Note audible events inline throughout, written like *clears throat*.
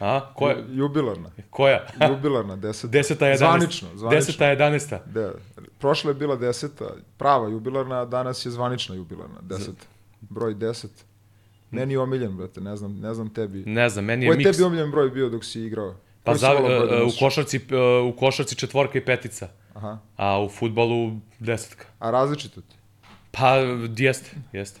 A, koja? Jubilarna. Koja? Jubilarna, deseta. Deseta, je Zvanično, zvanično. Deseta, jedanesta. Da, prošla je bila deseta, prava jubilarna, a danas je zvanična jubilarna, deseta. Broj deset. Ne ni omiljen, brate, ne znam, ne znam tebi. Ne znam, meni je Koji je miks. tebi omiljen broj bio dok si igrao? Pa Koji za, broj da e, u, košarci, e, u košarci četvorka i petica, Aha. a u futbalu desetka. A različito ti? Pa, jeste, jeste.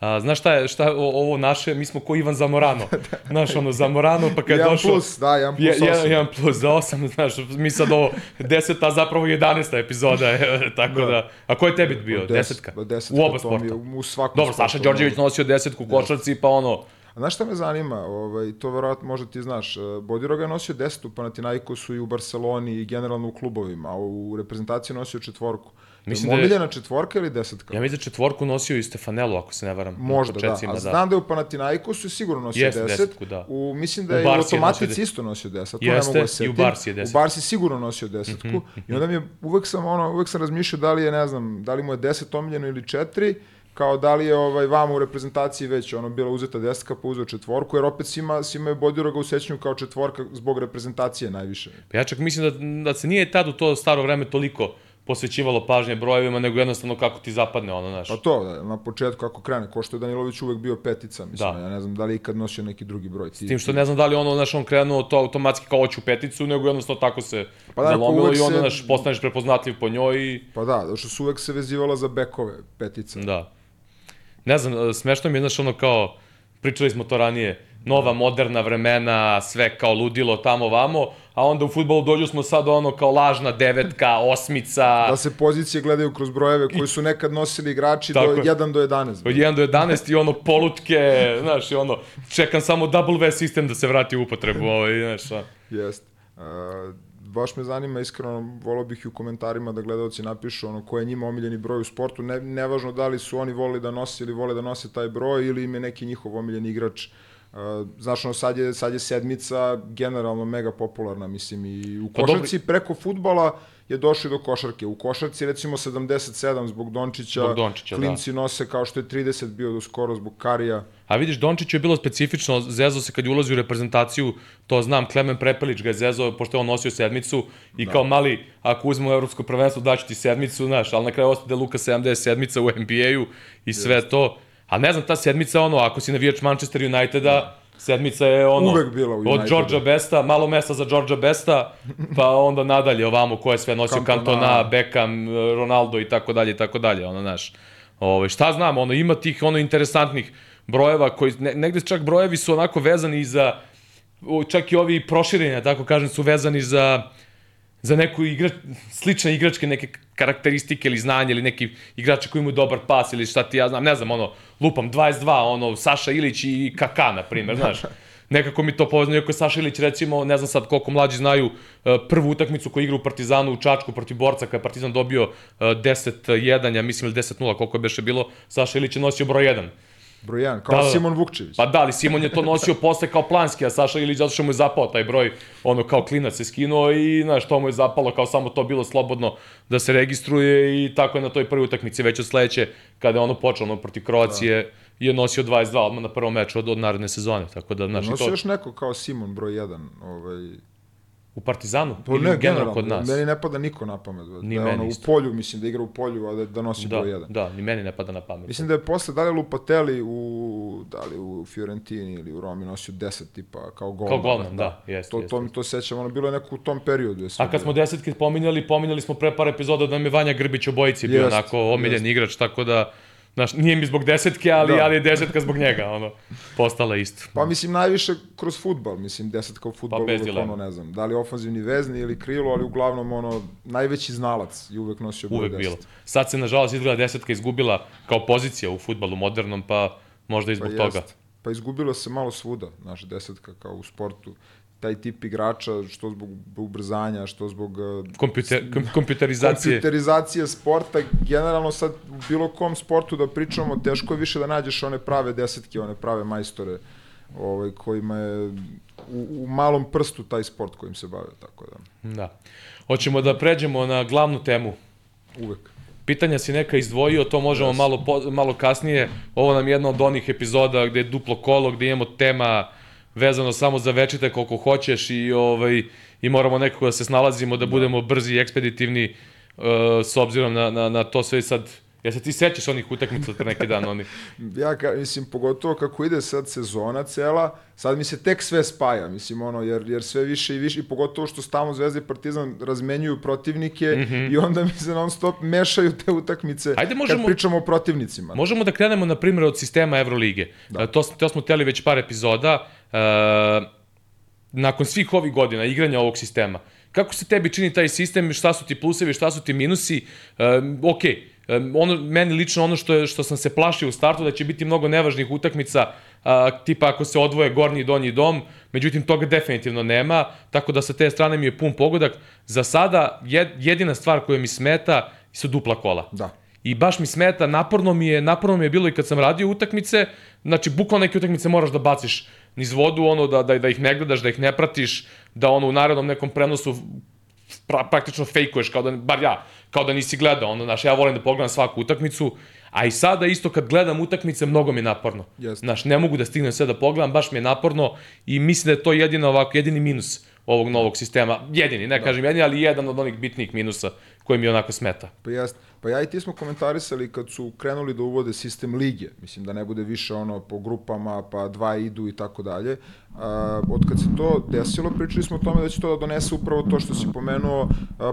A, znaš šta je, šta je o- ovo naše, mi smo ko Ivan Zamorano. *laughs* Znaš, ono, Zamorano, pa kad je došao... plus, da, jedan plus Je, osam. jedan, jedan plus za osam, znaš, mi sad ovo deseta, a zapravo jedanesta epizoda, je, *laughs* tako da. Da. A ko je tebi bio? Deset- Desetka? pa desetka, U oba sporta? je U svakom Dobro, sportu, Saša Đorđević nosio desetku u košarci, pa ono, A znaš šta me zanima? Ovaj, to verovatno možda ti znaš. e, Bodiroga je nosio desetu u Panathinaikosu i u Barceloni i generalno u klubovima, a u reprezentaciji nosio četvorku. Mislim da je- omiljena četvorka ili desetka? ja mislim da četvorku nosio i Stefanelu, ako se ne varam. u Možda, da. A znam da je u Panathinaikosu sigurno nosio Jeste deset. desetku, da. U, mislim da U je u Barsi je Automatici isto nosio deset. To Jeste, ne mogu da i u Barsi je deset. U Barsi sigurno nosio desetku. I onda mi je, uvek sam, ono, uvek sam razmišljao da li je, ne znam, da li mu je deset omiljeno ili četiri, kao da li je ovaj, vama u reprezentaciji već ono, bila uzeta desetka pa uzeo četvorku, jer opet svima, svima je Bodiroga u sećanju kao četvorka zbog reprezentacije najviše. Pa ja čak mislim da, da se nije tad u to staro vreme toliko posvećivalo pažnje brojevima, nego jednostavno kako ti zapadne ono, znaš. Pa to, da, na početku kako krene, ko što je Danilović uvek bio petica, mislim, Da. ja ne znam da li ikad nosio neki drugi broj. Ti, Tim što ne znam da li ono, znaš, on krenuo to automatski kao hoću peticu, nego jednostavno tako se Pa da, zalomilo i onda, se- znaš, postaneš prepoznatljiv po njoj i... Pa da, zato što su uvek se vezivala za bekove, petica. Da. Ne znam, smešno mi je, znaš, ono kao, pričali smo to ranije, nova moderna vremena, sve kao ludilo tamo vamo, a onda u futbolu dođu smo sad ono kao lažna devetka, osmica, Da se pozicije gledaju kroz brojeve koji su nekad nosili igrači do Tako je. 1 do 11. od 1 do 11 i ono polutke, znaš, i ono, čekam samo W sistem da se vrati u upotrebu, *laughs* ovaj, znaš, a. Jest. Uh, baš me zanima, iskreno, volao bih i u komentarima da gledalci napišu ono ko je njima omiljeni broj u sportu, ne, nevažno da li su oni volili da nose ili vole da nose taj broj ili im je neki njihov omiljeni igrač. Uh, znaš, ono, sad je, sad je sedmica generalno mega popularna, mislim, i u Pa košarci preko futbala je došli do košarke. U košarci recimo 77 zbog Dončića, Zbog Dončića, da. klinci nose kao što je 30 bio do skoro zbog Karija. A vidiš, Dončić je bilo specifično, zezo se kad je ulazio u reprezentaciju, to znam, Klemen Prepelić ga je zezao, pošto je on nosio sedmicu i da. kao mali, ako uzmemo evropsko prvenstvo, daću ti sedmicu, znaš, ali na kraju ostade Luka 77 u NBA-u i sve yes. to. A ne znam, ta sedmica, ono, ako si navijač Manchester Uniteda, sedmica je ono, Uvek bila u od Unitedu. Georgia Besta, malo mesta za Georgia Besta, pa onda nadalje ovamo ko je sve nosio Cantona. Cantona, Beckham, Ronaldo i tako dalje i tako dalje, ono, znaš. Ove, šta znam, ono, ima tih ono interesantnih brojeva koji, ne, negde čak brojevi su onako vezani i za, čak i ovi proširenja, tako kažem, su vezani za, za neku igra, slične igračke neke karakteristike ili znanje ili neki igrači koji imaju dobar pas ili šta ti ja znam, ne znam, ono, lupam 22, ono, Saša Ilić i Kaka, na primjer, *laughs* znaš. Nekako mi to povezano, iako je Saša Ilić, recimo, ne znam sad koliko mlađi znaju, e, prvu utakmicu koju igra u Partizanu u Čačku protiv Borca, kada je Partizan dobio e, 10-1, ja mislim, ili 10-0, koliko je beše bilo, Saša Ilić je nosio broj 1. Broj 1, kao Da, da. Simon Vukčević. Pa da, ali Simon je to nosio *laughs* posle kao planski, a Saša Ilić zato što mu je zapao taj broj, ono kao klinac se skinuo i znaš, to mu je zapalo kao samo to bilo slobodno da se registruje i tako je na toj prvoj utakmici već od sledeće, kada je ono počelo ono, protiv Kroacije, da. je nosio 22 odmah na prvom meču od, od naredne sezone, tako da, znaš, Nosio to još neko kao Simon broj 1, ovaj, u Partizanu Pa ili ne, generalno generalno, kod nas. Meni ne pada niko na pamet. Ni da meni ono, u isto. polju, mislim, da igra u polju, a da, da nosi Da, broj 1. da, ni meni ne pada na pamet. Mislim da je posle, da li je Lupatelli u, da li u Fiorentini ili u Romi nosio 10 tipa kao golman. Kao golman, da, jeste, To, jeste, to, mi to sećam, ono bilo je neko u tom periodu. Je A kad smo desetke pominjali, pominjali smo pre par epizoda da nam je Vanja Grbić obojici bio Jest, onako omiljen jest. igrač, tako da, znaš, nije mi zbog desetke, ali, Da. ali je desetka zbog njega, ono, postala isto. Pa mislim najviše kroz futbal, mislim desetka u futbalu, Pa uvek ono ne znam, da li ofanzivni vezni ili krilo, ali uglavnom ono najveći znalac i uvek nosio broj Uvek 10. bilo. Sad se, nažalost, izgleda desetka izgubila kao pozicija u futbalu modernom, pa možda i zbog pa toga. jest. Pa izgubilo se malo svuda, znaš, desetka kao u sportu. Taj tip igrača, što zbog ubrzanja, što zbog uh, Kompjuter, kom, kompjuterizacije. kompjuterizacije sporta, generalno sad u bilo kom sportu da pričamo, teško je više da nađeš one prave desetke, one prave majstore ovaj, kojima je u, u malom prstu taj sport kojim se bave, tako da Da. Hoćemo da pređemo na glavnu temu. uvek. Pitanja si neka izdvojio, to možemo Yes. malo, po, malo kasnije. Ovo nam je jedna od onih epizoda gde je duplo kolo, gde imamo tema vezano samo za večite koliko hoćeš i, ovaj, i moramo nekako da se snalazimo, da budemo brzi i ekspeditivni uh, s obzirom na, na, na to sve sad Ja se ti sećaš onih utakmica pre neki dan, oni? *laughs* ja, ka, mislim, pogotovo kako ide sad sezona cela, sad mi se tek sve spaja, mislim, ono, jer, jer sve više i više, i pogotovo što stamo Zvezda i Partizan razmenjuju protivnike mm -hmm. i onda mi se non stop mešaju te utakmice Ajde, možemo, kad pričamo o protivnicima. Možemo da krenemo, na primjer, od sistema Evrolige. Da. To, to smo teli već par epizoda. Uh, nakon svih ovih godina igranja ovog sistema, kako se tebi čini taj sistem, šta su ti plusevi, šta su ti minusi? Uh, ok, ono, meni lično ono što, je, što sam se plašio u startu, da će biti mnogo nevažnih utakmica, a, tipa ako se odvoje gornji i donji dom, međutim toga definitivno nema, tako da sa te strane mi je pun pogodak. Za sada jed, jedina stvar koja mi smeta su dupla kola. Da. I baš mi smeta, naporno mi je, naporno mi je bilo i kad sam radio utakmice, znači bukvalno neke utakmice moraš da baciš niz vodu, ono da, da, da ih ne gledaš, da ih ne pratiš, da ono u narednom nekom prenosu pra, praktično fejkuješ, kao da, bar ja, kao da nisi gledao, ono, znaš, ja volim da pogledam svaku utakmicu, a i sada isto kad gledam utakmice, mnogo mi je naporno. Yes. Znaš, ne mogu da stignem sve da pogledam, baš mi je naporno i mislim da je to jedino ovako, jedini minus ovog novog sistema. Jedini, ne da. kažem jedini, ali jedan od onih bitnih minusa koji mi onako smeta. Pa jeste. Pa ja i ti smo komentarisali kad su krenuli da uvode sistem lige, mislim da ne bude više ono po grupama, pa dva idu i tako dalje. Od kad se to desilo, pričali smo o tome da će to da donese upravo to što si pomenuo,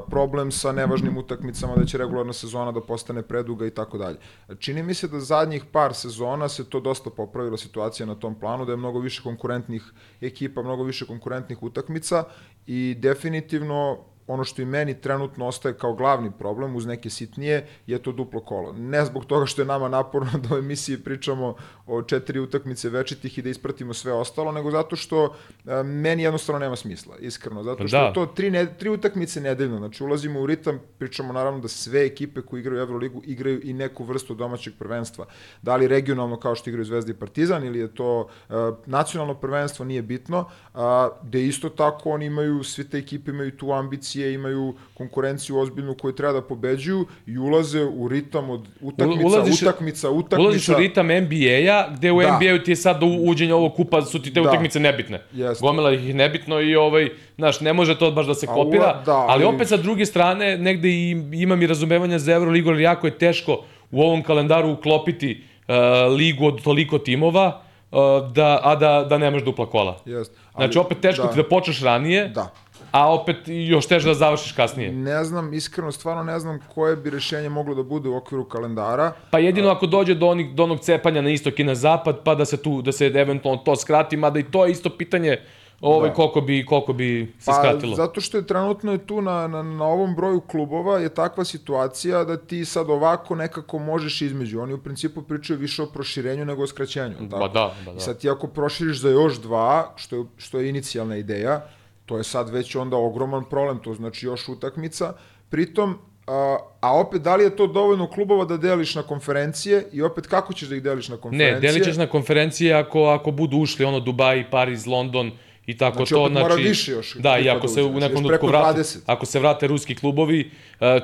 problem sa nevažnim utakmicama, da će regularna sezona da postane preduga i tako dalje. Čini mi se da zadnjih par sezona se to dosta popravila situacija na tom planu, da je mnogo više konkurentnih ekipa, mnogo više konkurentnih utakmica i definitivno ono što i meni trenutno ostaje kao glavni problem uz neke sitnije je to duplo kolo. Ne zbog toga što je nama naporno *laughs* da u emisiji pričamo o četiri utakmice večitih i da ispratimo sve ostalo, nego zato što a, e, meni jednostavno nema smisla, iskreno. Zato pa što da. to tri, ne, tri utakmice nedeljno, znači ulazimo u ritam, pričamo naravno da sve ekipe koje igraju Euroligu igraju i neku vrstu domaćeg prvenstva. Da li regionalno kao što igraju Zvezda i Partizan ili je to a, e, nacionalno prvenstvo, nije bitno, a, gde isto tako oni imaju, svi te ekipe imaju tu ambiciju ambicije, imaju konkurenciju ozbiljnu koju treba da pobeđuju i ulaze u ritam od utakmica, ulaziš, utakmica, utakmica. Ulaziš u ritam NBA-a, gde u da. NBA-u ti je sad do uđenja ovog kupa su ti te da. utakmice nebitne. Jeste. Gomela ih nebitno i ovaj, znaš, ne može to baš da se kopira, ula, da, ali, ali opet sa druge strane negde i imam i razumevanja za Euroligu, ali jako je teško u ovom kalendaru uklopiti uh, ligu od toliko timova, uh, da, a da, da nemaš dupla kola. Jeste. Znači, opet teško da. ti da počneš ranije, da a opet još teže da završiš kasnije. Ne znam, iskreno, stvarno ne znam koje bi rešenje moglo da bude u okviru kalendara. Pa jedino ako dođe do, onih, do onog cepanja na istok i na zapad, pa da se tu, da se eventualno to skrati, mada i to je isto pitanje ovaj, da. koliko, bi, koliko bi se pa, skratilo. Zato što je trenutno je tu na, na, na ovom broju klubova je takva situacija da ti sad ovako nekako možeš između. Oni u principu pričaju više o proširenju nego o skraćenju. Tako? Ba da, ba da. I sad ti ako proširiš za još dva, što je, što je inicijalna ideja, To je sad već onda ogroman problem, to znači još utakmica. Pritom, a, a opet, da li je to dovoljno klubova da deliš na konferencije i opet kako ćeš da ih deliš na konferencije? Ne, delit ćeš na konferencije ako, ako budu ušli ono Dubai, Pariz, London i tako znači, to. Opet znači, mora više još. Da, i ako se u nekom trenutku vrate, ako se vrate ruski klubovi,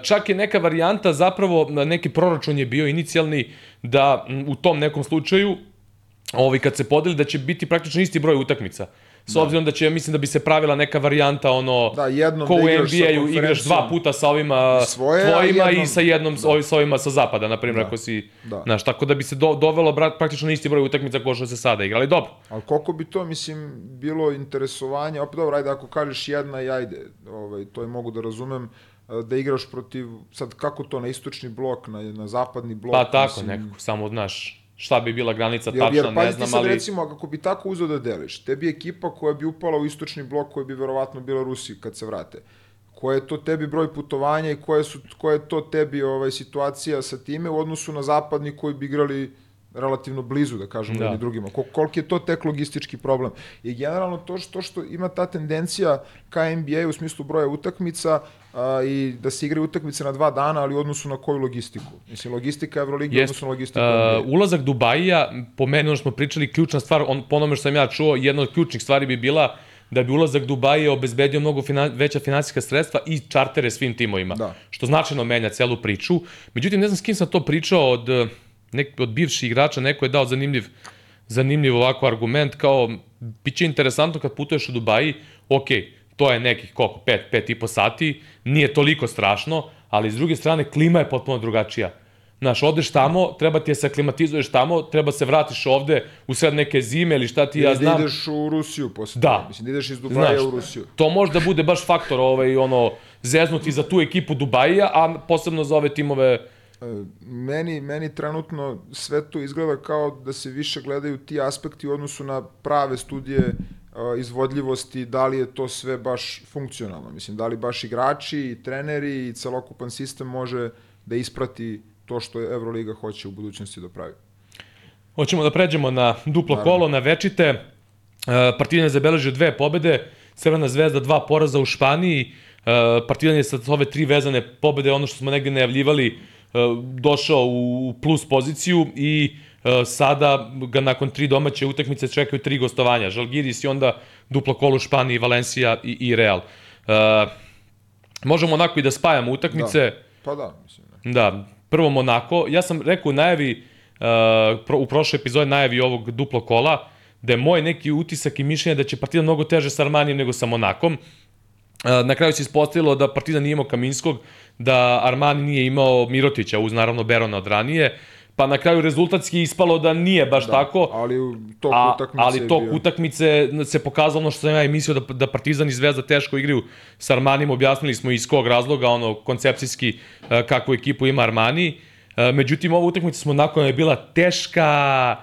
čak je neka varijanta, zapravo neki proračun je bio inicijalni da u tom nekom slučaju, ovaj, kad se podeli, da će biti praktično isti broj utakmica. S da. obzirom da će, mislim da bi se pravila neka varijanta, ono, da, jednom ko da u NBA-u igraš dva puta sa ovima svoje, tvojima jednom... i sa jednom da. sa ovima sa zapada, na primjer, da. ako si, da. znaš, tako da bi se do, dovelo brat, praktično na isti broj utakmica kao što se sada igra, ali dobro. Ali koliko bi to, mislim, bilo interesovanje, opet dobro, ajde, ako kažeš jedna i ajde, ovaj, to je mogu da razumem, da igraš protiv, sad kako to, na istočni blok, na, na zapadni blok? Pa tako, mislim, nekako, samo, znaš, šta bi bila granica tačna, jer, jer, ne znam, sad, ali... recimo, kako bi tako uzeo da deliš, tebi ekipa koja bi upala u istočni blok, koja bi verovatno bila Rusi kad se vrate, koja je to tebi broj putovanja i koja, su, koja je to tebi ovaj, situacija sa time u odnosu na zapadni koji bi igrali relativno blizu, da kažemo, da. drugima. Kol, koliki je to tek logistički problem. I generalno to što, što ima ta tendencija ka NBA u smislu broja utakmica a, i da se igraju utakmice na dva dana, ali u odnosu na koju logistiku? Mislim, logistika Euroligi u odnosu na logistiku uh, Ulazak Dubaija, po meni, ono smo pričali, ključna stvar, on, po onome što sam ja čuo, jedna od ključnih stvari bi bila da bi ulazak Dubaja obezbedio mnogo finan, veća finansijska sredstva i čartere svim timovima. Da. Što značajno menja celu priču. Međutim, ne znam s kim sam to pričao od nek, od bivših igrača neko je dao zanimljiv zanimljiv ovako argument kao biće interesantno kad putuješ u Dubaji, ok, to je nekih koliko, 5, 5 i po sati, nije toliko strašno, ali s druge strane klima je potpuno drugačija. Znaš, odeš tamo, treba ti je se aklimatizuješ tamo, treba se vratiš ovde u sred neke zime ili šta ti ja Ili znam. da ideš u Rusiju posle. Da. Mislim, da ideš iz Dubaja Znaš, u Rusiju. To može da bude baš faktor ovaj, ono, zeznuti za tu ekipu Dubajija, a posebno za ove timove E, Meni, meni trenutno sve to izgleda kao da se više gledaju ti aspekti u odnosu na prave studije izvodljivosti, da li je to sve baš funkcionalno. Mislim, da li baš igrači i treneri i celokupan sistem može da isprati to što Euroliga hoće u budućnosti da pravi. Hoćemo da pređemo na duplo Naravno. kolo, na večite. E, Partizan je zabeležio dve pobede, Crvena zvezda dva poraza u Španiji. E, Partizan je sa ove tri vezane pobede, ono što smo negde najavljivali, e, došao u plus poziciju i e, sada ga nakon tri domaće utakmice čekaju tri gostovanja. Žalgiris i onda duplo kolo Španiji, Valencija i, i Real. E, možemo onako i da spajamo utakmice. Da. Pa da, mislim. Da. Da, prvo Monako. Ja sam rekao u najavi, uh, pro, u prošloj epizodi najavi ovog duplo kola, da je moj neki utisak i mišljenje da će Partizan mnogo teže sa Armanijem nego sa Monakom. Uh, na kraju se ispostavilo da Partizan nije imao Kaminskog, da Armani nije imao Mirotića, uz naravno Berona od ranije, pa na kraju rezultatski ispalo da nije baš da, tako. Ali tok A, utakmice ali tok bio... utakmice se pokazalo ono što sam ja i mislio da, da Partizan i Zvezda teško igraju sa Armanijem, objasnili smo iz kog razloga, ono, koncepcijski e, kakvu ekipu ima Armani. E, Međutim, ova utakmica smo nakon je bila teška,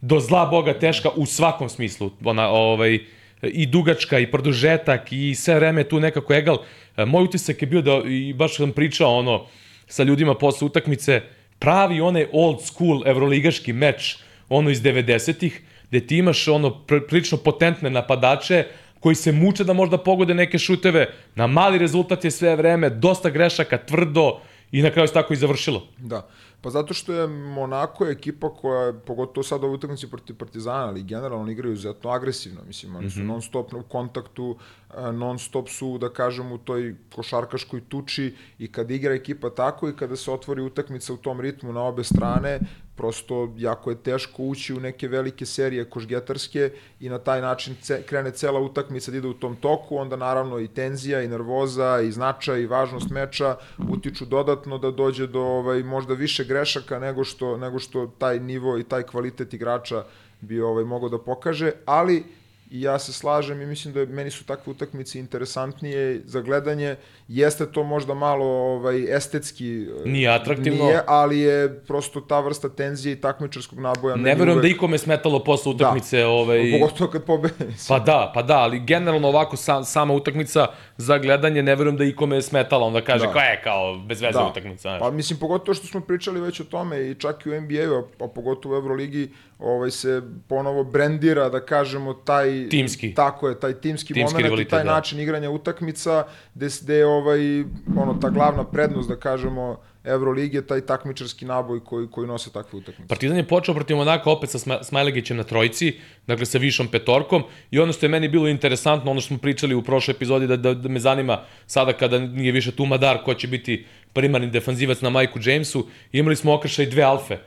do zla boga teška u svakom smislu. Ona, ovaj, i dugačka, i produžetak, i sve vreme tu nekako egal. E, Moj utisak je bio da, i baš sam pričao ono, sa ljudima posle utakmice, pravi onaj old school evroligaški meč, ono iz 90-ih, gde ti imaš ono pr prilično potentne napadače, koji se muče da možda pogode neke šuteve, na mali rezultat je sve vreme, dosta grešaka, tvrdo, i na kraju se tako i završilo. Da. Pa zato što je Monako ekipa koja, pogotovo sad u utakmici protiv Partizana, ali generalno igraju izuzetno agresivno, mislim, oni su mm -hmm. non stop u kontaktu, a, non stop su, da kažem, u toj košarkaškoj tuči i kad igra ekipa tako i kada se otvori utakmica u tom ritmu na obe strane, prosto jako je teško ući u neke velike serije košgetarske i na taj način ce, krene cela utakmica da ide u tom toku, onda naravno i tenzija i nervoza i značaj i važnost meča utiču dodatno da dođe do ovaj možda više grešaka nego što nego što taj nivo i taj kvalitet igrača bi ovaj mogao da pokaže, ali i ja se slažem i mislim da je, meni su takve utakmice interesantnije za gledanje. Jeste to možda malo ovaj estetski Nije atraktivno. Nije, ali je prosto ta vrsta tenzije i takmičarskog naboja. Ne verujem uvek... da ikome smetalo posle utakmice. Da. Ovaj... Pogotovo kad pobede. Pa da, pa da, ali generalno ovako sa, sama utakmica za gledanje ne verujem da ikome je smetala, onda kaže da. kao je, kao bez veze da. utakmica. Znaš. Pa mislim, pogotovo što smo pričali već o tome i čak i u NBA-u, a pogotovo u Euroligi, ovaj se ponovo brendira, da kažemo, taj... Timski. Tako je, taj timski, timski moment i taj da. način igranja utakmica, gde, gde je ovaj, ono, ta glavna prednost, da kažemo, Evrolige, taj takmičarski naboj koji, koji nose takve utakmice. Partizan je počeo protiv Monaka opet sa Smajlegićem na trojici, dakle sa višom petorkom i ono što je meni bilo interesantno, ono što smo pričali u prošloj epizodi, da, da, da me zanima sada kada nije više tu Madar, ko će biti primarni defanzivac na Majku Jamesu, imali smo okršaj dve alfe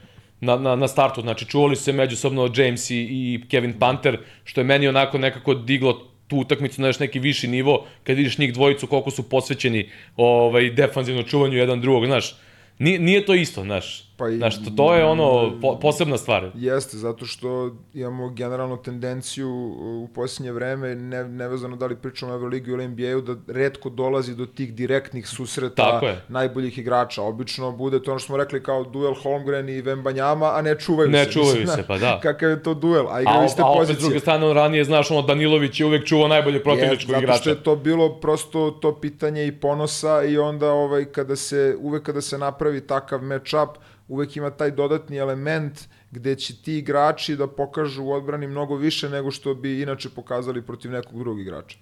na, na, na startu, znači čuvali su se međusobno James i, i Kevin Panter, što je meni onako nekako diglo tu utakmicu na još neki viši nivo, kad vidiš njih dvojicu koliko su posvećeni ovaj, defanzivno čuvanju jedan drugog, znaš, Nije, nije to isto, znaš. Pa i, znaš, to, to je ono, po, posebna stvar. Jeste, zato što imamo generalno tendenciju u posljednje vreme, ne, nevezano da li pričamo o Euroligi ili NBA-u, da redko dolazi do tih direktnih susreta najboljih igrača. Obično bude to ono što smo rekli kao duel Holmgren i Vembanjama, a ne čuvaju ne se. *laughs* Ne čuvaju Mislim, se, pa da. *laughs* Kakav je to duel, a igraju iste pozicije. A opet s druge strane, on ranije, znaš, ono, Danilović je uvek čuvao najbolje protivničkog igrača. Zato što je to bilo prosto to pitanje i ponosa i onda ovaj, kada se, uvek kada se napravi takav match-up, uvek ima taj dodatni element gde će ti igrači da pokažu u odbrani mnogo više nego što bi inače pokazali protiv nekog drugog igrača.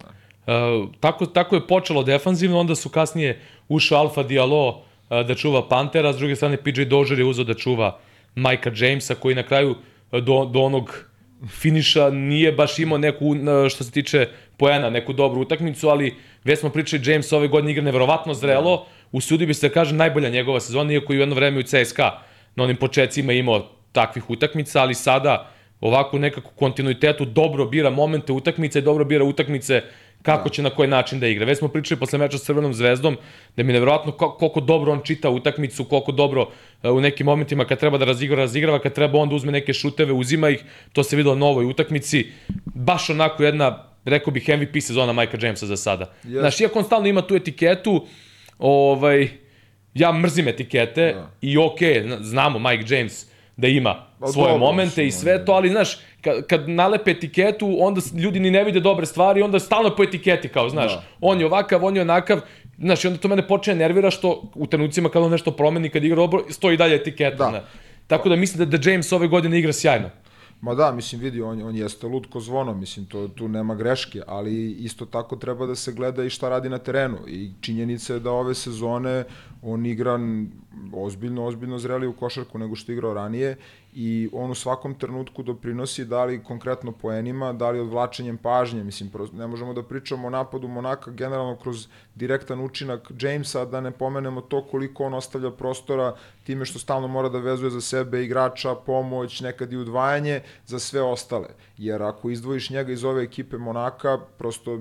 Uh, tako, tako je počelo defanzivno, onda su kasnije ušao Alfa Diallo uh, da čuva Pantera, s druge strane PJ Dozier je uzao da čuva Majka Jamesa, koji na kraju do, do onog finiša nije baš imao neku, što se tiče poena, neku dobru utakmicu, ali već smo pričali, James ove godine igra neverovatno zrelo, usudio bi se da kaže najbolja njegova sezona, iako je u jedno vreme u CSKA na onim početcima imao takvih utakmica, ali sada ovako nekako kontinuitetu dobro bira momente utakmice i dobro bira utakmice kako da. će na koji način da igra. Već smo pričali posle meča s Crvenom zvezdom da mi je nevjerojatno koliko dobro on čita utakmicu, koliko dobro e, u nekim momentima kad treba da razigra, razigrava, kad treba onda uzme neke šuteve, uzima ih, to se videlo na ovoj utakmici. Baš onako jedna, rekao bih, MVP sezona Majka Jamesa za sada. Yes. Znaš, iako on stalno ima tu etiketu, ovaj, ja mrzim etikete da. i okej, okay, znamo Mike James da ima svoje dobro, momente i sve to, ali znaš, kad, kad nalepe etiketu, onda ljudi ni ne vide dobre stvari, onda stalno po etiketi, kao, znaš, da. on je ovakav, on je onakav, znaš, i onda to mene počne nervira što u trenucima kad on nešto promeni, kad igra dobro, stoji dalje etiketa. Da. Ne. Tako da mislim da, da James ove godine igra sjajno. Ma da, mislim, vidi, on, on jeste lud ko zvono, mislim, to, tu nema greške, ali isto tako treba da se gleda i šta radi na terenu. I činjenica je da ove sezone on igra ozbiljno, ozbiljno zreli u košarku nego što je igrao ranije i on u svakom trenutku doprinosi da li konkretno poenima, da li odvlačenjem pažnje, mislim, ne možemo da pričamo o napadu Monaka generalno kroz direktan učinak Jamesa, da ne pomenemo to koliko on ostavlja prostora time što stalno mora da vezuje za sebe igrača, pomoć, nekad i udvajanje za sve ostale. Jer ako izdvojiš njega iz ove ekipe Monaka, prosto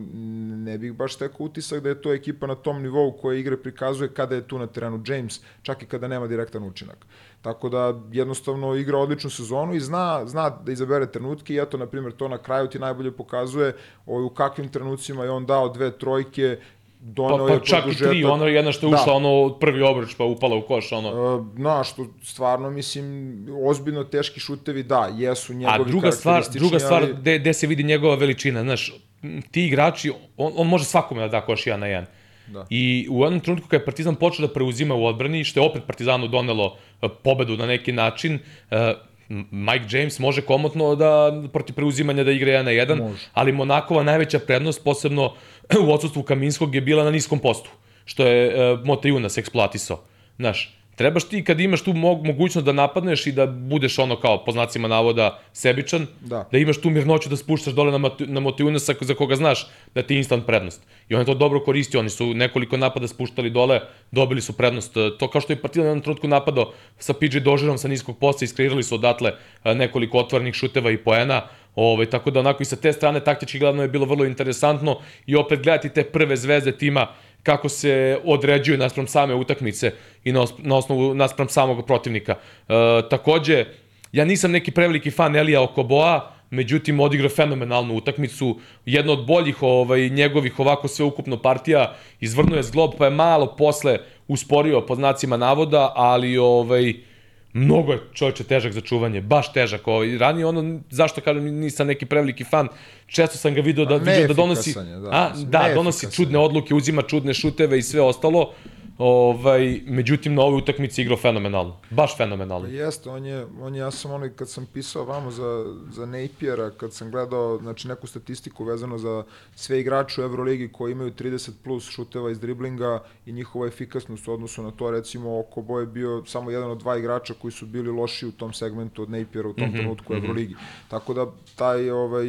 ne bih baš tekao utisak da je to ekipa na tom nivou koja igre prikazuje kada je tu na terenu James, čak i kada nema direktan učinak. Tako da jednostavno igra odličnu sezonu i zna, zna da izabere trenutke i eto, na primjer, to na kraju ti najbolje pokazuje o, u kakvim trenucima je on dao dve trojke, donao pa, pa, je čak i tri, ono jedna što je da. ušla, ono prvi obruč pa upala u koš, ono. E, na, što stvarno, mislim, ozbiljno teški šutevi, da, jesu njegovi A druga stvar, druga stvar, ali... gde, gde se vidi njegova veličina, znaš, ti igrači, on, on može svakome da da koš jedan na jedan. Da. I u jednom trenutku kada je Partizan počeo da preuzima u odbrani, što je opet Partizanu donelo e, pobedu na neki način, e, Mike James može komotno da protiv preuzimanja da igra 1 na 1, može. ali Monakova najveća prednost, posebno u odsustvu Kaminskog, je bila na niskom postu, što je Mota Junas eksploatisao. Znaš, trebaš ti kad imaš tu mogućnost da napadneš i da budeš ono kao po znacima navoda sebičan, da, da imaš tu mirnoću da spuštaš dole na, na Motivunasa za koga znaš da ti je instant prednost. I on je to dobro koristio, oni su nekoliko napada spuštali dole, dobili su prednost. To kao što je Partizan na jednom trenutku napadao sa PJ Dožerom sa niskog posta, iskreirali su odatle nekoliko otvornih šuteva i poena. Ove, ovaj, tako da onako i sa te strane taktički gledano je bilo vrlo interesantno i opet gledati te prve zvezde tima kako se određuju naspram same utakmice i na, osnovu naspram samog protivnika. E, takođe, ja nisam neki preveliki fan Elija Okoboa, međutim odigrao fenomenalnu utakmicu, jedna od boljih ovaj, njegovih ovako sveukupno partija, izvrnuo je zglob pa je malo posle usporio pod znacima navoda, ali ovaj, mnogo je čovječe težak za čuvanje, baš težak. Ovaj. Ranije ono, zašto kažem, nisam neki preveliki fan, često sam ga video da, vidio da donosi, da, a, da, donosi čudne odluke, uzima čudne šuteve i sve ostalo, Ovaj, međutim, na ovoj utakmici igrao fenomenalno. Baš fenomenalno. Jeste, on je, on je, ja sam onaj, kad sam pisao vamo za, za Napiera, kad sam gledao znači, neku statistiku vezano za sve igrače u Euroligi koji imaju 30 plus šuteva iz driblinga i njihova efikasnost u odnosu na to, recimo, oko boje bio samo jedan od dva igrača koji su bili loši u tom segmentu od Napiera u tom mm -hmm, trenutku u mm -hmm. Euroligi. Tako da, taj, ovaj,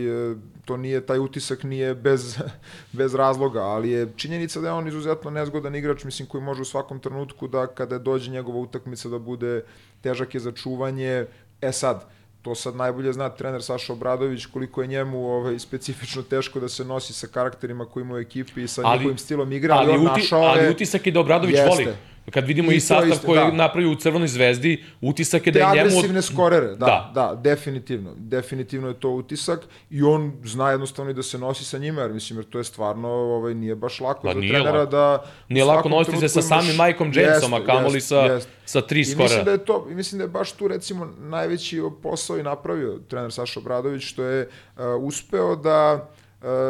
to nije, taj utisak nije bez, *laughs* bez razloga, ali je činjenica da je on izuzetno nezgodan igrač, mislim, koji može može u svakom trenutku da kada dođe njegova utakmica da bude težak je za čuvanje. E sad, to sad najbolje zna trener Saša Obradović koliko je njemu ovaj, specifično teško da se nosi sa karakterima koji ima u ekipi i sa ali, njihovim stilom igra, ali, ali on uti, našao je... Ali utisak je da Obradović jeste. voli. Kad vidimo i, i sastav isto, koji da. napravio u Crvenoj zvezdi, utisak je da je njemu... Te agresivne skorere, da, da, da, definitivno. Definitivno je to utisak i on zna jednostavno i da se nosi sa njima, jer mislim, jer to je stvarno, ovaj, nije baš lako pa, za trenera lako. da... Nije lako nositi se sa samim Michaelom Jamesom, a kamoli sa, jest. sa tri skorera. I mislim da je to, mislim da je baš tu recimo najveći posao i napravio trener Saša Obradović, što je uh, uspeo da uh,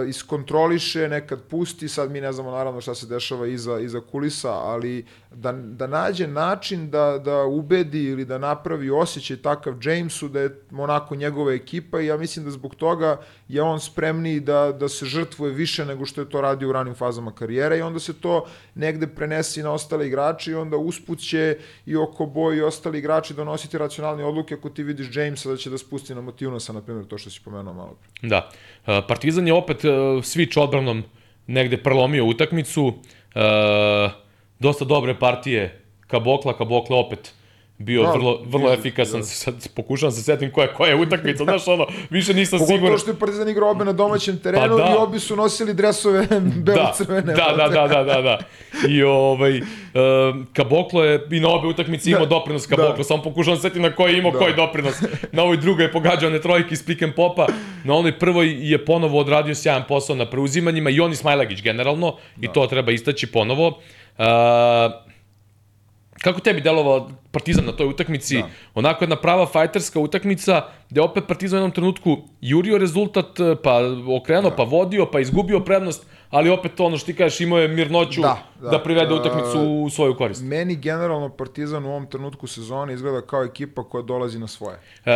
iskontroliše, nekad pusti, sad mi ne znamo naravno šta se dešava iza, iza kulisa, ali da, da nađe način da, da ubedi ili da napravi osjećaj takav Jamesu da je onako njegova ekipa i ja mislim da zbog toga je on spremniji da, da se žrtvuje više nego što je to radio u ranim fazama karijere i onda se to negde prenesi na ostale igrače i onda usput će i oko boji i ostali igrači donositi racionalne odluke ako ti vidiš Jamesa da će da spusti na Motivnosa, na primjer, to što si pomenuo malo pre. Da. Partizan je opet switch odbranom negde prelomio utakmicu. Uh, dosta dobre partije Kabokla, Kabokla opet bio Da, vrlo, vrlo izgled, efikasan. da. Sad pokušavam se setim koja, koja je utakmica, *laughs* znaš ono, više nisam Pogotovo siguran. što je Partizan igrao obe na domaćem terenu Pa da. i obi su nosili dresove *laughs* belo-crvene. Da, da, da, da, da, da. I ovaj, um, Kaboklo je i na obe utakmice imao Da. doprinos Kaboklo, Da. samo pokušavam se setim na koji je imao Da. koji doprinos. Na ovoj drugoj je pogađao one trojke iz pick and popa, na onoj prvoj je ponovo odradio sjajan posao na preuzimanjima i on i Smajlagić generalno, i to treba istaći ponovo. Uh, Kako tebi delovao Partizan na toj utakmici? Da. Onako jedna prava fajterska utakmica, gde opet Partizan u jednom trenutku jurio rezultat, pa okrenuo, Da. pa vodio, pa izgubio prednost, ali opet ono što ti kažeš, imao je mirnoću da, Da, da, privede Uh, utakmicu u svoju korist. Meni generalno Partizan u ovom trenutku sezone izgleda kao ekipa koja dolazi na svoje. Uh,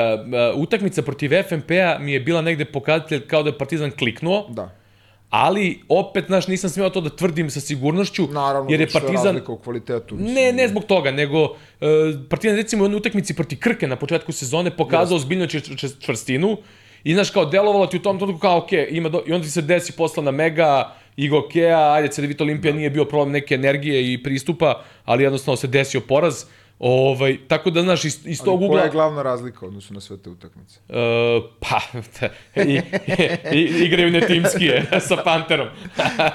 utakmica protiv FNP-a mi je bila negde pokazatelj kao da je Partizan kliknuo, Da. Ali opet, znaš, nisam smio to da tvrdim sa sigurnošću, Naravno, jer je Partizan... razlika u kvalitetu. mislim. Ne, ne zbog toga, nego uh, Partizan recimo u jednoj utakmici protiv Krke na početku sezone pokazao čet- čvrstinu i znaš kao delovalo ti u tom trenutku kao ok, ima do, i onda ti se desi posla na Mega, Igo Kea, ajde Cedevita Olimpija nije bio problem neke energije i pristupa, ali jednostavno se desio poraz. Ovaj, tako da, znaš, iz, iz tog Ali ugla... koja je glavna razlika odnosu na sve te utakmice? Uh, pa, i, i, igraju netimskije sa Panterom.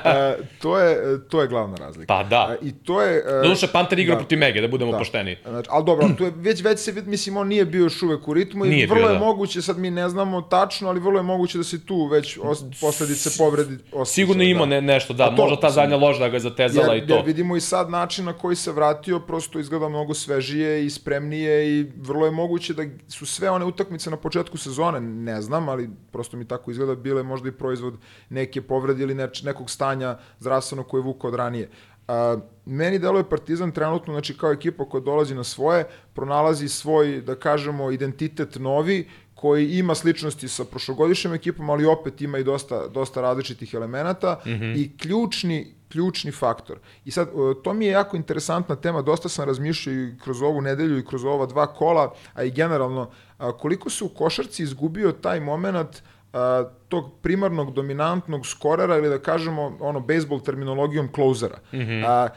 e, to, je, to je glavna razlika. Pa da. E, I to je... e, Doduše, Panter igra da. protiv Mege, da budemo Da. pošteni. Znači, ali dobro, tu je, već, već se, mislim, on nije bio još uvek u ritmu i Nije vrlo bio, je da. moguće, sad mi ne znamo tačno, ali vrlo je moguće da se tu već os, posledice povredi osjećaju. Sigurno da. ne, nešto, da, A to, možda ta zadnja loža ga je zatezala jer, i to. Jer vidimo i sad način na koji se vratio, prosto izgleda mnogo svežije i spremnije i vrlo je moguće da su sve one utakmice na početku sezone, ne znam, ali prosto mi tako izgleda, bile možda i proizvod neke povrede ili neč, nekog stanja zdravstvenog koje je vukao od ranije. A, meni deluje Partizan trenutno, znači kao ekipa koja dolazi na svoje, pronalazi svoj, da kažemo, identitet novi, koji ima sličnosti sa prošlogodišnjom ekipom, ali opet ima i dosta, dosta različitih elemenata mm -hmm. i ključni, ključni faktor. I sad, e, to mi je jako interesantna tema, dosta sam razmišljao i kroz ovu nedelju i kroz ova dva kola, a i generalno, koliko se u košarci izgubio taj moment a, tog primarnog dominantnog skorera ili da kažemo ono bejsbol terminologijom closera. Mm -hmm. a,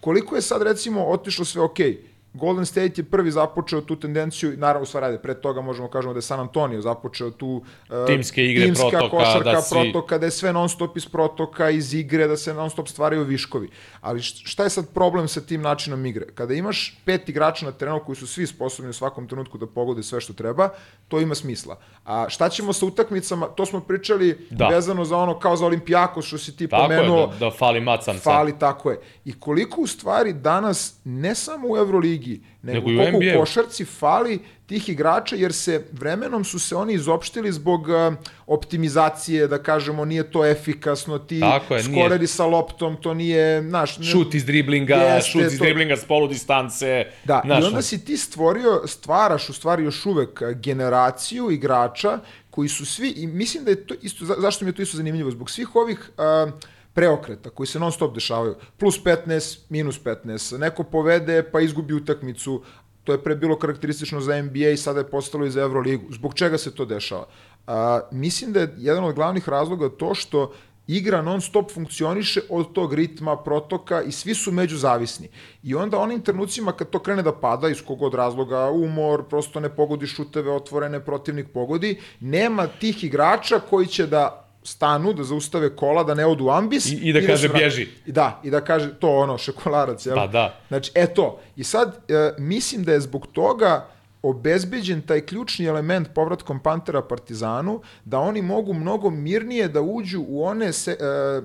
koliko je sad recimo otišlo sve okej, okay, Golden State je prvi započeo tu tendenciju, naravno u stvari, pre toga možemo kažemo da je San Antonio započeo tu uh, Timske igre, timska protoka, košarka, da si- protoka, da je sve non stop iz protoka, iz igre, da se non stop stvaraju viškovi. Ali št- šta je sad problem sa tim načinom igre? Kada imaš pet igrača na terenu koji su svi sposobni u svakom trenutku da pogode sve što treba, to ima smisla. A šta ćemo sa utakmicama? To smo pričali Da. vezano za ono kao za Olimpijakos što si ti Tako je, pomenuo. da, da fali macan sad. Fali, tako je. I koliko u stvari danas, ne samo u Euroligi, nego, Nego u koliko u NBA-u. košarci fali tih igrača, jer se vremenom su se oni izopštili zbog uh, optimizacije, da kažemo, nije to efikasno, ti Tako je, nije. skoreri sa loptom, to nije, znaš... Šut iz driblinga, Jeste, šut iz to- driblinga s polu distance. Da, znaš, i onda si ti stvorio, stvaraš u stvari još uvek a, generaciju igrača koji su svi, i mislim da je to isto, za, zašto mi je to isto zanimljivo, zbog svih ovih a, preokreta koji se non stop dešavaju, plus 15, minus 15, neko povede pa izgubi utakmicu, to je pre bilo karakteristično za NBA i sada je postalo i za Euroligu. Zbog čega se to dešava? A, mislim da je jedan od glavnih razloga to što igra non stop funkcioniše od tog ritma, protoka i svi su međuzavisni. I onda onim trenucima kad to krene da pada iz kogod razloga, umor, prosto ne pogodi šuteve otvorene, protivnik pogodi, nema tih igrača koji će da stanu, da zaustave kola, da ne odu u ambis. I- i da kaže se vrate. bježi. I da, i da kaže to ono, šekolarac, jel? Pa da. Znači, e to. I sad, e, mislim da je zbog toga obezbeđen taj ključni element povratkom Pantera Partizanu, da oni mogu mnogo mirnije da uđu u one se, e,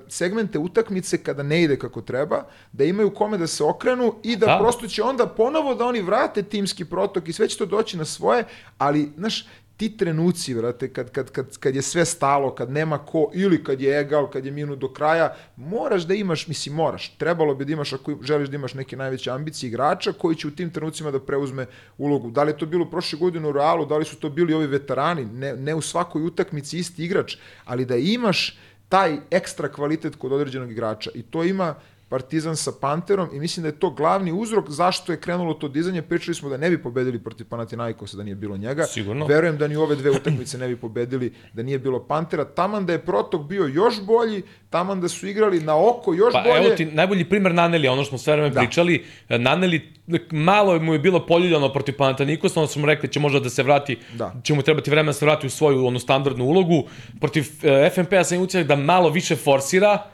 segmente utakmice kada ne ide kako treba, da imaju kome da se okrenu i da, Da. prosto će onda ponovo da oni vrate timski protok i sve će to doći na svoje, ali, znaš, ti trenuci, vrate, kad, kad, kad, kad je sve stalo, kad nema ko, ili kad je egal, kad je minut do kraja, moraš da imaš, mislim, moraš, trebalo bi da imaš, ako želiš da imaš neke najveće ambicije igrača, koji će u tim trenucima da preuzme ulogu. Da li je to bilo prošle godine u Realu, da li su to bili ovi veterani, ne, ne u svakoj utakmici isti igrač, ali da imaš taj ekstra kvalitet kod određenog igrača. I to ima Partizan sa Panterom i mislim da je to glavni uzrok zašto je krenulo to dizanje. Pričali smo da ne bi pobedili protiv Panathinaikosa da nije bilo njega. Sigurno. Verujem da ni ove dve utakmice ne bi pobedili da nije bilo Pantera. Taman da je protok bio još bolji, taman da su igrali na oko još pa, bolje. Evo ti najbolji primer Naneli, ono što smo sve vreme da. pričali. Naneli malo mu je bilo poljuljano protiv Panathinaikosa, onda smo rekli će možda da se vrati, da. će mu trebati vremena da se vrati u svoju onu standardnu ulogu. Protiv eh, FNP-a sam utisak da malo više forsira,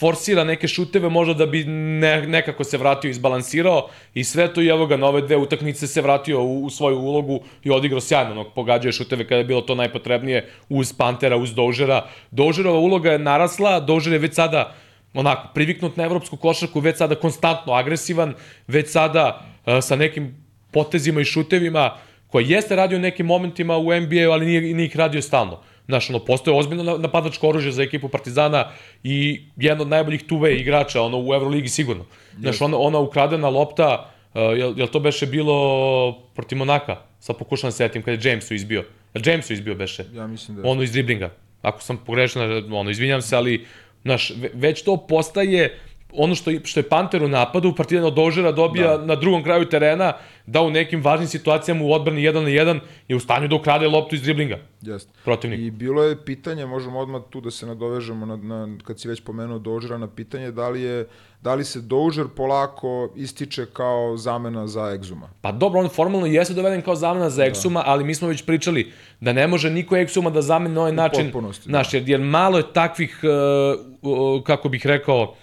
forsira neke šuteve možda da bi ne, nekako se vratio izbalansirao i sve to i evo ga na ove dve utakmice se vratio u, u svoju ulogu i odigrao sjajno, onog pogađao šuteve kada je bilo to najpotrebnije uz Pantera, uz Dožera. Dožerova uloga je narasla, Dožer je već sada onako priviknut na evropsku košarku, već sada konstantno agresivan, već sada uh, sa nekim potezima i šutevima koji jeste radio nekim momentima u NBA, ali nije, nije ih radio stalno. Znaš, ono, postoje ozbiljno napadačko oružje za ekipu Partizana i jedan od najboljih tuve igrača ono, u Euroligi sigurno. Znaš, ona, ona ukradena lopta, uh, jel, jel to beše bilo protiv Monaka? Sad pokušam da setim kada je Jamesu izbio. Jamesu izbio beše? Ja mislim da je. Ono iz driblinga. Ako sam pogrešan, ono, izvinjam se, ali znaš, već to postaje ono što, što je Panter u napadu, Partizan od Dožera dobija da. na drugom kraju terena, da u nekim važnim situacijama u odbrani 1 na 1 je u stanju da ukrade loptu iz driblinga. Jeste. Protivnik. I bilo je pitanje, možemo odmah tu da se nadovežemo na, na kad si već pomenuo Dožera na pitanje da li je da li se Dožer polako ističe kao zamena za Exuma? Pa dobro, on formalno jeste doveden kao zamena za Exuma, da. ali mi smo već pričali da ne može niko Exuma da zamene na ovaj način. Da. jer, jer malo je takvih, uh, uh, kako bih rekao,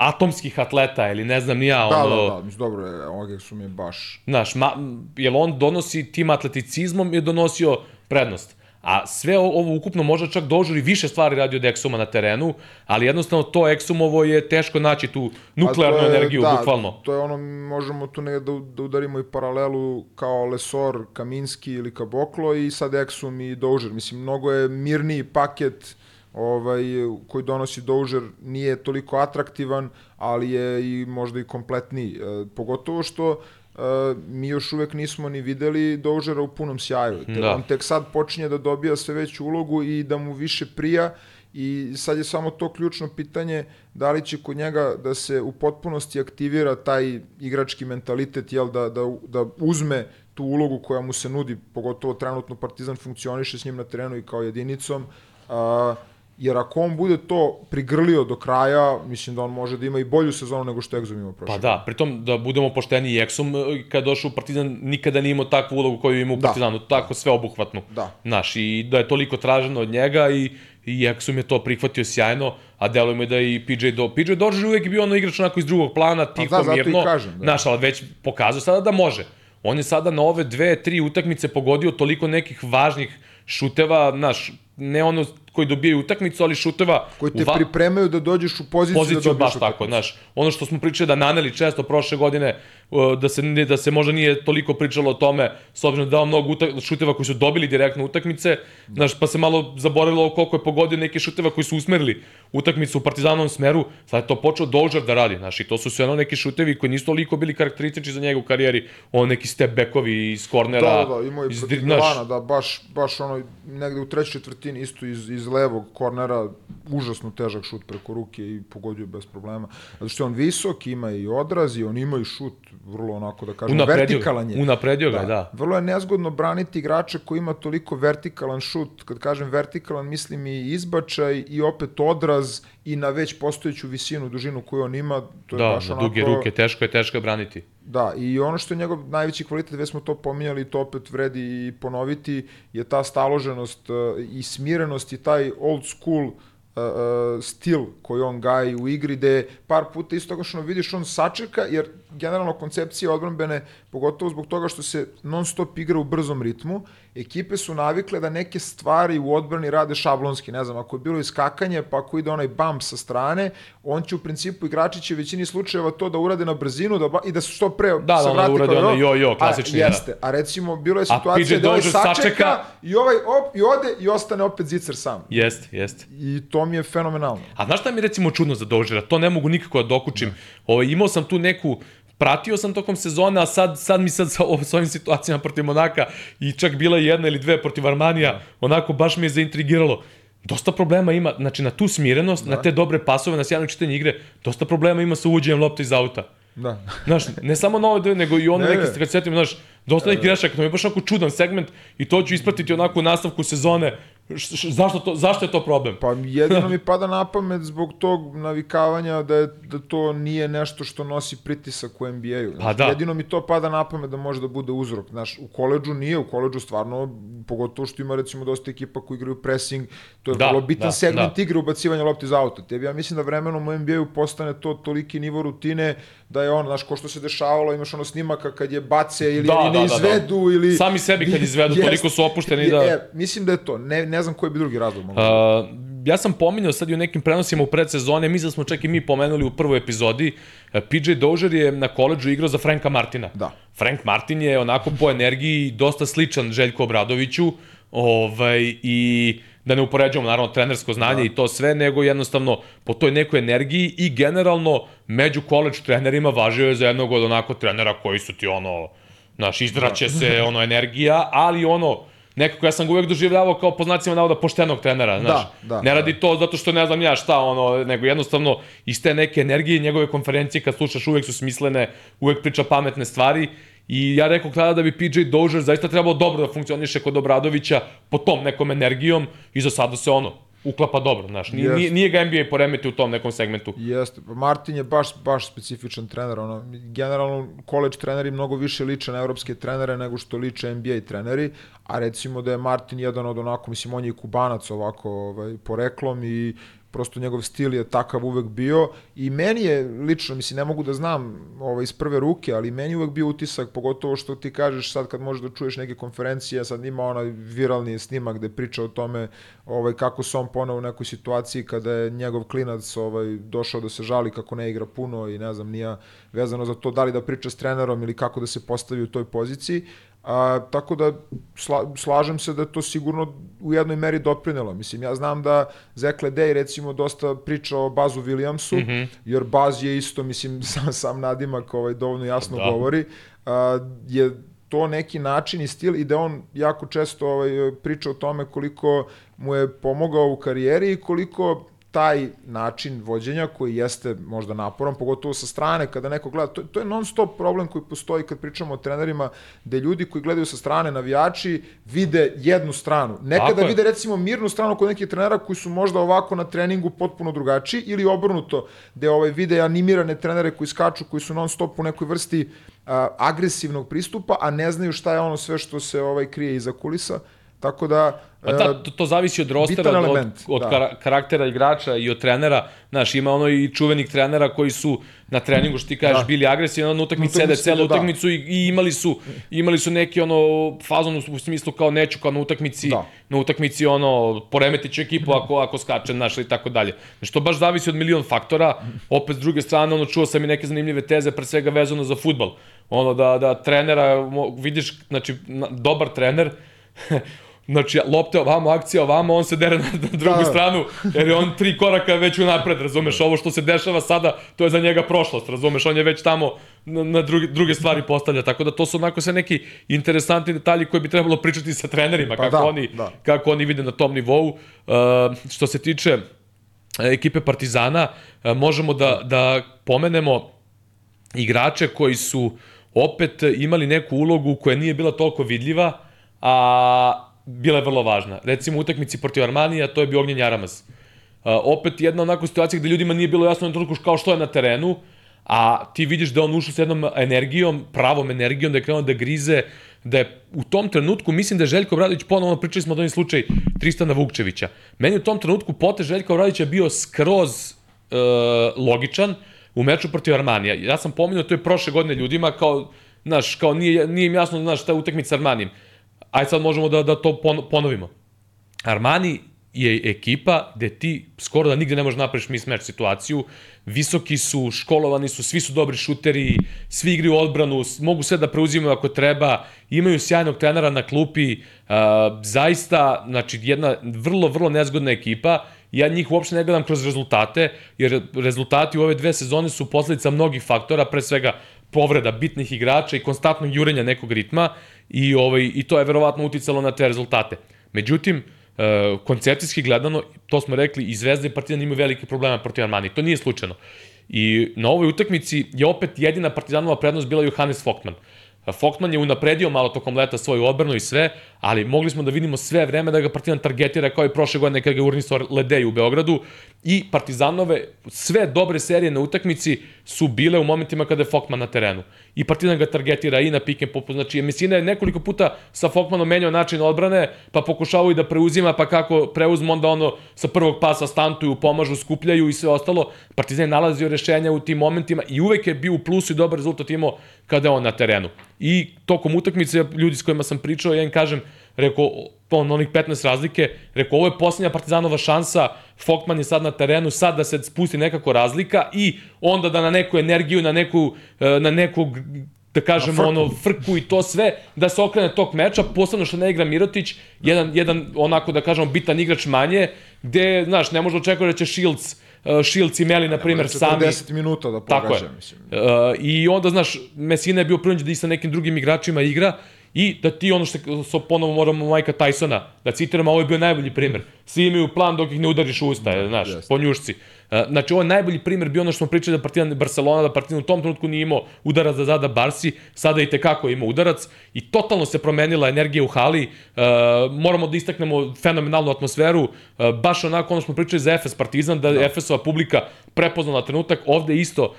atomskih atleta ili ne znam ni ja, da, ono... Da, da, da, dobro je, ovog su mi baš... Znaš, ma, jel on donosi tim atleticizmom je donosio prednost. A sve ovo ukupno možda čak dožuri više stvari radi od Exuma na terenu, ali jednostavno to Exumovo je teško naći tu nuklearnu je, energiju, da, bukvalno. to je ono, možemo tu ne da, da udarimo i paralelu kao Lesor, Kaminski ili Kaboklo i sad Exum i Dožer. Mislim, mnogo je mirniji paket ovaj, koji donosi Dožer nije toliko atraktivan, ali je i možda i kompletniji. E, pogotovo što e, mi još uvek nismo ni videli Dožera u punom sjaju. Da. On tek sad počinje da dobija sve veću ulogu i da mu više prija i sad je samo to ključno pitanje da li će kod njega da se u potpunosti aktivira taj igrački mentalitet, jel, da, da, da uzme tu ulogu koja mu se nudi, pogotovo trenutno Partizan funkcioniše s njim na terenu i kao jedinicom, a, jer ako on bude to prigrlio do kraja, mislim da on može da ima i bolju sezonu nego što Exum ima prošle. Pa da, pritom da budemo pošteni i Exum e, kad došao u Partizan nikada nije imao takvu ulogu koju ima u da. Partizanu, da. tako sve obuhvatnu. Da. Naš, i da je toliko traženo od njega i i Exum je to prihvatio sjajno, a deluje mi da i PJ Do... PJ Dozier uvek bio ono igrač onako iz drugog plana, tiho, pa da, mirno. Kažem, da. Naš, ali već pokazao sada da može. On je sada na ove dve, tri utakmice pogodio toliko nekih važnih šuteva, naš, ne ono koji dobijaju utakmicu, ali šuteva... Koji te va... pripremaju da dođeš u poziciju, da poziciju da dobiješ baš utakmicu. tako, znaš. Ono što smo pričali da naneli često prošle godine, da se, da se možda nije toliko pričalo o tome, s obzirom da dao mnogo utak, šuteva koji su dobili direktno utakmice, znaš, pa se malo zaboravilo koliko je pogodio neke šuteva koji su usmerili utakmicu u partizanovom smeru, sad je to počeo Dožar da radi, znaš, i to su sve ono neki šutevi koji nisu toliko bili karakteristični za njega u karijeri, on neki step backovi iz kornera. Da, da, imao i protiv Milana, da, baš, baš ono, negde u trećoj četvrtini isto iz, iz levog kornera, užasno težak šut preko ruke i pogodio bez problema. Zato što je on visok, ima i odraz i on ima i šut vrlo onako da kažem, unapredio, vertikalan je. Unapredio ga, da, da. Vrlo je nezgodno braniti igrača koji ima toliko vertikalan šut, kad kažem vertikalan mislim i izbačaj i opet odraz i na već postojeću visinu, dužinu koju on ima, to je da, baš onako... Da, duge ruke, teško je teško je braniti. Da, i ono što je njegov najveći kvalitet, već smo to pominjali, to opet vredi i ponoviti, je ta staloženost uh, i smirenost i taj old school uh, uh, stil koji on gaji u igri, gde par puta isto što vidiš on sačeka, jer generalno koncepcija odbranbene, pogotovo zbog toga što se non stop igra u brzom ritmu, ekipe su navikle da neke stvari u odbrani rade šablonski, ne znam, ako je bilo iskakanje, pa ako ide onaj bump sa strane, on će u principu igrači će većini slučajeva to da urade na brzinu da, i da se što pre da, da, da urade ono jo, jo, klasični. A, jeste, a recimo bilo je situacija da ovaj sačeka, sačeka, i ovaj op, i ode i ostane opet zicer sam. Jeste, jeste. I to mi je fenomenalno. A znaš šta mi recimo čudno za Dožera? To ne mogu nikako da dokučim. Da. Ovo, ovaj, imao sam tu neku pratio sam tokom sezone, a sad, sad mi sad sa, sa ovim situacijama protiv Monaka i čak bila jedna ili dve protiv Armanija, onako baš mi je zaintrigiralo. dosta problema ima, znači na tu smirenost, da. na te dobre pasove, na sjajno čitanje igre, dosta problema ima sa uvođenjem lopte iz auta. Da. Znaš, ne samo na ove dve, nego i ono neke, kad se setim, znaš, dosta nekih grešaka, to mi je baš onako čudan segment i to ću ispratiti onako u nastavku sezone, zašto, to, zašto je to problem? Pa jedino mi pada na pamet zbog tog navikavanja da, je, da to nije nešto što nosi pritisak u NBA-u. Pa da. Jedino mi to pada na pamet da može da bude uzrok. Znaš, u koleđu nije, u koleđu stvarno, pogotovo što ima recimo dosta ekipa koji igraju pressing, to je da, vrlo bitan da, segment da. igre ubacivanja lopti iz auta. Tebi ja mislim da vremenom u NBA-u postane to toliki nivo rutine da je on, znaš, ko što se dešavalo, imaš ono snimaka kad je bace ili da, ne da, izvedu da, da. ili... Sami sebi kad izvedu, yes, toliko su opušteni da... E, mislim da je to, ne, ne znam koji bi drugi razlog mogu. Uh, ja sam pominjao sad i u nekim prenosima u predsezone, da smo čak i mi pomenuli u prvoj epizodi, uh, PJ Dozier je na koleđu igrao za Franka Martina. Da. Frank Martin je onako po energiji dosta sličan Željko Obradoviću, ovaj, i da ne upoređujemo naravno trenersko znanje da. i to sve, nego jednostavno po toj nekoj energiji i generalno među koleđ trenerima važio je za jednog od onako trenera koji su ti ono, znaš, izdraće da. se ono energija, ali ono, nekako ja sam ga uvek doživljavao kao po znacima navoda poštenog trenera, znaš. Da, da, ne radi da. to zato što ne znam ja šta, ono, nego jednostavno iz te neke energije njegove konferencije kad slušaš uvek su smislene, uvek priča pametne stvari I ja rekao tada da bi PJ Dozier zaista trebalo dobro da funkcioniše kod Obradovića po tom nekom energijom i za sada se ono uklapa dobro, znaš. Nije, nije, nije ga NBA poremeti u tom nekom segmentu. Jeste. Martin je baš, baš specifičan trener. Ono, generalno, college treneri mnogo više liče na evropske trenere nego što liče NBA treneri, a recimo da je Martin jedan od onako, mislim, on je i kubanac ovako ovaj, poreklom i prosto njegov stil je takav uvek bio i meni je lično, mislim, ne mogu da znam ovaj, iz prve ruke, ali meni uvek bio utisak, pogotovo što ti kažeš sad kad možeš da čuješ neke konferencije, sad ima onaj viralni snimak gde priča o tome ovaj, kako se on ponao u nekoj situaciji kada je njegov klinac ovaj, došao da se žali kako ne igra puno i ne znam, nija vezano za to da li da priča s trenerom ili kako da se postavi u toj poziciji, A, tako da sla, slažem se da to sigurno u jednoj meri doprinelo. Mislim, ja znam da Zekle Day recimo dosta priča o Bazu Williamsu, mm -hmm. jer Baz je isto, mislim, *laughs* sam, sam nadimak ovaj, dovoljno jasno da. govori, a, je to neki način i stil i da on jako često ovaj, priča o tome koliko mu je pomogao u karijeri i koliko taj način vođenja koji jeste možda naporan, pogotovo sa strane kada neko gleda, to, to je non stop problem koji postoji kad pričamo o trenerima, gde ljudi koji gledaju sa strane, navijači, vide jednu stranu. Nekada Tako vide recimo mirnu stranu kod nekih trenera koji su možda ovako na treningu potpuno drugačiji ili obrnuto, gde ovaj vide animirane trenere koji skaču, koji su non stop u nekoj vrsti a, agresivnog pristupa, a ne znaju šta je ono sve što se ovaj krije iza kulisa Tako da... Pa da, e, to, to zavisi od rostera, od, element, od, od da. karaktera igrača i od trenera. Znaš, ima ono i čuvenih trenera koji su na treningu, što ti kažeš, da. bili agresivni, na utakmici sede celu da. utakmicu i, i, imali su imali su neki ono fazon u smislu kao neću kao na utakmici, da. na utakmici ono poremetiću ekipu ako ako skače naš i tako dalje. Znači to baš zavisi od milion faktora. Opet s druge strane ono čuo sam i neke zanimljive teze pre svega vezano za fudbal. Ono da da trenera vidiš znači dobar trener *laughs* Znači, lopte ovamo, akcija ovamo, on se dere na, na *laughs* drugu da. stranu, jer je on tri koraka već unapred, razumeš? Ovo što se dešava sada, to je za njega prošlost, razumeš? On je već tamo na, na druge, druge stvari postavlja, tako da to su onako sve neki interesantni detalji koji bi trebalo pričati sa trenerima, pa kako, da, oni, da. kako oni vide na tom nivou. Uh, što se tiče uh, ekipe Partizana, uh, možemo da, da pomenemo igrače koji su opet imali neku ulogu koja nije bila toliko vidljiva, a bila je vrlo važna. Recimo u utakmici protiv Armanija, to je bio Ognjen Jaramaz. Uh, opet jedna onako situacija gde ljudima nije bilo jasno na trenutku kao što je na terenu, a ti vidiš da on ušao sa jednom energijom, pravom energijom, da je krenuo da grize, da je u tom trenutku, mislim da je Željko Obradović, ponovno pričali smo o ovom slučaj Tristana Vukčevića, meni u tom trenutku pote Željka Obradovića bio skroz uh, logičan u meču protiv Armanija. Ja sam pominjao to je prošle godine ljudima kao, znaš, kao nije, nije im jasno, znaš, je utakmica sa Armanijem aj sad možemo da, da to ponovimo. Armani je ekipa gde ti skoro da nigde ne možeš napraviš mismatch situaciju, visoki su, školovani su, svi su dobri šuteri, svi igraju odbranu, mogu sve da preuzimaju ako treba, imaju sjajnog trenera na klupi, uh, zaista, znači, jedna vrlo, vrlo nezgodna ekipa, ja njih uopšte ne gledam kroz rezultate, jer rezultati u ove dve sezone su posledica mnogih faktora, pre svega povreda bitnih igrača i konstantnog jurenja nekog ritma i, ovaj, i to je verovatno uticalo na te rezultate. Međutim, e, koncepcijski gledano, to smo rekli, i Zvezda i Partizan imaju velike problema protiv Armani. To nije slučajno. I na ovoj utakmici je opet jedina Partizanova prednost bila Johannes Foktman. Foktman je unapredio malo tokom leta svoju odbranu i sve, ali mogli smo da vidimo sve vreme da ga Partizan targetira kao i prošle godine kada ga urnisao Ledeju u Beogradu i Partizanove sve dobre serije na utakmici su bile u momentima kada je Foktman na terenu. I Partizan ga targetira i na pick and popu, znači Mesina je nekoliko puta sa Foktmanom menjao način odbrane, pa pokušavaju da preuzima, pa kako preuzmu onda ono sa prvog pasa stantuju, pomažu, skupljaju i sve ostalo. Partizan je nalazio rešenja u tim momentima i uvek je bio u plusu i dobar rezultat imao kada je on na terenu. I tokom utakmice, ljudi s kojima sam pričao, ja im kažem, rekao, on, onih 15 razlike, rekao, ovo je posljednja Partizanova šansa, Fokman je sad na terenu, sad da se spusti nekako razlika i onda da na neku energiju, na neku, e, na nekog da kažem, ono, frku i to sve, da se okrene tog meča, posebno što ne igra Mirotić, jedan, jedan onako, da kažemo, bitan igrač manje, gde, znaš, ne može očekati da će Shields, uh, Shields i Meli, na primjer, sami... 10 minuta da pogađa, mislim. Uh, I onda, znaš, Messina je bio prinuđen da i sa nekim drugim igračima igra, I da ti ono što so ponovo moramo Majka Tysona, da citiramo, ovo je bio najbolji primer. Svi imaju plan dok ih ne udariš u usta, da, znaš, po njušci. E, znači, ovo je najbolji primer bio ono što smo pričali da Partizan Barcelona, da Partizan u tom trenutku nije imao udarac za zada Barsi, sada i tekako ima udarac i totalno se promenila energija u hali. Moramo da istaknemo fenomenalnu atmosferu, baš onako ono što smo pričali za Efes Partizan, da, da. Efesova publika prepoznala trenutak, ovde isto,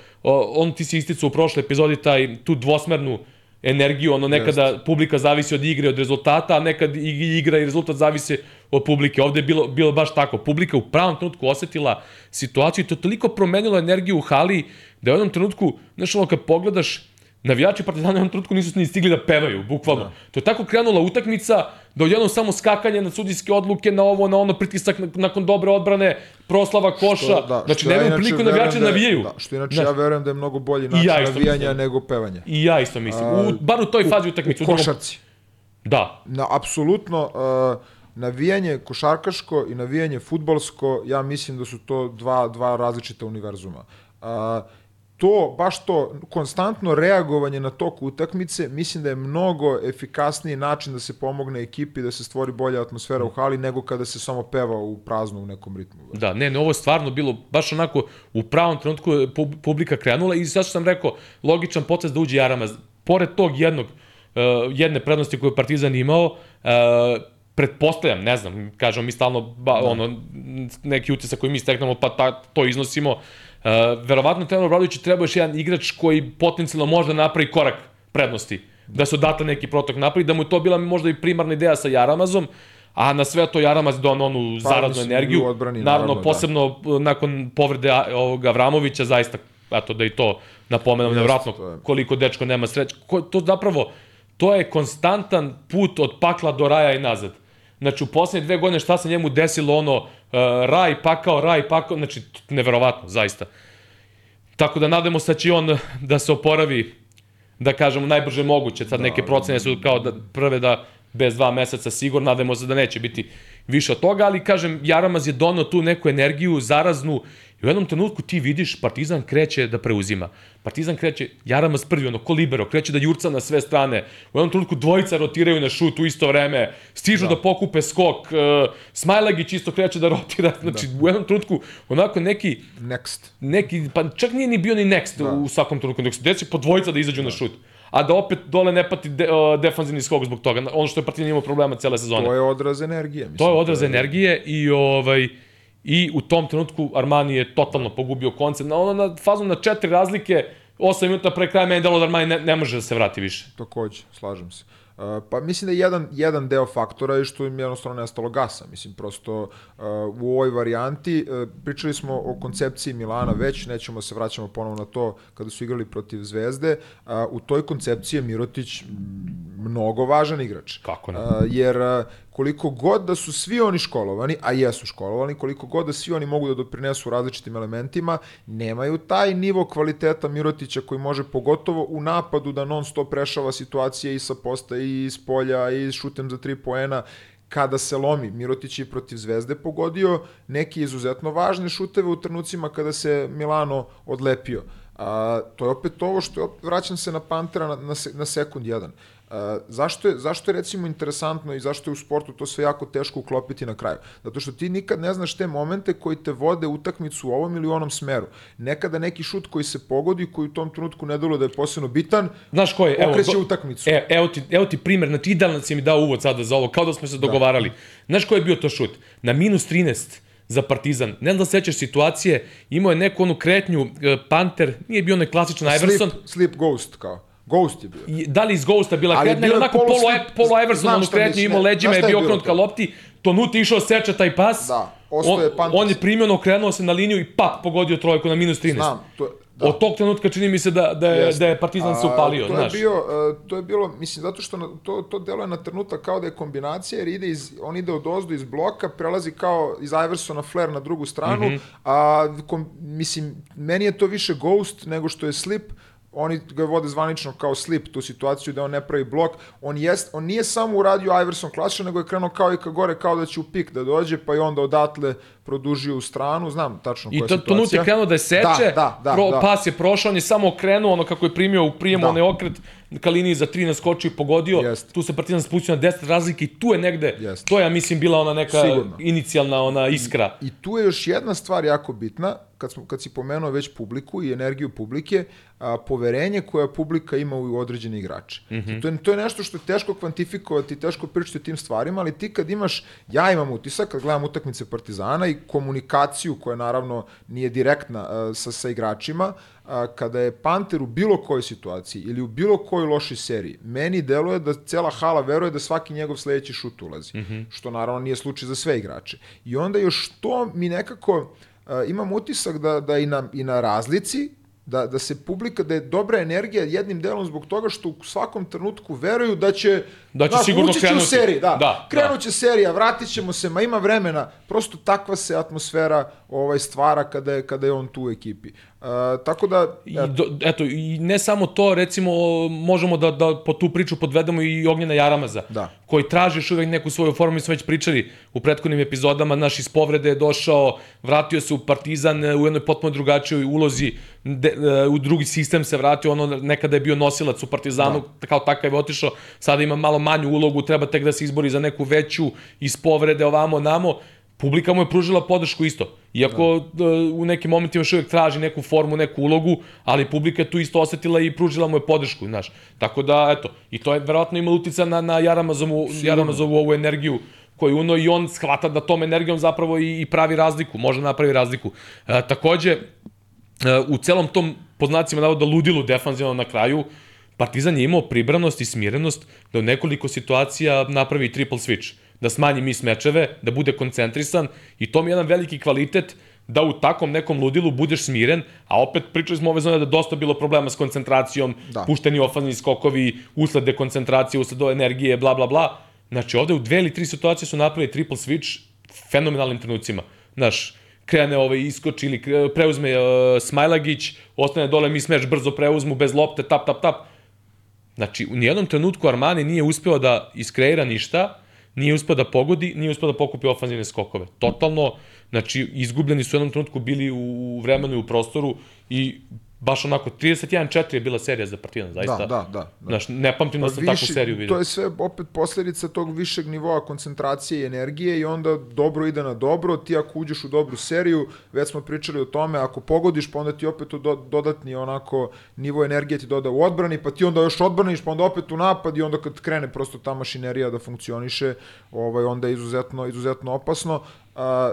on ti si isticao u prošloj epizodi taj, tu dvosmernu energiju, ono nekada Just. publika zavisi od igre, od rezultata, a nekad i igra i rezultat zavise od publike. Ovde je bilo, bilo baš tako. Publika u pravom trenutku osetila situaciju i to toliko promenilo energiju u hali da je u jednom trenutku, znaš ono kad pogledaš, navijači Partizana u jednom trenutku nisu ni stigli da pevaju, bukvalno. Da. To je tako krenula utakmica da odjednom samo skakanje na sudijske odluke, na ovo, na ono, pritisak nakon dobre odbrane, proslava koša. Što, da, znači, nemaju priliku navijači da navijaju. Da, što inače znači, ja verujem da je mnogo bolji način ja navijanja mislim. nego pevanja. I ja isto mislim. U, bar u toj fazi utakmice. U, u košarci. Da. Na, apsolutno, uh, navijanje košarkaško i navijanje futbolsko, ja mislim da su to dva, dva različita univerzuma. Uh, to, baš to konstantno reagovanje na tok utakmice, mislim da je mnogo efikasniji način da se pomogne ekipi, da se stvori bolja atmosfera u hali, nego kada se samo peva u prazno u nekom ritmu. Da, ne, ne, ovo je stvarno bilo baš onako u pravom trenutku publika krenula i sad što sam rekao, logičan potez da uđe Jaramaz. Pored tog jednog, uh, jedne prednosti koju je Partizan imao, uh, pretpostavljam, ne znam, kažemo mi stalno ba, da. ono, neki utisak koji mi steknemo, pa ta, to iznosimo, Uh, verovatno Tenor Obradović treba još jedan igrač koji potencijalno možda napravi korak prednosti. Da se odatle neki protok napravi, da mu je to bila možda i primarna ideja sa Jaramazom, a na sve to Jaramaz don onu pa, zaradnu energiju. Odbrani, naravno, naravno, da. posebno da. nakon povrede ovoga Vramovića, zaista, eto da i to napomenem, nevratno koliko dečko nema sreće. Ko, to zapravo, to je konstantan put od pakla do raja i nazad. Znači, u poslednje dve godine šta se njemu desilo, ono, raj, pakao, raj, pakao, znači, neverovatno, zaista. Tako da nadamo se da će on da se oporavi, da kažemo, najbrže moguće. Sad da, neke procene su kao da prve da bez dva meseca sigurno, nadamo se da neće biti više od toga, ali kažem, Jaramaz je donao tu neku energiju zaraznu I u jednom trenutku ti vidiš Partizan kreće da preuzima. Partizan kreće, Jaramaz prvi, ono, ko libero, kreće da jurca na sve strane. U jednom trenutku dvojica rotiraju na šut u isto vreme, stižu da, da pokupe skok, uh, Smajlagić isto kreće da rotira, znači da. u jednom trenutku onako neki... Next. Neki, pa čak nije ni bio ni next da. u svakom trenutku, nego se desi po dvojica da izađu da. na šut a da opet dole ne pati de, uh, defanzivni skok zbog toga. Ono što je Partizan imao problema cele sezone. To je odraz energije. Mislim, to je odraz to je... energije i ovaj I u tom trenutku Armani je totalno pogubio koncept. Na, ono na fazu na četiri razlike, 8 minuta pre kraja meni delo da Armani ne, ne može da se vrati više. Takođe, slažem se. Uh, pa mislim da jedan, jedan deo faktora je što im jednostavno nestalo gasa. Mislim, prosto uh, u ovoj varijanti, uh, pričali smo o koncepciji Milana već, nećemo se vraćamo ponovo na to kada su igrali protiv Zvezde. Uh, u toj koncepciji je Mirotić mnogo važan igrač. Kako ne? Uh, jer uh, koliko god da su svi oni školovani, a jesu školovani, koliko god da svi oni mogu da doprinesu različitim elementima, nemaju taj nivo kvaliteta Mirotića koji može pogotovo u napadu da non stop rešava situacije i sa posta i iz polja i šutem za tri poena kada se lomi. Mirotić je protiv Zvezde pogodio neke izuzetno važne šuteve u trenucima kada se Milano odlepio. A, to je opet ovo što, vraćam se na Pantera na, na, na sekund jedan. Zašto, je, zašto je recimo interesantno i zašto je u sportu to sve jako teško uklopiti na kraju? Zato što ti nikad ne znaš te momente koji te vode utakmicu u ovom ili onom smeru. Nekada neki šut koji se pogodi, koji u tom trenutku ne dolo da je posebno bitan, Znaš ko je? Evo, okreće go- utakmicu. E, evo, ti, evo ti primer, znači idealan si mi dao uvod sada za ovo, kao da smo se dogovarali. Znaš ko je bio to šut? Na minus 13 za Partizan. Ne znam da se sećaš situacije, imao je neku onu kretnju, e, Panter, nije bio onaj klasičan Iverson, Slip, slip ghost, kao. Ghost je bio. I da li iz Ghosta bila Ali kretnja, onako polu polo, polo Everson, kretnju, imao leđima, je bio okrenut ka lopti, Tonuti išao seče taj pas, Da, on, ostao je on je primjeno okrenuo se na liniju i pap, pogodio trojku na minus 13. Znam, to, je- da. Od tog trenutka čini mi se da, da, je, Jeste. da je Partizan se upalio, A, to znaš. Je bio, uh, to je bilo, mislim, zato što na, to, to deluje na trenutak kao da je kombinacija, jer ide iz, on ide od ozdu iz bloka, prelazi kao iz Iversona flare na drugu stranu, mm -hmm. a kom, mislim, meni je to više ghost nego što je slip, oni ga vode zvanično kao slip, tu situaciju da on ne pravi blok. On, jest, on nije samo uradio Iverson klasično, nego je krenuo kao i ka gore, kao da će u pik da dođe, pa i onda odatle produžio u stranu, znam tačno koja I to, situacija. Tonut je krenuo da je seče, Da, da, da, pro, da. pas je prošao, on je samo okrenuo, ono kako je primio u prijemu, Da. onaj okret ka liniji za 13 skočio i pogodio, Jeste. tu se Partizan spustio na 10 razlike i tu je negde, Jeste. to je, ja mislim, bila ona neka Sigurno. inicijalna ona iskra. I tu je još jedna stvar jako bitna, kad, smo, kad si pomenuo već publiku i energiju publike, a, poverenje koje publika ima u određene igrače. Mm -hmm. to, je, to je nešto što je teško kvantifikovati, teško pričati o tim stvarima, ali ti kad imaš, ja imam utisak, kad gledam utakmice Partizana i komunikaciju koja naravno nije direktna a, sa, sa igračima, a, kada je Panter u bilo kojoj situaciji ili u bilo kojoj lošoj seriji, meni deluje da cela hala veruje da svaki njegov sledeći šut ulazi, mm -hmm. što naravno nije slučaj za sve igrače. I onda još to mi nekako imam utisak da, da i, na, i na razlici, da, da se publika, da je dobra energija jednim delom zbog toga što u svakom trenutku veruju da će, Da će znaš, sigurno će u krenuti. seriji, da, Da, krenut da. serija, vratit ćemo se, ma ima vremena, prosto takva se atmosfera ovaj, stvara kada je, kada je on tu u ekipi. Uh, tako da, I do, eto, i ne samo to, recimo, možemo da, da po tu priču podvedemo i Ognjena Jaramaza, Da. koji traži još uvek neku svoju formu, mi smo već pričali u prethodnim epizodama, naš iz povrede je došao, vratio se u Partizan e, u jednoj potpuno drugačijoj ulozi, de, e, u drugi sistem se vratio, ono nekada je bio nosilac u Partizanu, da. kao takav je otišao, sada ima malo manju ulogu, treba tek da se izbori za neku veću iz povrede ovamo namo, publika mu je pružila podršku isto. Iako da. u nekim momentima još uvijek traži neku formu, neku ulogu, ali publika tu isto osetila i pružila mu je podršku, znaš. Tako da, eto, i to je verovatno imalo utica na, na Jaramazovu, Jaramazovu ovu energiju koju uno i on shvata da tom energijom zapravo i, i pravi razliku, može napravi razliku. E, takođe, e, u celom tom, po znacima navoda, ludilu defanzivno na kraju, Partizan je imao pribranost i smirenost da u nekoliko situacija napravi triple switch, da smanji mis mečeve, da bude koncentrisan i to mi je jedan veliki kvalitet da u takvom nekom ludilu budeš smiren, a opet pričali smo ove zone da dosta bilo problema s koncentracijom, Da. pušteni ofazni skokovi, usled dekoncentracije, usled energije, bla, bla, bla. Znači, ovde u dve ili tri situacije su napravili triple switch fenomenalnim trenucima. Znaš, krene ovaj iskoči ili preuzme uh, Smajlagić, ostane dole, mi smeš brzo preuzmu, bez lopte, tap, tap, tap. Znači, u nijednom trenutku Armani nije uspeo da iskreira ništa, nije uspeo da pogodi, nije uspeo da pokupi ofanzivne skokove. Totalno, znači, izgubljeni su u jednom trenutku bili u vremenu i u prostoru i baš onako, 31-4 je bila serija za Partizan, zaista. da, da, da. da. Znaš, ne pamtim da sam takvu seriju vidio. To je sve opet posledica tog višeg nivoa koncentracije i energije i onda dobro ide na dobro, ti ako uđeš u dobru seriju, već smo pričali o tome, ako pogodiš, pa onda ti opet do, dodatni onako nivo energije ti doda u odbrani, pa ti onda još odbraniš, pa onda opet u napad i onda kad krene prosto ta mašinerija da funkcioniše, ovaj, onda je izuzetno, izuzetno opasno. A,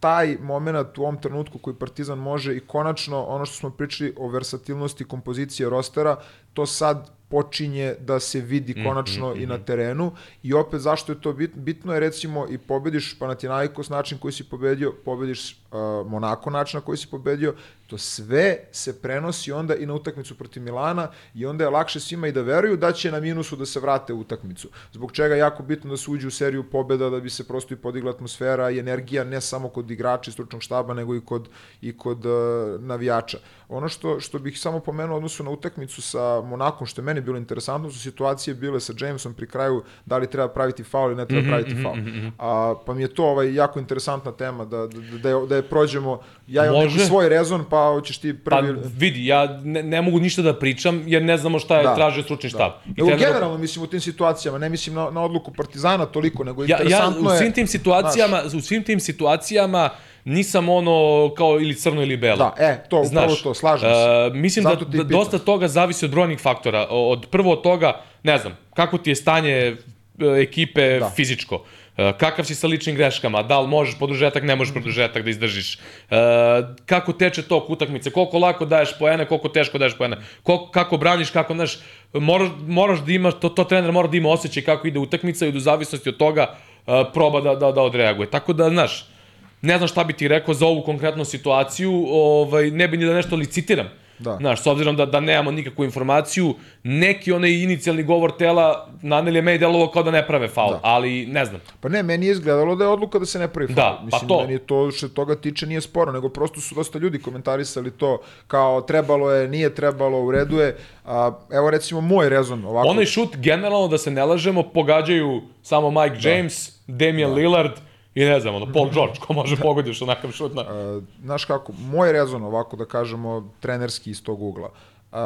taj moment u ovom trenutku koji Partizan može i konačno ono što smo pričali o versatilnosti kompozicije rostera, to sad počinje da se vidi konačno mm, mm, mm. i na terenu i opet zašto je to bit, bitno je recimo i pobediš Panathinaikos način koji si pobedio, pobediš uh, Monako način na koji si pobedio, to sve se prenosi onda i na utakmicu protiv Milana i onda je lakše svima i da veruju da će na minusu da se vrate u utakmicu. Zbog čega je jako bitno da se uđe u seriju pobeda da bi se prosto i podigla atmosfera i energija ne samo kod igrača i stručnog štaba nego i kod, i kod uh, navijača. Ono što, što bih samo pomenuo odnosu na utakmicu sa Monakom, što je meni meni bilo interesantno, su situacije bile sa Jamesom pri kraju, da li treba praviti faul ili ne treba Mhm, praviti faul. A, pa mi je to ovaj, jako interesantna tema, da, da, da, je, da je prođemo, ja imam neki Može. svoj rezon, pa hoćeš ti Pa prvi... vidi, ja ne, ne mogu ništa da pričam jer ne znamo šta je Da. tražio stručni štab. I Nego trener- generalno mislim u tim situacijama, ne mislim na, na odluku Partizana toliko, nego ja, ja interesantno u je... svim tim situacijama, u svim tim situacijama nisam ono kao ili crno ili belo. Da, e, to, upravo to, slažem se. e, mislim Zato da, da dosta toga zavisi od brojnih faktora. Od prvo od toga, ne znam, kako ti je stanje e, ekipe Da. fizičko. E, Kakav si sa ličnim greškama, da li možeš produžetak, ne možeš produžetak da izdržiš. E, kako teče tok utakmice, koliko lako daješ poene, koliko teško daješ poene. Koliko, kako braniš, kako, znaš, moraš, moraš da imaš, to, to trener mora da ima osjećaj kako ide utakmica i u zavisnosti od toga e, proba da, da, da odreaguje. Tako da, znaš, ne znam šta bi ti rekao za ovu konkretnu situaciju, ovaj, ne bi ni da nešto licitiram. Da. Znaš, s obzirom da, da nemamo nikakvu informaciju, neki onaj inicijalni govor tela naneli je meni delovalo kao da ne prave faul, Da. ali ne znam. Pa ne, meni je izgledalo da je odluka da se ne pravi faul. Da, pa Mislim, to. meni je to što toga tiče nije sporo, nego prosto su dosta ljudi komentarisali to kao trebalo je, nije trebalo, u redu je. A, evo recimo moj rezon ovako. Onaj šut, generalno, da se ne lažemo, pogađaju samo Mike James, Damian Lillard i ne znam, ono, Paul George, ko može pogodiš onakav šut na... Znaš kako, moj rezon ovako da kažemo trenerski iz tog ugla. Uh,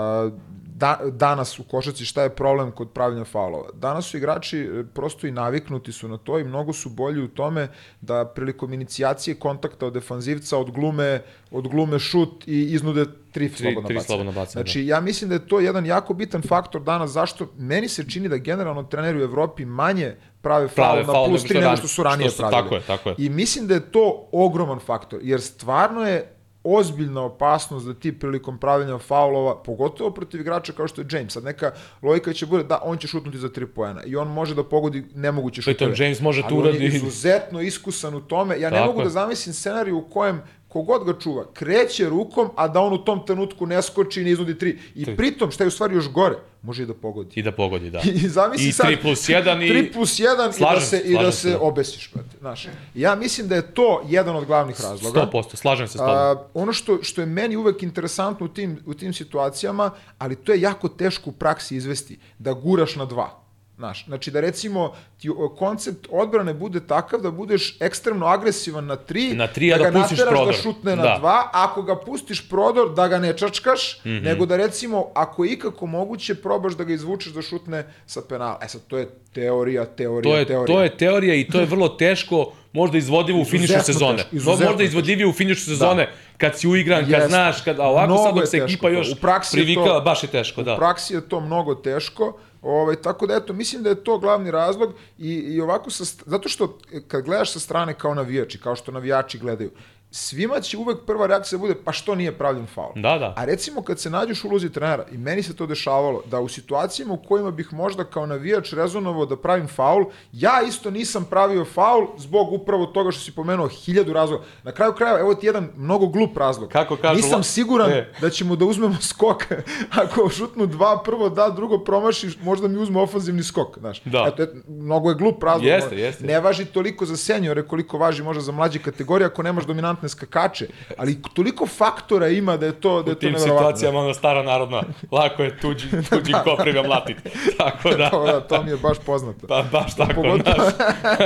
da, danas u košaci šta je problem kod pravljenja faulova? Danas su igrači e, prosto i naviknuti su na to i mnogo su bolji u tome da prilikom inicijacije kontakta od defanzivca odglume, odglume šut i iznude tri, slobodna tri bacanja. slobodna bacanja, Znači, ja mislim da je to jedan jako bitan faktor danas, zašto meni se čini da generalno treneri u Evropi manje prave faul na faul plus nego 3 što nego što su ranije što su- pravili. tako je, tako je. I mislim da je to ogroman faktor, jer stvarno je ozbiljna opasnost da ti prilikom pravljenja faulova, pogotovo protiv igrača kao što je James, sad neka logika će bude da on će šutnuti za tri poena i on može da pogodi nemoguće Pritom šutove. James može to Ali on je izuzetno iskusan u tome. Ja ne Tako mogu da zamislim scenariju u kojem kogod ga čuva, kreće rukom, a da on u tom trenutku ne skoči i ne izvodi tri. I pritom, šta je u stvari još gore, može i da pogodi. I da pogodi, da. *laughs* I zamisli I sad... 3 plus 1 i... 3 plus 1 i da Slažem se, i da slažem se se, da. obesiš, brate. Znaš, ja mislim da je to jedan od glavnih razloga. 100%, slažem se s tobom. A, ono što, što je meni uvek interesantno u tim, u tim situacijama, ali to je jako teško u praksi izvesti, da guraš na dva. Znaš, znači da recimo ti koncept odbrane bude takav da budeš ekstremno agresivan na tri, Na tri, da da ga pustiš nateraš prodor. da šutne na Da. dva, ako ga pustiš prodor da ga ne čačkaš, Mhm. nego da recimo ako je ikako moguće probaš da ga izvučeš da šutne sa penala. E sad to je teorija, teorija, To je, teorija. to je teorija i to je vrlo teško, možda izvodivo u finišu sezone. teško, No, možda izvodljivije u finišu sezone, kad si uigran, kad Jeste. znaš, kad, a ovako Mnogo sad dok se ekipa još U privikala, baš je teško, U da. praksi je to mnogo teško, ovaj, tako da eto, mislim da je to glavni razlog i, i ovako, sa, zato što e, kad gledaš sa strane kao navijači, kao što navijači gledaju, svima će uvek prva reakcija bude pa što nije pravljen faul. Da, da. A recimo kad se nađeš u ulozi trenera, i meni se to dešavalo, da u situacijama u kojima bih možda kao navijač rezonovao da pravim faul, ja isto nisam pravio faul zbog upravo toga što si pomenuo hiljadu razloga. Na kraju krajeva, evo ti jedan mnogo glup razlog. Kako kažu, Nisam siguran E. da ćemo da uzmemo skok. *laughs* Ako šutnu dva, prvo da, drugo promaši, možda mi uzme ofanzivni skok. Znaš. Da. Eto, eto, mnogo je glup razlog. Jeste, jeste. Ne važi toliko za seniore koliko važi možda za mlađe kategorije ako nemaš dominantne skakače. Ali toliko faktora ima da je to, da je U to tim nevjerovatno. situacijama ono stara narodna, lako je tuđi, *laughs* tuđi kopriga mlatiti. Tako da, To, da, to mi je baš poznato. pa baš tako, Pogotovo-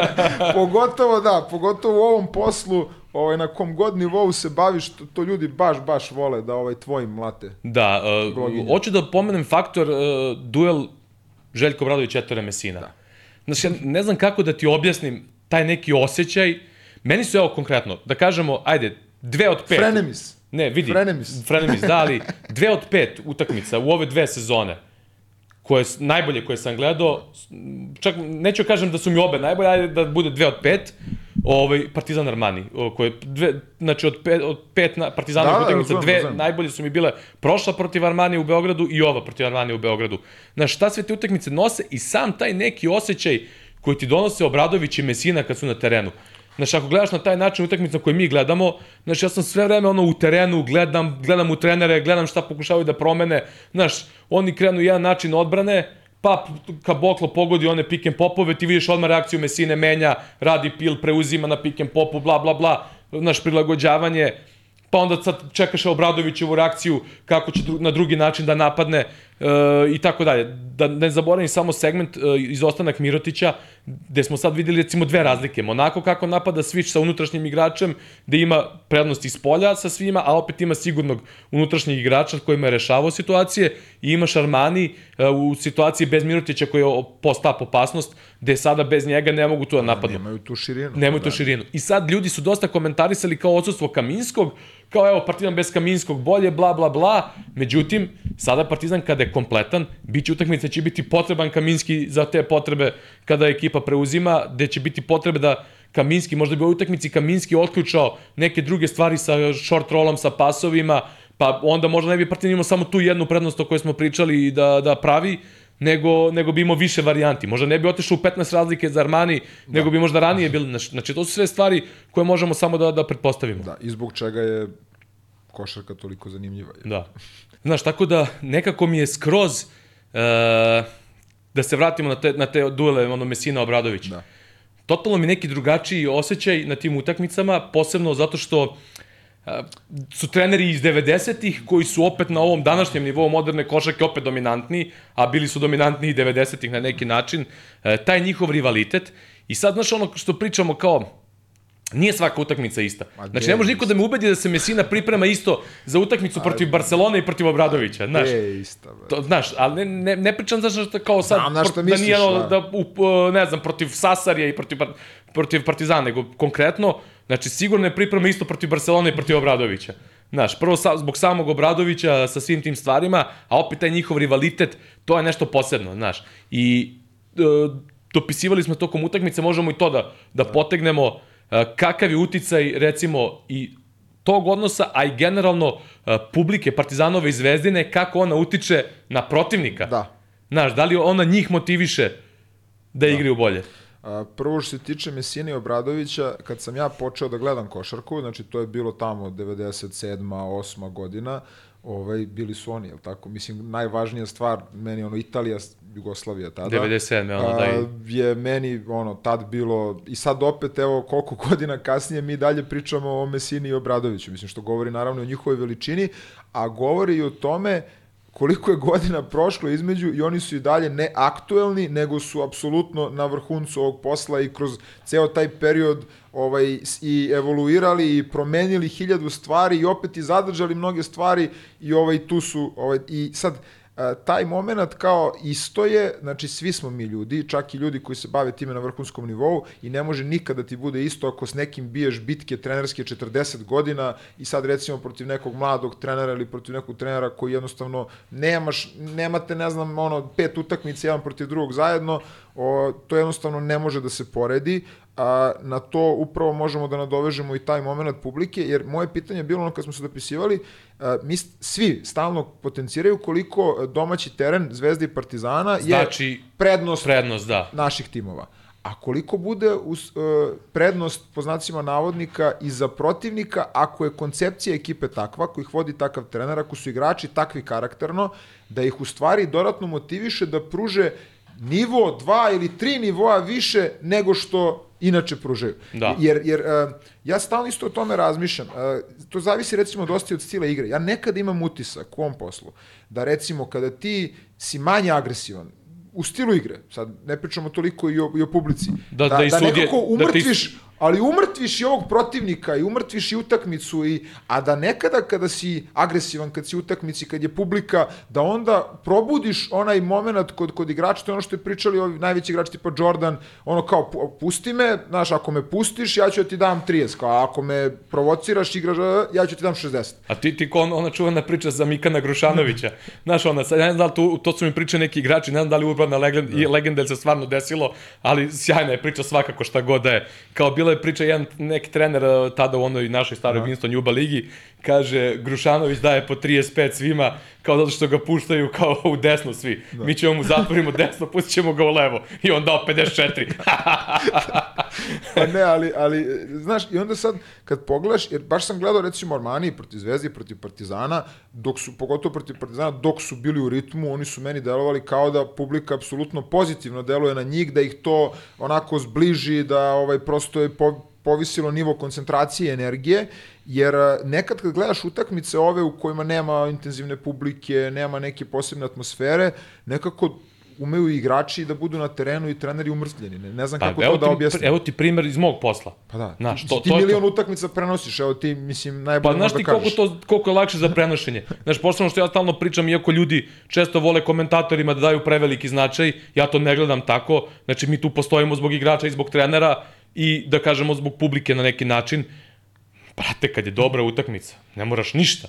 *laughs* pogotovo da, pogotovo u ovom poslu, ovaj, na kom god nivou se baviš, to, to ljudi baš, baš vole da ovaj tvoj mlate. Da, uh, hoću da pomenem faktor uh, duel Željko Bradović Ettore Mesina. Da. Znači, ja ne znam kako da ti objasnim taj neki osjećaj. Meni su, evo konkretno, da kažemo, ajde, dve od pet. Frenemis. Ne, vidi. Frenemis. Frenemis, da, ali *laughs* dve od pet utakmica u ove dve sezone, koje, najbolje koje sam gledao, čak neću kažem da su mi obe najbolje, ajde da bude dve od pet, ovaj, Partizan Armani, koje dve, znači od pet, od pet na, Partizanovih Da, da, utakmica, razumem, dve razumem. najbolje su mi bile prošla protiv Armani u Beogradu i ova protiv Armani u Beogradu. Znaš, šta sve te utakmice nose i sam taj neki osjećaj koji ti donose Obradović i Mesina kad su na terenu. Znaš, ako gledaš na taj način utakmicu koju mi gledamo, znaš, ja sam sve vreme ono u terenu, gledam, gledam u trenere, gledam šta pokušavaju da promene. Znaš, oni krenu jedan način odbrane, pa ka Boklo pogodi one pick and popove, ti vidiš odmah reakciju Mesine menja, radi pil, preuzima na pick and popu, bla, bla, bla, znaš, prilagođavanje, pa onda sad čekaš Obradovićevu reakciju kako će na drugi način da napadne. I tako dalje. Da ne zaboravim samo segment e, izostanak Mirotića, gde smo sad videli recimo dve razlike. Monako kako napada switch sa unutrašnjim igračem, gde ima prednost iz polja sa svima, a opet ima sigurnog unutrašnjeg igrača kojima je rešavao situacije i ima Šarmani e, u situaciji bez Mirotića koji je postap opasnost, gde sada bez njega ne mogu tu da napadnu. Nemaju tu širinu. Nemaju tu da. širinu. I sad ljudi su dosta komentarisali kao odsustvo Kaminskog, kao evo Partizan bez Kaminskog bolje, bla bla bla. Međutim, sada Partizan kada kompletan, biće utakmica će biti potreban Kaminski za te potrebe kada ekipa preuzima, gde će biti potrebe da Kaminski, možda bi u utakmici Kaminski otključao neke druge stvari sa short rollom, sa pasovima, pa onda možda ne bi Partizan imao samo tu jednu prednost o kojoj smo pričali da, da pravi, nego, nego bi imao više varijanti. Možda ne bi otišao u 15 razlike za Armani, da. nego bi možda ranije bili. Znači, to su sve stvari koje možemo samo da, da pretpostavimo. Da, i zbog čega je košarka toliko zanimljiva. Je. Da. Znaš, tako da nekako mi je skroz, uh, da se vratimo na te, na te duele, ono Mesina Obradović. Da. Totalno mi neki drugačiji osjećaj na tim utakmicama, posebno zato što uh, su treneri iz 90-ih koji su opet na ovom današnjem nivou moderne košake opet dominantni, a bili su dominantni i 90-ih na neki način, e, taj njihov rivalitet. I sad, znaš, ono što pričamo kao, Nije svaka utakmica ista. Znači, ne može niko da me ubedi da se Mesina priprema isto za utakmicu protiv Barcelone i protiv Obradovića, znaš. Je ista, to, znaš, ali ne, ne, ne pričam znaš što kao sad, Znam, pro, misliš, da nije ono, da, u, ne znam, protiv Sasarija i protiv, protiv Partizana, nego konkretno, Znači, sigurno je priprema isto protiv Barcelona i protiv Obradovića. Znaš, prvo sa, zbog samog Obradovića sa svim tim stvarima, a opet taj njihov rivalitet, to je nešto posebno, znaš. I e, dopisivali smo tokom utakmice, možemo i to da, da potegnemo e, kakav je uticaj, recimo, i tog odnosa, a i generalno e, publike Partizanove i Zvezdine, kako ona utiče na protivnika. Da. Znaš, da li ona njih motiviše da, da. igraju bolje? Prvo što se tiče Mesine i Obradovića, kad sam ja počeo da gledam košarku, znači to je bilo tamo 97. 8. godina, ovaj, bili su oni, jel tako? Mislim, najvažnija stvar, meni ono Italija, Jugoslavija tada. 97. ono, da Je meni, ono, tad bilo, i sad opet, evo, koliko *laughs* godina kasnije mi dalje pričamo o Mesini i Obradoviću, mislim, što govori naravno o njihovoj veličini, a govori i o tome koliko je godina prošlo između i oni su i dalje ne aktuelni, nego su apsolutno na vrhuncu ovog posla i kroz ceo taj period ovaj, i evoluirali i promenili hiljadu stvari i opet i zadržali mnoge stvari i ovaj, tu su, ovaj, i sad, taj moment kao isto je, znači svi smo mi ljudi, čak i ljudi koji se bave time na vrhunskom nivou i ne može nikada ti bude isto ako s nekim biješ bitke trenerske 40 godina i sad recimo protiv nekog mladog trenera ili protiv nekog trenera koji jednostavno nemaš, nemate ne znam ono pet utakmica jedan protiv drugog zajedno, o, to jednostavno ne može da se poredi, a na to upravo možemo da nadovežemo i taj moment publike, jer moje pitanje je bilo ono kad smo se dopisivali, a, mi svi stalno potenciraju koliko domaći teren Zvezde i Partizana znači, je prednost, prednost da. naših timova. A koliko bude us, uh, prednost po znacima navodnika i za protivnika ako je koncepcija ekipe takva, ako ih vodi takav trener, ako su igrači takvi karakterno, da ih u stvari dodatno motiviše da pruže nivo dva ili tri nivoa više nego što inače pružaju. Da. Jer, jer uh, ja stalno isto o tome razmišljam. Uh, to zavisi recimo dosta od stila igre. Ja nekad imam utisak u ovom poslu da recimo kada ti si manje agresivan, u stilu igre, sad ne pričamo toliko i o, i o publici, da, da, da, da nekako umrtviš, da ti ali umrtviš i ovog protivnika i umrtviš i utakmicu i a da nekada kada si agresivan kad si u utakmici kad je publika da onda probudiš onaj momenat kod kod igrača to je ono što je pričali ovi najveći igrači tipa Jordan ono kao pusti me znaš ako me pustiš ja ću da ti dam 30 kao ako me provociraš igraš ja ću ti dam 60 a ti ti kon ona čuvena priča za Mikana Grušanovića. *laughs* Znaš ona sad ne znam da li tu, to su mi priče neki igrači ne znam da li urbana legenda, da. legenda se stvarno desilo ali sjajna je priča svakako šta god da je. Kao bilo je priča jedan neki trener uh, tada u onoj našoj staroj Winston Juba ligi, kaže Grušanović daje po 35 svima, kao zato što ga puštaju kao u desno svi. Da. Mi ćemo mu zatvorimo desno, pustit ćemo ga u levo. I on dao 54. pa ne, ali, ali, znaš, i onda sad, kad pogledaš, jer baš sam gledao recimo Armani protiv Zvezdi, protiv Partizana, dok su, pogotovo protiv Partizana, dok su bili u ritmu, oni su meni delovali kao da publika apsolutno pozitivno deluje na njih, da ih to onako zbliži, da ovaj, prosto je po, povisilo nivo koncentracije i energije, jer a, nekad kad gledaš utakmice ove u kojima nema intenzivne publike, nema neke posebne atmosfere, nekako umeju igrači da budu na terenu i treneri umrtvljeni. Ne, ne znam kako to da ti, objasnim. Evo ti primer iz mog posla. Pa da, Znaš, ti, to- ti to milion to. utakmica prenosiš, evo ti, mislim, najbolje Pa znaš ti koliko, to, koliko je lakše za prenošenje. Znaš, posebno što ja stalno pričam, iako ljudi često vole komentatorima da daju preveliki značaj, ja to ne gledam tako. Znači, mi tu postojimo zbog igrača i zbog trenera i, da kažemo, zbog publike na neki način. Brate, kad je dobra utakmica, ne moraš ništa.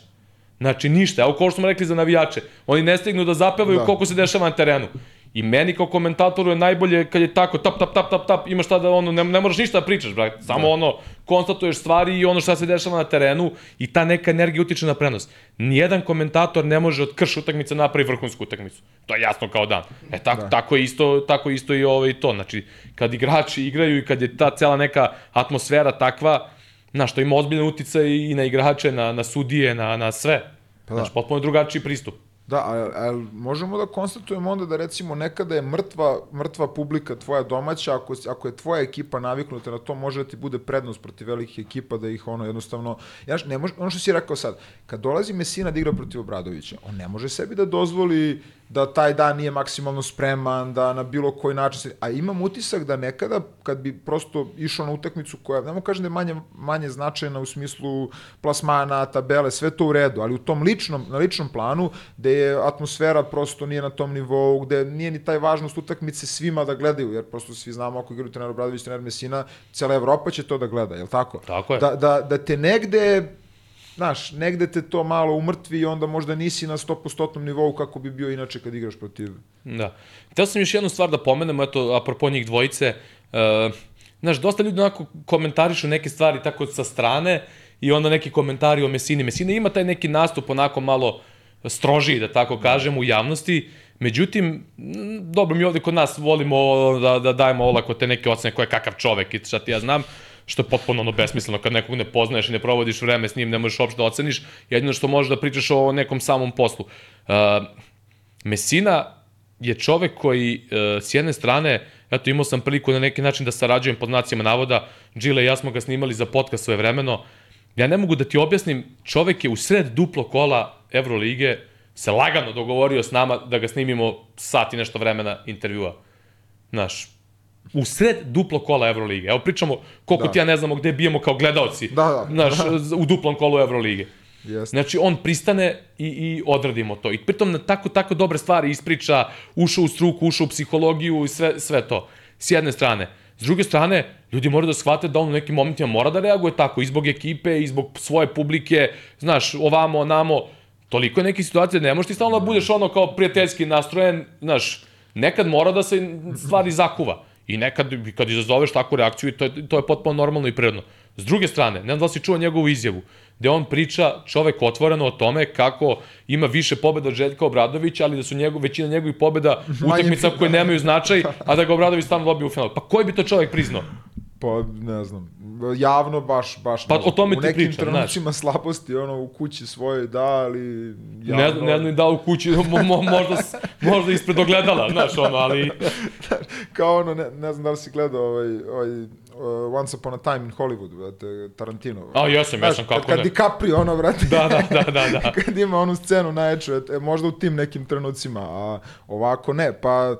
Znači, ništa. Evo, kao što smo rekli za navijače, oni ne stignu da zapevaju Da. koliko se dešava na terenu. I meni kao komentatoru je najbolje kad je tako tap, tap, tap, tap, tap, imaš šta da ono, ne, ne moraš ništa da pričaš, brate. Samo da. ono, konstatuješ stvari i ono šta se dešava na terenu i ta neka energija utiče na prenos. Nijedan komentator ne može od krš utakmice napravi vrhunsku utakmicu. To je jasno kao dan. E tako, da. tako, je isto, tako isto i ovo i to. Znači, kad igrači igraju i kad je ta cela neka atmosfera takva, znaš, to ima ozbiljan uticaj i na igrače, na, na sudije, na, na sve. Pa da. Znaš, potpuno drugačiji pristup. Da, a, a možemo da konstatujemo onda da recimo nekada je mrtva, mrtva publika tvoja domaća, ako, ako je tvoja ekipa naviknuta na to, može da ti bude prednost protiv velikih ekipa, da ih ono jednostavno... Ja, ne može, ono što si rekao sad, kad dolazi Mesina da igra protiv Obradovića, on ne može sebi da dozvoli da taj dan nije maksimalno spreman, da na bilo koji način se... A imam utisak da nekada, kad bi prosto išao na utakmicu koja, ne mogu kažem da je manje, manje značajna u smislu plasmana, tabele, sve to u redu, ali u tom ličnom, na ličnom planu, gde je atmosfera prosto nije na tom nivou, gde nije ni taj važnost utakmice svima da gledaju, jer prosto svi znamo ako igraju trener Obradović, trener Mesina, cela Evropa će to da gleda, je li tako? Tako je. Da, da, da te negde znaš, negde te to malo umrtvi i onda možda nisi na 100% nivou kako bi bio inače kad igraš protiv... Da. Htio sam još jednu stvar da pomenem, eto, apropo njih dvojice. Uh, znaš, dosta ljudi onako komentarišu neke stvari tako sa strane i onda neki komentari o Mesini. Mesina ima taj neki nastup onako malo strožiji, da tako kažem, u javnosti. Međutim, dobro, mi ovde kod nas volimo da, da dajemo olako te neke ocene ko je kakav čovek i šta ti ja znam, što je potpuno ono besmisleno kad nekog ne poznaješ i ne provodiš vreme s njim, ne možeš uopšte da oceniš, jedino što možeš da pričaš o nekom samom poslu. Uh, Mesina je čovek koji uh, s jedne strane, eto imao sam priliku na neki način da sarađujem pod nacijama navoda, Džile i ja smo ga snimali za podcast svoje vremeno, ja ne mogu da ti objasnim, čovek je u sred duplo kola Evrolige se lagano dogovorio s nama da ga snimimo sat i nešto vremena intervjua. Znaš, u sred duplo kola Evrolige. Evo pričamo koliko Da. ti ja ne znamo gde bijemo kao gledaoci. Da, da. Znaš, u duplom kolu Evrolige. Jeste. Znači, on pristane i, i odradimo to. I pritom na tako, tako dobre stvari ispriča, ušao u struku, ušao u psihologiju i sve, sve to. S jedne strane. S druge strane, ljudi moraju da shvate da on u nekim momentima mora da reaguje tako, i zbog ekipe, i zbog svoje publike, znaš, ovamo, onamo, toliko je neke situacije, ne možeš ti stalno da budeš ono kao prijateljski nastrojen, znaš, nekad mora da se stvari zakuva. I nekad, kad izazoveš takvu reakciju, to je, to je potpuno normalno i prirodno. S druge strane, ne znam da li si čuo njegovu izjavu, gde on priča čovek otvoreno o tome kako ima više pobeda od Željka Obradovića, ali da su njegov, većina njegovih pobeda utakmica koje nemaju značaj, *laughs* a da ga Obradović stalno dobije u finalu. Pa koji bi to čovek priznao? Pa, ne znam, javno baš, baš Pa ne znam. o tome U nekim pričam, trenucima slabosti, ono, u kući svoje da, ali Ne, javno... ne znam da u kući, mo, mo, možda, možda ispred ogledala, znaš, ono, ali... *laughs* Kao ono, ne, ne znam da li si gledao ovaj, ovaj uh, Once Upon a Time in Hollywood, brate, Tarantino. A, jesam, jesam, Znaš, kako kad, ne. kad DiCaprio, ono, brate, Da, da, da, da, da. *laughs* kad ima onu scenu najjaču, e, možda u tim nekim trenucima, a ovako ne, pa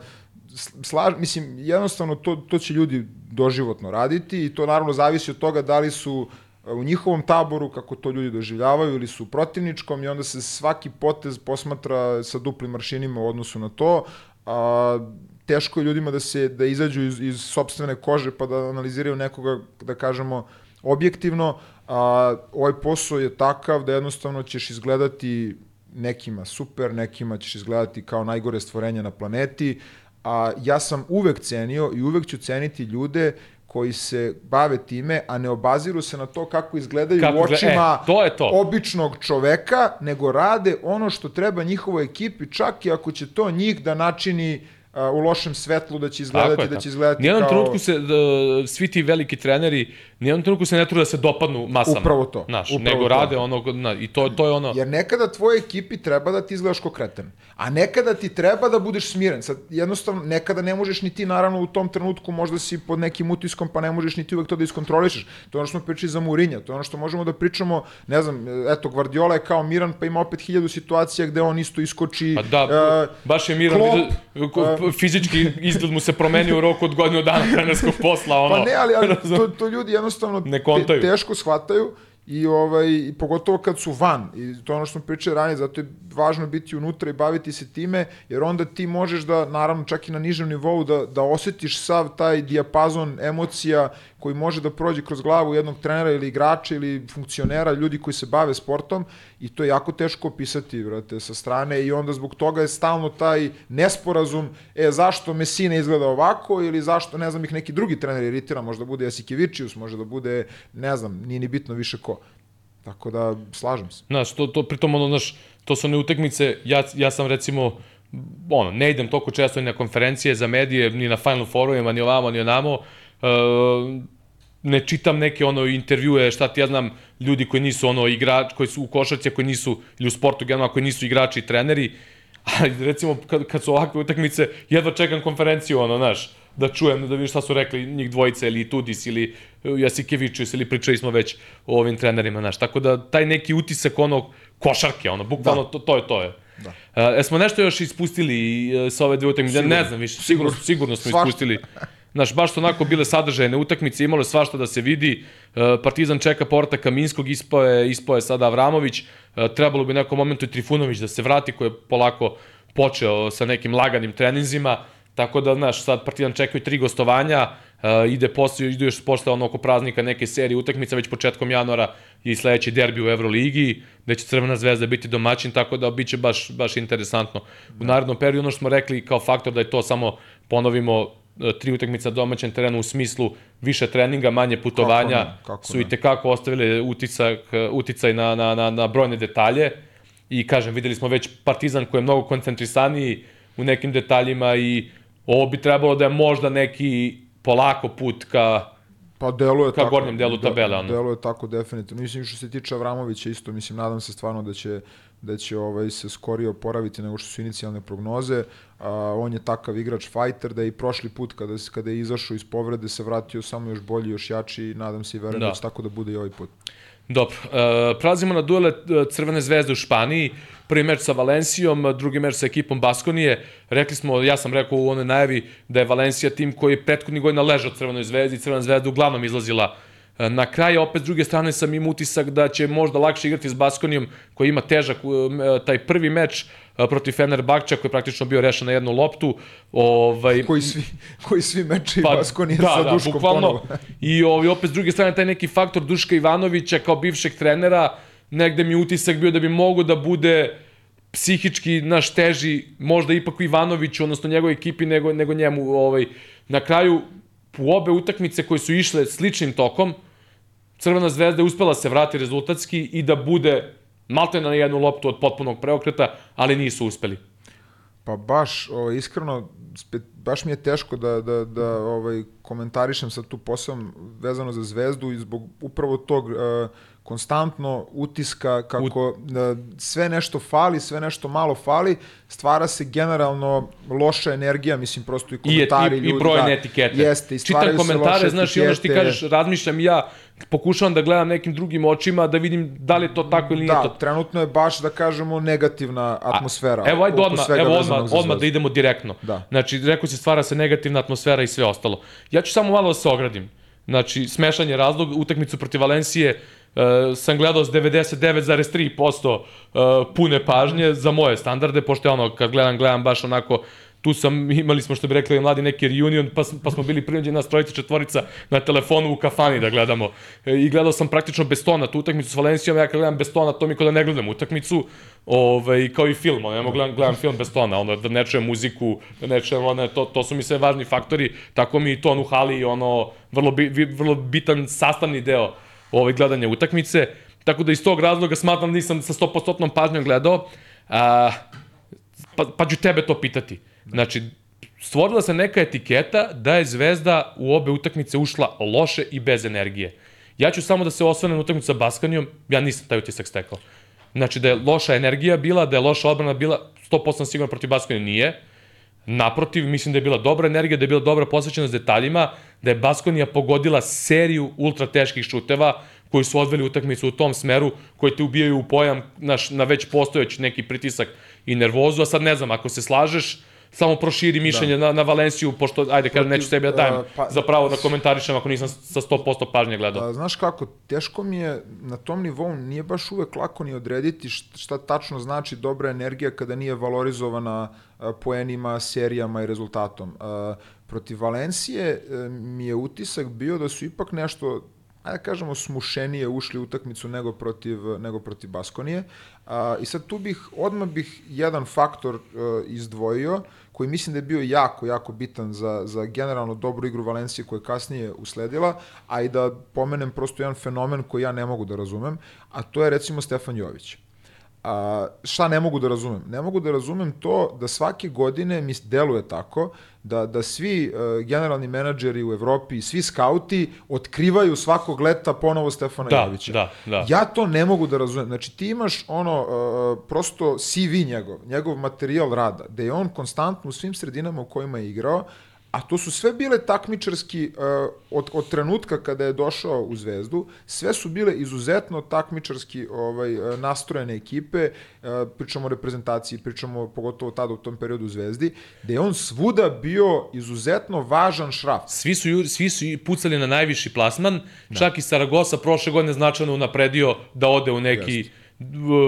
s- slaž, mislim, jednostavno to, to će ljudi doživotno raditi i to naravno zavisi od toga da li su e, u njihovom taboru, kako to ljudi doživljavaju, ili su protivničkom i onda se svaki potez posmatra sa duplim maršinima u odnosu na to, a teško je ljudima da se da izađu iz, iz sopstvene kože pa da analiziraju nekoga, da kažemo, objektivno, a, ovaj posao je takav da jednostavno ćeš izgledati nekima super, nekima ćeš izgledati kao najgore stvorenja na planeti, a ja sam uvek cenio i uvek ću ceniti ljude koji se bave time, a ne obaziru se na to kako izgledaju Kako u očima e, to je to. običnog čoveka, nego rade ono što treba njihovoj ekipi, čak i ako će to njih da načini uh, u lošem svetlu, da će izgledati, je, da će izgledati kao... trenutku se, da, svi ti veliki treneri, nijednom trenutku se ne trude da se dopadnu masama. Upravo to, Znaš, upravo nego to. rade ono, na, i to, to je ono... Jer nekada tvojoj ekipi treba da ti izgledaš ko kreten, a nekada ti treba da budeš smiren. Sad, jednostavno, nekada ne možeš ni ti, naravno, u tom trenutku možda si pod nekim utiskom, pa ne možeš ni ti uvek to da iskontrolišeš. To je ono što smo pričali za Mourinho, to je ono što možemo da pričamo, ne znam, eto, Guardiola je kao miran, pa ima opet hiljadu situacija gde on isto iskoči... Pa da, e, baš je Miran, Klopp, vidio, ko- fizički izgled mu se promenio u roku od godinu dana trenerskog posla, *laughs* ono. Pa ne, ali, ali *laughs* to, to ljudi jednostavno Ne kontaju. te, teško shvataju i ovaj i pogotovo kad su van i to je ono što smo pričali ranije zato je važno biti unutra i baviti se time jer onda ti možeš da naravno čak i na nižem nivou da da osetiš sav taj dijapazon emocija koji može da prođe kroz glavu jednog trenera ili igrača ili funkcionera, ljudi koji se bave sportom i to je jako teško opisati, brate, sa strane i onda zbog toga je stalno taj nesporazum, e, zašto Messi ne izgleda ovako ili zašto, ne znam, ih neki drugi trener iritira, možda bude Jasikevičius, može da bude, ne znam, nije ni bitno više ko. Tako da, slažem se. Znaš, to, to, pritom, ono, znaš, to su one utakmice, ja, ja sam recimo, ono, ne idem toliko često ni na konferencije za medije, ni na Final Forumima, ni ovamo, ni onamo, ne čitam neke ono intervjue, šta ti ja znam, ljudi koji nisu ono igrač, koji su u košarci, koji nisu, ili u sportu generalno, koji nisu igrači i treneri, ali recimo kad, kad su ovakve utakmice, jedva čekam konferenciju, ono, znaš, da čujem, da vidim šta su rekli njih dvojice, ili Tudis, ili Jasikevičius, ili pričali smo već o ovim trenerima, znaš, tako da taj neki utisak ono košarke, ono, bukvalno da. to, to je to je. Da. Uh, smo nešto još ispustili uh, sa ove dve utakmice? Ne znam više, sigurno, sigurno smo Svašta. ispustili. *laughs* Znaš, baš su onako bile sadržajne utakmice, imalo je svašta da se vidi. Uh, Partizan čeka porta Kaminskog, ispao je, ispao je sada Avramović. Uh, trebalo bi nekom momentu i Trifunović da se vrati, koji je polako počeo sa nekim laganim treninzima. Tako da, znaš, sad Partizan čekaju tri gostovanja, uh, ide posle, ide još posle ono oko praznika neke serije utakmica, već početkom januara i sledeći derbi u Euroligi, gde će Crvena zvezda biti domaćin, tako da biće baš, baš interesantno. U narednom periodu ono što smo rekli kao faktor da je to samo, ponovimo, e, tri utakmice na domaćem terenu u smislu više treninga, manje putovanja, Kako ne, kako su i tekako ostavili utisak, uticaj na, na, na, na brojne detalje i kažem, videli smo već Partizan koji je mnogo koncentrisaniji u nekim detaljima i ovo bi trebalo da je možda neki polako put ka Pa deluje Ka tako. gornjem delu tabele, ono. Deluje tako definitivno. Mislim što se tiče Avramovića isto, mislim nadam se stvarno da će da će ovaj se skorije oporaviti nego što su inicijalne prognoze. A, on je takav igrač fighter da je i prošli put kada se kada je izašao iz povrede se vratio samo još bolji, još jači i nadam se i verujem da. Da. će tako da bude i ovaj put. Dobro, uh, prelazimo na duele e, Crvene zvezde u Španiji. Prvi meč sa Valencijom, drugi meč sa ekipom Baskonije. Rekli smo, ja sam rekao u onoj najavi da je Valencija tim koji je prethodni godina ležao Crvenoj zvezdi i Crvena zvezda uglavnom izlazila e, na kraj, a opet s druge strane sam im utisak da će možda lakše igrati s Baskonijom koji ima težak e, taj prvi meč e, protiv Fenerbahča koji je praktično bio rešen na jednu loptu. Ovaj, Koji svi *laughs* koji svi meče Pa, pa, Baskonije da, sa da, Duškom bukvalno. ponovo. *laughs* I ovaj, opet s druge strane, taj neki faktor Duška Ivanovića kao bivšeg trenera, negde mi utisak bio da bi mogo da bude psihički naš teži, možda ipak u Ivanoviću, odnosno njegovoj ekipi, nego, nego njemu. Ovaj. Na kraju, u obe utakmice koje su išle sličnim tokom, Crvena zvezda je uspela se vrati rezultatski i da bude malte na jednu loptu od potpunog preokreta, ali nisu uspeli. Pa baš, ovaj, iskreno, spe, baš mi je teško da, da, da ovaj, komentarišem sad tu posao vezano za zvezdu i zbog upravo tog uh, konstantno utiska kako uh, sve nešto fali, sve nešto malo fali, stvara se generalno loša energija, mislim prosto i I, komentari i, ljudi. i brojne da, etikete. Jeste, i Čitam komentare, znaš, i ono što ti etikete. kažeš, razmišljam i ja, pokušavam da gledam nekim drugim očima, da vidim da li je to tako ili nije Da, to. trenutno je baš, da kažemo, negativna atmosfera. Evo, ajde odmah, evo odmah, odmah da idemo direktno. Da. Znači, rekao si, stvara se negativna atmosfera i sve ostalo. Ja ću samo malo da se ogradim. Znači, smešan je razlog, utakmicu protiv Valencije uh, sam gledao s 99,3% uh, pune pažnje za moje standarde, pošto je ono, kad gledam, gledam baš onako tu sam, imali smo što bi rekli mladi neki reunion, pa, pa smo bili prinuđeni nas trojica četvorica na telefonu u kafani da gledamo. E, I gledao sam praktično bez tona tu utakmicu s Valencijom, ja kad gledam bez tona, to mi kao da ne gledam utakmicu, ovaj, kao i film, ono, ja mogu gledam, gledam film bez tona, ono, da ne čujem muziku, da ne čujem, ono, to, to su mi sve važni faktori, tako mi i ton u hali, ono, vrlo, bi, vrlo bitan sastavni deo ovaj, gledanja utakmice, tako da iz tog razloga smatram da nisam sa 100% pažnjom gledao, a, pa, pa ću tebe to pitati. Znači, stvorila se neka etiketa da je Zvezda u obe utakmice ušla loše i bez energije. Ja ću samo da se osvrnem na utakmicu sa Baskanijom, ja nisam taj utisak stekao. Znači da je loša energija bila, da je loša odbrana bila, 100% sigurno protiv Baskonije nije. Naprotiv, mislim da je bila dobra energija, da je bila dobra posvećenost detaljima, da je Baskonija pogodila seriju ultra teških šuteva koji su odveli utakmicu u tom smeru, koji te ubijaju u pojam na, na već postojeći neki pritisak i nervozu, a sad ne znam, ako se slažeš, samo proširi mišljenje da. na, na Valenciju, pošto, ajde, kažem, neću sebi da dajem uh, pa, za pravo da komentarišem ako nisam sa 100% pažnje gledao. Uh, znaš kako, teško mi je na tom nivou, nije baš uvek lako ni odrediti šta, tačno znači dobra energija kada nije valorizovana uh, poenima, serijama i rezultatom. Uh, protiv Valencije uh, mi je utisak bio da su ipak nešto ajde da kažemo, smušenije ušli u utakmicu nego protiv, nego protiv Baskonije. A, I sad tu bih, odmah bih jedan faktor uh, izdvojio, koji mislim da je bio jako, jako bitan za, za generalno dobru igru Valencije koja je kasnije usledila, a i da pomenem prosto jedan fenomen koji ja ne mogu da razumem, a to je recimo Stefan Jović. A, šta ne mogu da razumem? Ne mogu da razumem to da svake godine mi deluje tako da, da svi uh, generalni menadžeri u Evropi i svi skauti otkrivaju svakog leta ponovo Stefana da, Jovića. Da, da. Ja to ne mogu da razumem. Znači ti imaš ono, uh, prosto CV njegov, njegov materijal rada, da je on konstantno u svim sredinama u kojima je igrao, A to su sve bile takmičarski, uh, od, od trenutka kada je došao u Zvezdu, sve su bile izuzetno takmičarski ovaj, uh, nastrojene ekipe, uh, pričamo o reprezentaciji, pričamo pogotovo tada u tom periodu u Zvezdi, da je on svuda bio izuzetno važan šraf. Svi su, svi su pucali na najviši plasman, da. čak i Saragosa prošle godine značajno unapredio da ode u neki Jeste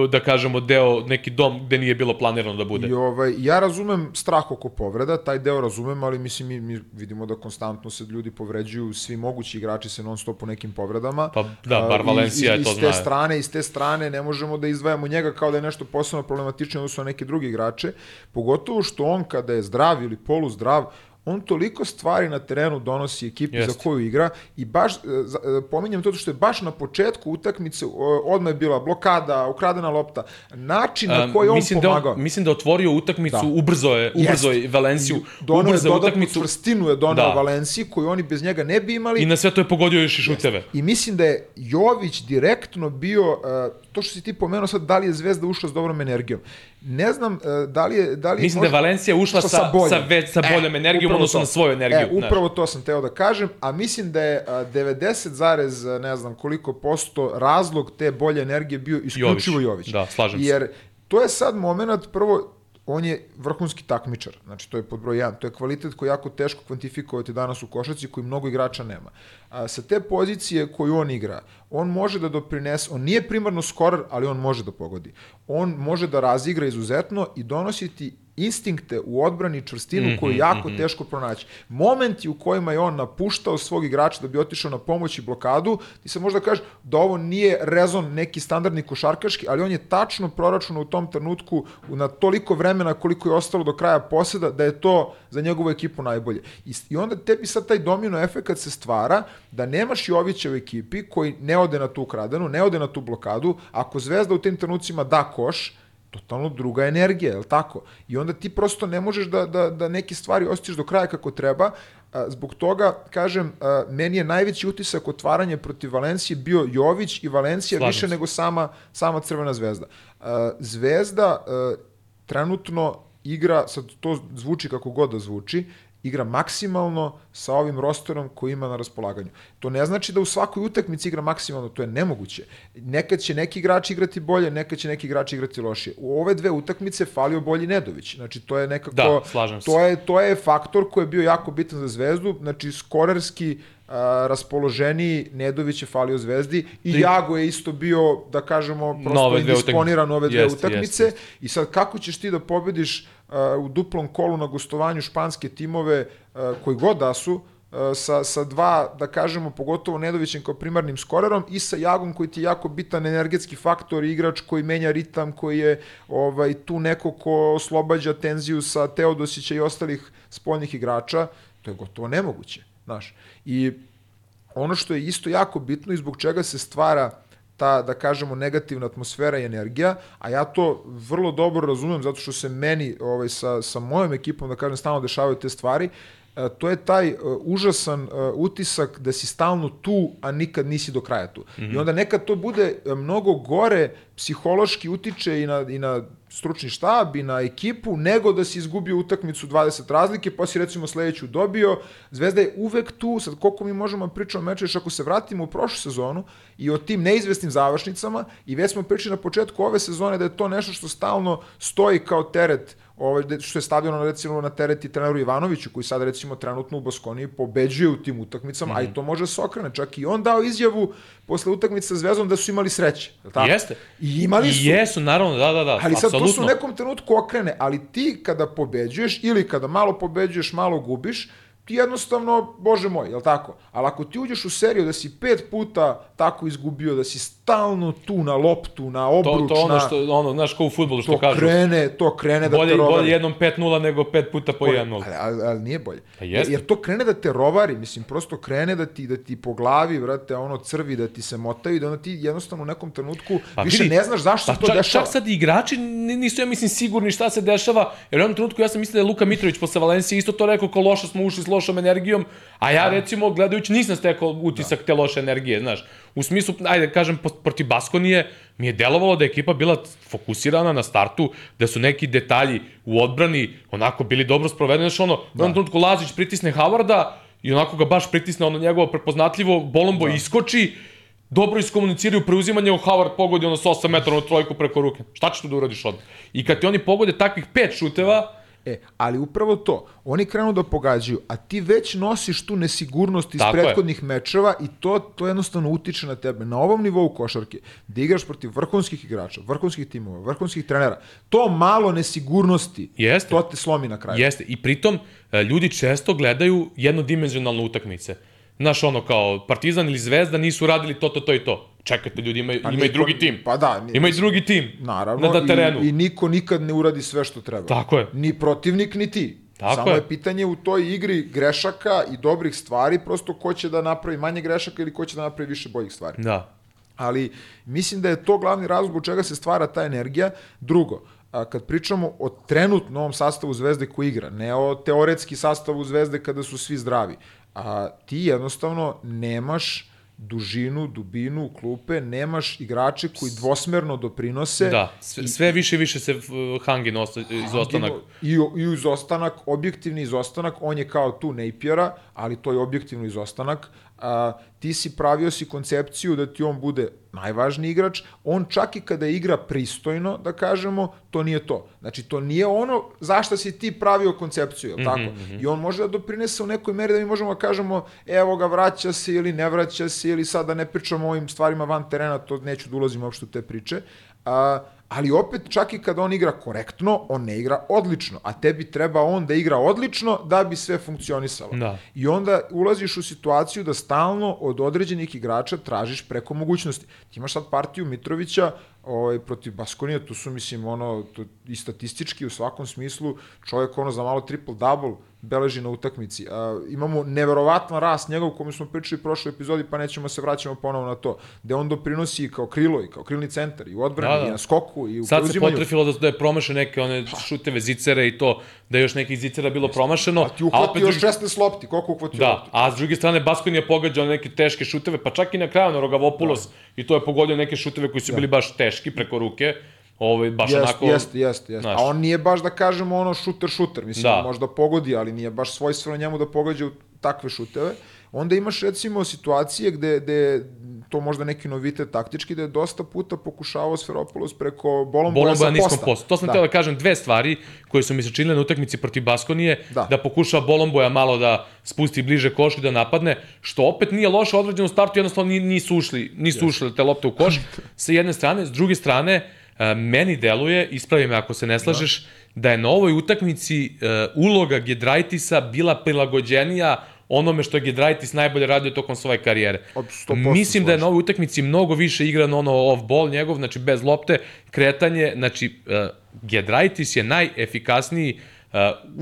da kažemo deo neki dom gde nije bilo planirano da bude. I ovaj ja razumem strah oko povreda, taj deo razumem, ali mislim mi, mi vidimo da konstantno se ljudi povređuju, svi mogući igrači se non stop u nekim povredama. Pa da, bar Valencija je to zna. Iz te strane, iz te strane ne možemo da izdvajamo njega kao da je nešto posebno problematično odnosno na neke druge igrače, pogotovo što on kada je zdrav ili polu zdrav, on toliko stvari na terenu donosi ekipi Jest. za koju igra i baš, e, e, pominjem to što je baš na početku utakmice odmah je bila blokada, ukradena lopta, način na koji um, on pomagao. Da, mislim da otvorio utakmicu, da. ubrzo je, ubrzo je Valenciju, donao ubrzo je utakmicu. čvrstinu je donao da. Valenciji koju oni bez njega ne bi imali. I na sve to je pogodio još i šuteve. Jest. I mislim da je Jović direktno bio, uh, to što si ti pomenuo sad, da li je Zvezda ušla s dobrom energijom. Ne znam uh, da li je... Da li mislim možda, da je Valencija ušla sa, sa, sa, već, sa boljom e, energijom odnosno na svoju energiju. E, upravo znaš. to sam teo da kažem, a mislim da je 90, ne znam koliko posto razlog te bolje energije bio isključivo Jović. Jović. Da, slažem se. Jer to je sad moment, prvo, on je vrhunski takmičar, znači to je pod broj 1, to je kvalitet koji je jako teško kvantifikovati danas u košarci koji mnogo igrača nema. A, sa te pozicije koju on igra, on može da doprinese, on nije primarno skorer, ali on može da pogodi. On može da razigra izuzetno i donositi instinkte u odbrani čvrstinu mm -hmm, koju je jako mm -hmm. teško pronaći. Momenti u kojima je on napuštao svog igrača da bi otišao na pomoć i blokadu, ti se možda kažeš da ovo nije rezon neki standardni košarkaški, ali on je tačno proračunao u tom trenutku na toliko vremena koliko je ostalo do kraja poseda da je to za njegovu ekipu najbolje. I, i onda tebi sad taj domino efekt se stvara da nemaš Jovića u ekipi koji ne ode na tu kradenu, ne ode na tu blokadu, ako Zvezda u tim trenucima da koš, totalno druga energija, je li tako? I onda ti prosto ne možeš da, da, da neke stvari osjećaš do kraja kako treba, zbog toga, kažem, meni je najveći utisak otvaranja protiv Valencije bio Jović i Valencija Slažim više se. nego sama, sama Crvena zvezda. Zvezda trenutno igra, sad to zvuči kako god da zvuči, igra maksimalno sa ovim rosterom koji ima na raspolaganju. To ne znači da u svakoj utakmici igra maksimalno, to je nemoguće. Nekad će neki igrač igrati bolje, nekad će neki igrač igrati lošije. U ove dve utakmice falio bolji Nedović. Znači to je nekako da, to je to je faktor koji je bio jako bitan za Zvezdu, znači skorerski a, raspoloženiji Nedović je falio Zvezdi i Jago je isto bio, da kažemo, prosto indisponiran ove dve utakmice. Jest, jest. I sad kako ćeš ti da pobediš u duplom kolu na gostovanju španske timove koji god da su, sa, sa dva, da kažemo, pogotovo Nedovićem kao primarnim skorerom i sa Jagom koji ti je jako bitan energetski faktor, igrač koji menja ritam, koji je ovaj, tu neko ko oslobađa tenziju sa Teodosića i ostalih spoljnih igrača, to je gotovo nemoguće, znaš. I ono što je isto jako bitno i zbog čega se stvara ta, da kažemo, negativna atmosfera i energija, a ja to vrlo dobro razumem zato što se meni ovaj, sa, sa mojom ekipom, da kažem, stalno dešavaju te stvari, E, to je taj uh, užasan uh, utisak da si stalno tu, a nikad nisi do kraja tu. Mm -hmm. I onda nekad to bude mnogo gore, psihološki utiče i na, i na stručni štab i na ekipu, nego da si izgubio utakmicu 20 razlike, pa si recimo sledeću dobio. Zvezda je uvek tu, sad koliko mi možemo da pričati o meču, ako se vratimo u prošlu sezonu i o tim neizvesnim završnicama, i već smo pričali na početku ove sezone da je to nešto što stalno stoji kao teret ovaj, što je stavljeno recimo na tereti treneru Ivanoviću, koji sad recimo trenutno u Baskoniji pobeđuje u tim utakmicama, mm -hmm. a i mhm. to može da se okrene. Čak i on dao izjavu posle utakmice sa Zvezdom da su imali sreće. Tako? Jeste. I imali su. Jesu, naravno, da, da, da. Ali sad apsolutno. to su u nekom trenutku okrene, ali ti kada pobeđuješ ili kada malo pobeđuješ, malo gubiš, ti jednostavno, bože moj, je li tako? Ali ako ti uđeš u seriju da si pet puta tako izgubio, da si stalno tu na loptu, na obruč, to, to ono što, ono, znaš, kao u futbolu što to kažu. Krene, to krene da bolje, te rovari. Bolje jednom 5-0 nego 5 puta po 1-0. Ali, ali, ali, nije bolje. Pa jeste. Jer to krene da te rovari, mislim, prosto krene da ti, da ti po glavi, vrate, ono crvi, da ti se motaju, da onda ti jednostavno u nekom trenutku pa, više vidi, ne znaš zašto pa, se to čak, dešava. Čak sad igrači nisu, ja mislim, sigurni šta se dešava, jer u jednom trenutku ja sam mislio da je Luka Mitrović posle Valencije isto to rekao, ko loša smo ušli lošom energijom, a ja da. recimo gledajući nisam stekao utisak da. te loše energije, znaš. U smislu, ajde kažem, protiv Baskonije mi je delovalo da je ekipa bila fokusirana na startu, da su neki detalji u odbrani onako bili dobro sprovedeni, znaš ono, da. u trenutku Lazić pritisne Havarda i onako ga baš pritisne ono njegovo prepoznatljivo, Bolombo da. iskoči, dobro iskomuniciraju preuzimanje, Howard pogodi ono s 8 metara na trojku preko ruke. Šta ćeš tu da uradiš odmah? I kad ti oni pogode takvih pet šuteva, E, ali upravo to, oni krenu da pogađaju, a ti već nosiš tu nesigurnost iz Tako prethodnih je. mečeva i to, to jednostavno utiče na tebe. Na ovom nivou košarke, da igraš protiv vrhunskih igrača, vrhunskih timova, vrhunskih trenera, to malo nesigurnosti, Jeste. to te slomi na kraju. Jeste, i pritom e, ljudi često gledaju jednodimenzionalne utakmice. Znaš, ono, kao Partizan ili Zvezda nisu radili to, to, to i to. Čekajte, ljudi, ima, pa ima i drugi tim. Pa da. Ima i drugi tim. Naravno. Na terenu. I, I niko nikad ne uradi sve što treba. Tako je. Ni protivnik, ni ti. Tako Samo je. je pitanje u toj igri grešaka i dobrih stvari, prosto ko će da napravi manje grešaka ili ko će da napravi više boljih stvari. Da. Ali mislim da je to glavni razlog u čega se stvara ta energija. Drugo, a, kad pričamo o trenutnom ovom sastavu Zvezde koji igra, ne o teoretski sastavu Zvezde kada su svi zdravi, a ti jednostavno nemaš dužinu, dubinu klupe, nemaš igrače koji dvosmerno doprinose. Da, sve, sve više i više se Hangin osta, izostanak. I, I izostanak, objektivni izostanak, on je kao tu Napiera, ali to je objektivno izostanak, a, ti si pravio si koncepciju da ti on bude najvažniji igrač, on čak i kada igra pristojno, da kažemo, to nije to. Znači, to nije ono zašto si ti pravio koncepciju, je mm -hmm, tako? Mm -hmm. I on može da doprinese u nekoj meri da mi možemo da kažemo, evo ga, vraća se ili ne vraća se, ili sad da ne pričamo o ovim stvarima van terena, to neću da ulazim uopšte u te priče. A, ali opet čak i kad on igra korektno, on ne igra odlično, a tebi treba on da igra odlično da bi sve funkcionisalo. Da. I onda ulaziš u situaciju da stalno od određenih igrača tražiš preko mogućnosti. Ti imaš sad partiju Mitrovića ovaj, protiv Baskonija, tu su, mislim, ono, to, i statistički u svakom smislu, čovjek ono za malo triple-double, beleži na utakmici. A, imamo neverovatan rast njegov, kome smo pričali u prošloj epizodi, pa nećemo se vraćamo ponovo na to. Gde on doprinosi kao krilo i kao krilni centar i u odbrani da, da. i na skoku i u Sad se potrefilo da, da je promašao neke one pa. šuteve zicere i to, da je još nekih zicera bilo Jeste. promašeno. A ti uhvatio još 16 lopti, koliko uhvatio Da, lopti? a s druge strane Baskoni je pogađao neke teške šuteve, pa čak i na kraju na Rogavopulos da. i to je pogodio neke šuteve koji su da. bili baš teški preko ruke Ovaj baš jest, onako Jeste, jeste, jeste. A on nije baš da kažemo ono šuter šuter, mislim da. možda pogodi, ali nije baš svojstveno njemu da pogađa u takve šuteve. Onda imaš recimo situacije gde, gde to možda neki novitet taktički, da je dosta puta pokušavao Sferopoulos preko Bolomboja sa posta. posta. To sam da. teo da kažem dve stvari koje su mi se činile na utakmici protiv Baskonije, da, da pokuša Bolomboja malo da spusti bliže koš i da napadne, što opet nije loše određeno u startu, jednostavno nisu ušli, nisu yes. ušli te lopte u koš *laughs* sa jedne strane, s druge strane, E, meni deluje, ispravi me ako se ne slažeš, da, da je na ovoj utakmici uh, uloga Gedraitisa bila prilagođenija onome što je Gedraitis najbolje radio tokom svoje karijere. Mislim da je na ovoj utakmici mnogo više igran ono off-ball njegov, znači bez lopte, kretanje, znači uh, Gedraitis je najefikasniji uh,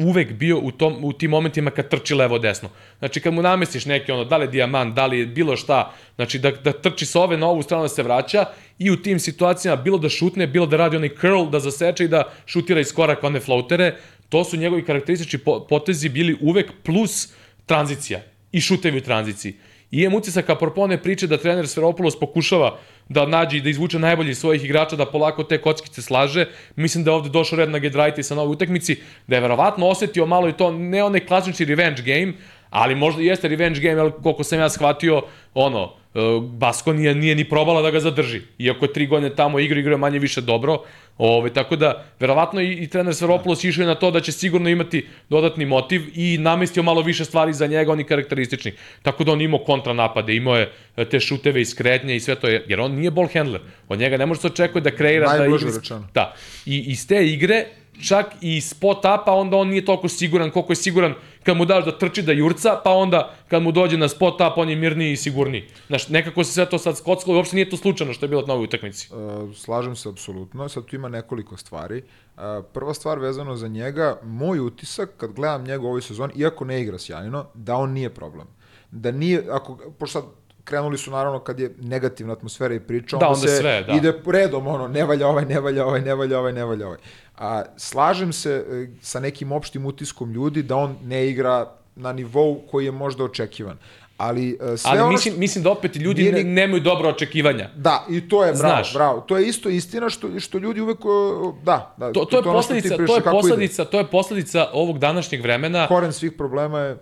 uvek bio u, tom, u tim momentima kad trči levo-desno. Znači, kad mu namestiš neki ono, da li je dijamant, da li je bilo šta, znači da, da trči sa ove na ovu stranu da se vraća i u tim situacijama bilo da šutne, bilo da radi onaj curl, da zaseče i da šutira iz koraka one floatere, to su njegovi karakteristični potezi bili uvek plus tranzicija i šutevi u tranziciji. I imam utisak, apropo priče da trener Sferopoulos pokušava da nađe i da izvuče najbolji svojih igrača, da polako te kockice slaže. Mislim da je ovde došao red na Gedraiti sa novoj utakmici, da je verovatno osetio malo i to, ne onaj klasični revenge game, ali možda jeste revenge game, ali koliko sam ja shvatio, ono, e, Basko nije, ni probala da ga zadrži. Iako je tri godine tamo igra, igra manje više dobro. Ove, tako da, verovatno i, i trener Sveropoulos išao je na to da će sigurno imati dodatni motiv i namestio malo više stvari za njega, oni karakteristični. Tako da on imao kontranapade, imao je e, te šuteve iz kretnje i sve to, je, jer on nije ball handler. Od njega ne može se očekuje da kreira. da igra, rečeno. Da. I iz te igre čak i spot upa, onda on nije toliko siguran koliko je siguran kad mu daš da trči da jurca, pa onda kad mu dođe na spot up, on je mirniji i sigurniji. Znaš, nekako se sve to sad skockalo i uopšte nije to slučajno što je bilo na ovoj utakmici. Uh, slažem se apsolutno, sad tu ima nekoliko stvari. Uh, prva stvar vezano za njega, moj utisak kad gledam njega u ovoj sezoni, iako ne igra sjajno, da on nije problem. Da nije, ako, pošto sad krenuli su naravno kad je negativna atmosfera i priča, da, onda, onda se sve, da. ide redom, ono, ne valja ovaj, ne valja ovaj, ne valja ovaj, ne valja ovaj. A, slažem se e, sa nekim opštim utiskom ljudi da on ne igra na nivou koji je možda očekivan. Ali, e, sve Ali ono mislim, što... mislim da opet ljudi nije... nemaju dobro očekivanja. Da, i to je, bravo, Znaš. bravo. To je isto istina što, što ljudi uvek, da, da. To, to, je posledica, to je posledica, to je posledica ovog današnjeg vremena. Koren svih problema je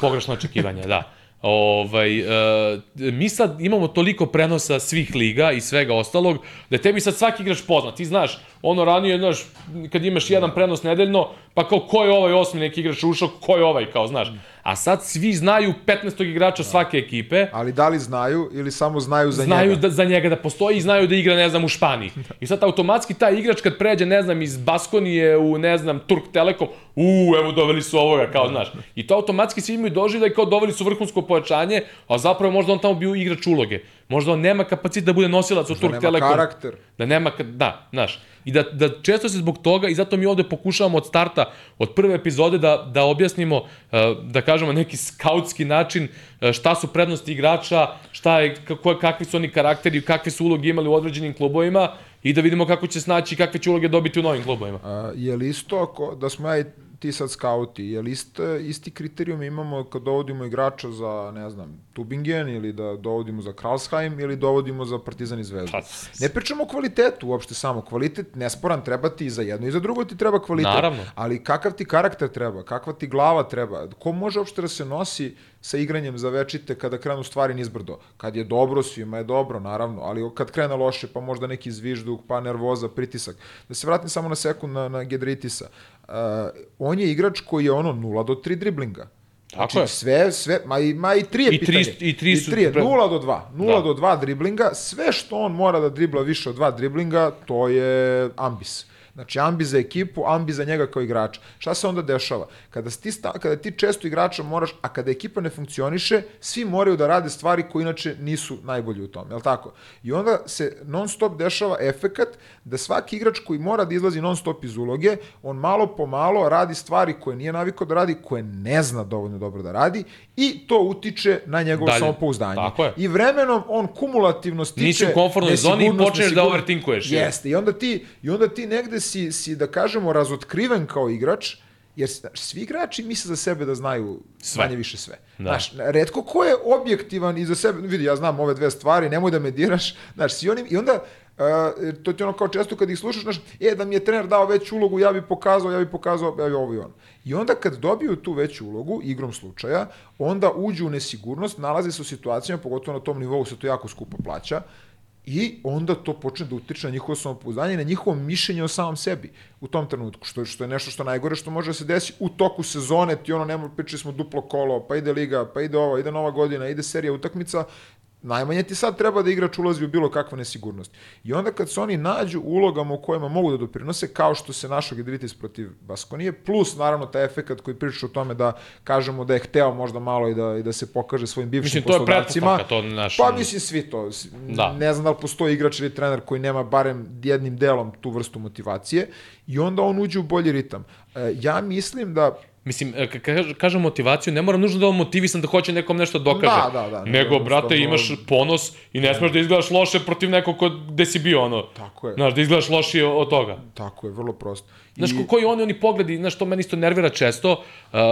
pogrešno očekivanje, da. Ovaj, uh, mi sad imamo toliko prenosa svih liga i svega ostalog, da je tebi sad svaki igrač poznat. Ti znaš, ono ranije, znaš, kad imaš jedan prenos nedeljno, pa kao ko je ovaj osmi neki igrač ušao, ko je ovaj, kao, znaš. A sad svi znaju 15. igrača svake ekipe. Ali da li znaju ili samo znaju za znaju njega? Znaju da, za njega da postoji i znaju da igra, ne znam, u Španiji. *laughs* I sad automatski taj igrač kad pređe, ne znam, iz Baskonije u, ne znam, Turk Telekom, u, evo doveli su ovoga, kao, znaš. I to automatski svi imaju doživljaj kao doveli su vrhunsko pojačanje, a zapravo možda on tamo bio igrač uloge. Možda on nema kapacitet da bude nosilac u Turk Telekom. Da nema karakter. Da nema, da, znaš. I da, da često se zbog toga, i zato mi ovde pokušavamo od starta, od prve epizode da, da objasnimo, eh, da kažemo neki skautski način eh, šta su prednosti igrača, šta je, kako, kakvi su oni karakteri, kakve su uloge imali u određenim klubovima i da vidimo kako će snaći i kakve će uloge dobiti u novim klubovima. A, je li isto ako, da smo ja ti sad skauti, je li isti, isti kriterijum imamo kad dovodimo igrača za, ne znam, Tubingen ili da dovodimo za Kralsheim ili dovodimo za Partizan i Zvezdu? Pa, ne pričamo o kvalitetu uopšte samo, kvalitet nesporan treba ti i za jedno i za drugo ti treba kvalitet. Naravno. Ali kakav ti karakter treba, kakva ti glava treba, ko može uopšte da se nosi sa igranjem za večite kada krenu stvari nizbrdo. Kad je dobro, svima je dobro, naravno, ali kad krene loše, pa možda neki zvižduk, pa nervoza, pritisak. Da se vratim samo na sekund na, na Gedritisa. Uh, on je igrač koji je ono 0 do 3 driblinga. Tako znači, je. sve, sve, ma i, ma i tri je I pitanje. Tri, I tri su... I tri je, 0 do 2. 0 da. do 2 driblinga, sve što on mora da dribla više od 2 driblinga, to je ambis. Znači, ambi za ekipu, ambi za njega kao igrača. Šta se onda dešava? Kada ti, sta, kada ti često igrača moraš, a kada ekipa ne funkcioniše, svi moraju da rade stvari koje inače nisu najbolji u tom, je li tako? I onda se non stop dešava efekat da svaki igrač koji mora da izlazi non stop iz uloge, on malo po malo radi stvari koje nije navikao da radi, koje ne zna dovoljno dobro da radi i to utiče na njegovo Dalje. samopouzdanje. Tako je. I vremenom on kumulativno stiče Nisi u komfortnoj zoni i počneš da overtinkuješ. Jeste, i onda ti, i onda ti negde si, si, da kažemo, razotkriven kao igrač, jer svi igrači misle za sebe da znaju sve. manje više sve. Da. Znaš, redko ko je objektivan i za sebe, vidi, ja znam ove dve stvari, nemoj da me diraš, znaš, svi oni, i onda, Uh, to ti ono kao često kad ih slušaš, znaš, e, da mi je trener dao veću ulogu, ja bih pokazao, ja bih pokazao, ja bi ovo i ono. I onda kad dobiju tu veću ulogu, igrom slučaja, onda uđu u nesigurnost, nalaze se u situacijama, pogotovo na tom nivou se to jako skupo plaća, I onda to počne da utiče na njihovo samopouzdanje na njihovo mišljenje o samom sebi u tom trenutku, što, što je nešto što najgore što može da se desi u toku sezone, ti ono, nema, pričali smo duplo kolo, pa ide liga, pa ide ova, ide nova godina, ide serija utakmica, najmanje ti sad treba da igrač ulazi u bilo kakvu nesigurnost. I onda kad se oni nađu u ulogama u kojima mogu da doprinose, kao što se našo Gedritis protiv Baskonije, plus naravno taj efekt koji priča o tome da kažemo da je hteo možda malo i da, i da se pokaže svojim bivšim mislim, poslodavcima. To je to naš... Pa mislim svi to. Da. Ne znam da li postoji igrač ili trener koji nema barem jednim delom tu vrstu motivacije i onda on uđe u bolji ritam. E, ja mislim da Mislim, e, kažem motivaciju, ne mora nužno da on motivisan da hoće nekom nešto da dokaže. Da, da, da, Nego, nego brate, jednostavno- imaš ponos i ne smeš da izgledaš loše protiv nekog ko, gde si bio, ono. Tako je. Znaš, da izgledaš lošije od toga. Tako je, vrlo prosto. Znaš, ko, koji oni, oni pogledi, znaš, to meni isto nervira često, uh,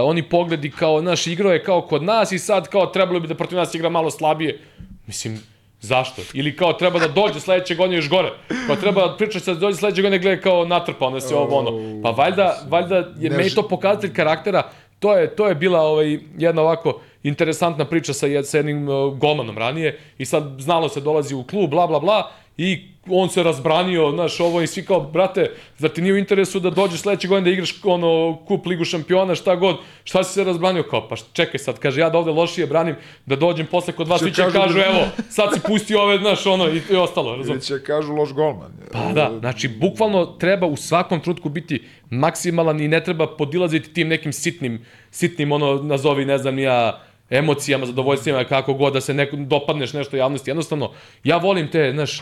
oni pogledi kao, znaš, igrao je kao kod nas i sad kao trebalo bi da protiv nas igra malo slabije. Mislim, zašto? Ili kao treba da dođe sledeće godine još gore. Pa treba da priča da dođe sledeće godine gleda kao natrpao da se ovo ono. Pa valjda, valjda je meni to pokazatelj karaktera. To je, to je bila ovaj, jedna ovako interesantna priča sa, sa jednim uh, golmanom ranije i sad znalo se dolazi u klub, bla, bla, bla i on se razbranio, znaš, ovo i svi kao, brate, zar ti nije u interesu da dođeš sledeće godine da igraš ono, kup ligu šampiona, šta god, šta si se razbranio? Kao, pa čekaj sad, kaže, ja da ovde lošije branim, da dođem posle kod vas, svi će kažu da- evo, sad si pustio ove, znaš, ono, i, i ostalo, razumiješ? će kažu loš golman. Pa da, znači, bukvalno treba u svakom trenutku biti maksimalan i ne treba podilaziti tim nekim sitnim, sitnim, ono, nazovi, ne znam, ja, emocijama, zadovoljstvima, kako god, da se neko, dopadneš nešto javnosti. Jednostavno, ja volim te, znaš,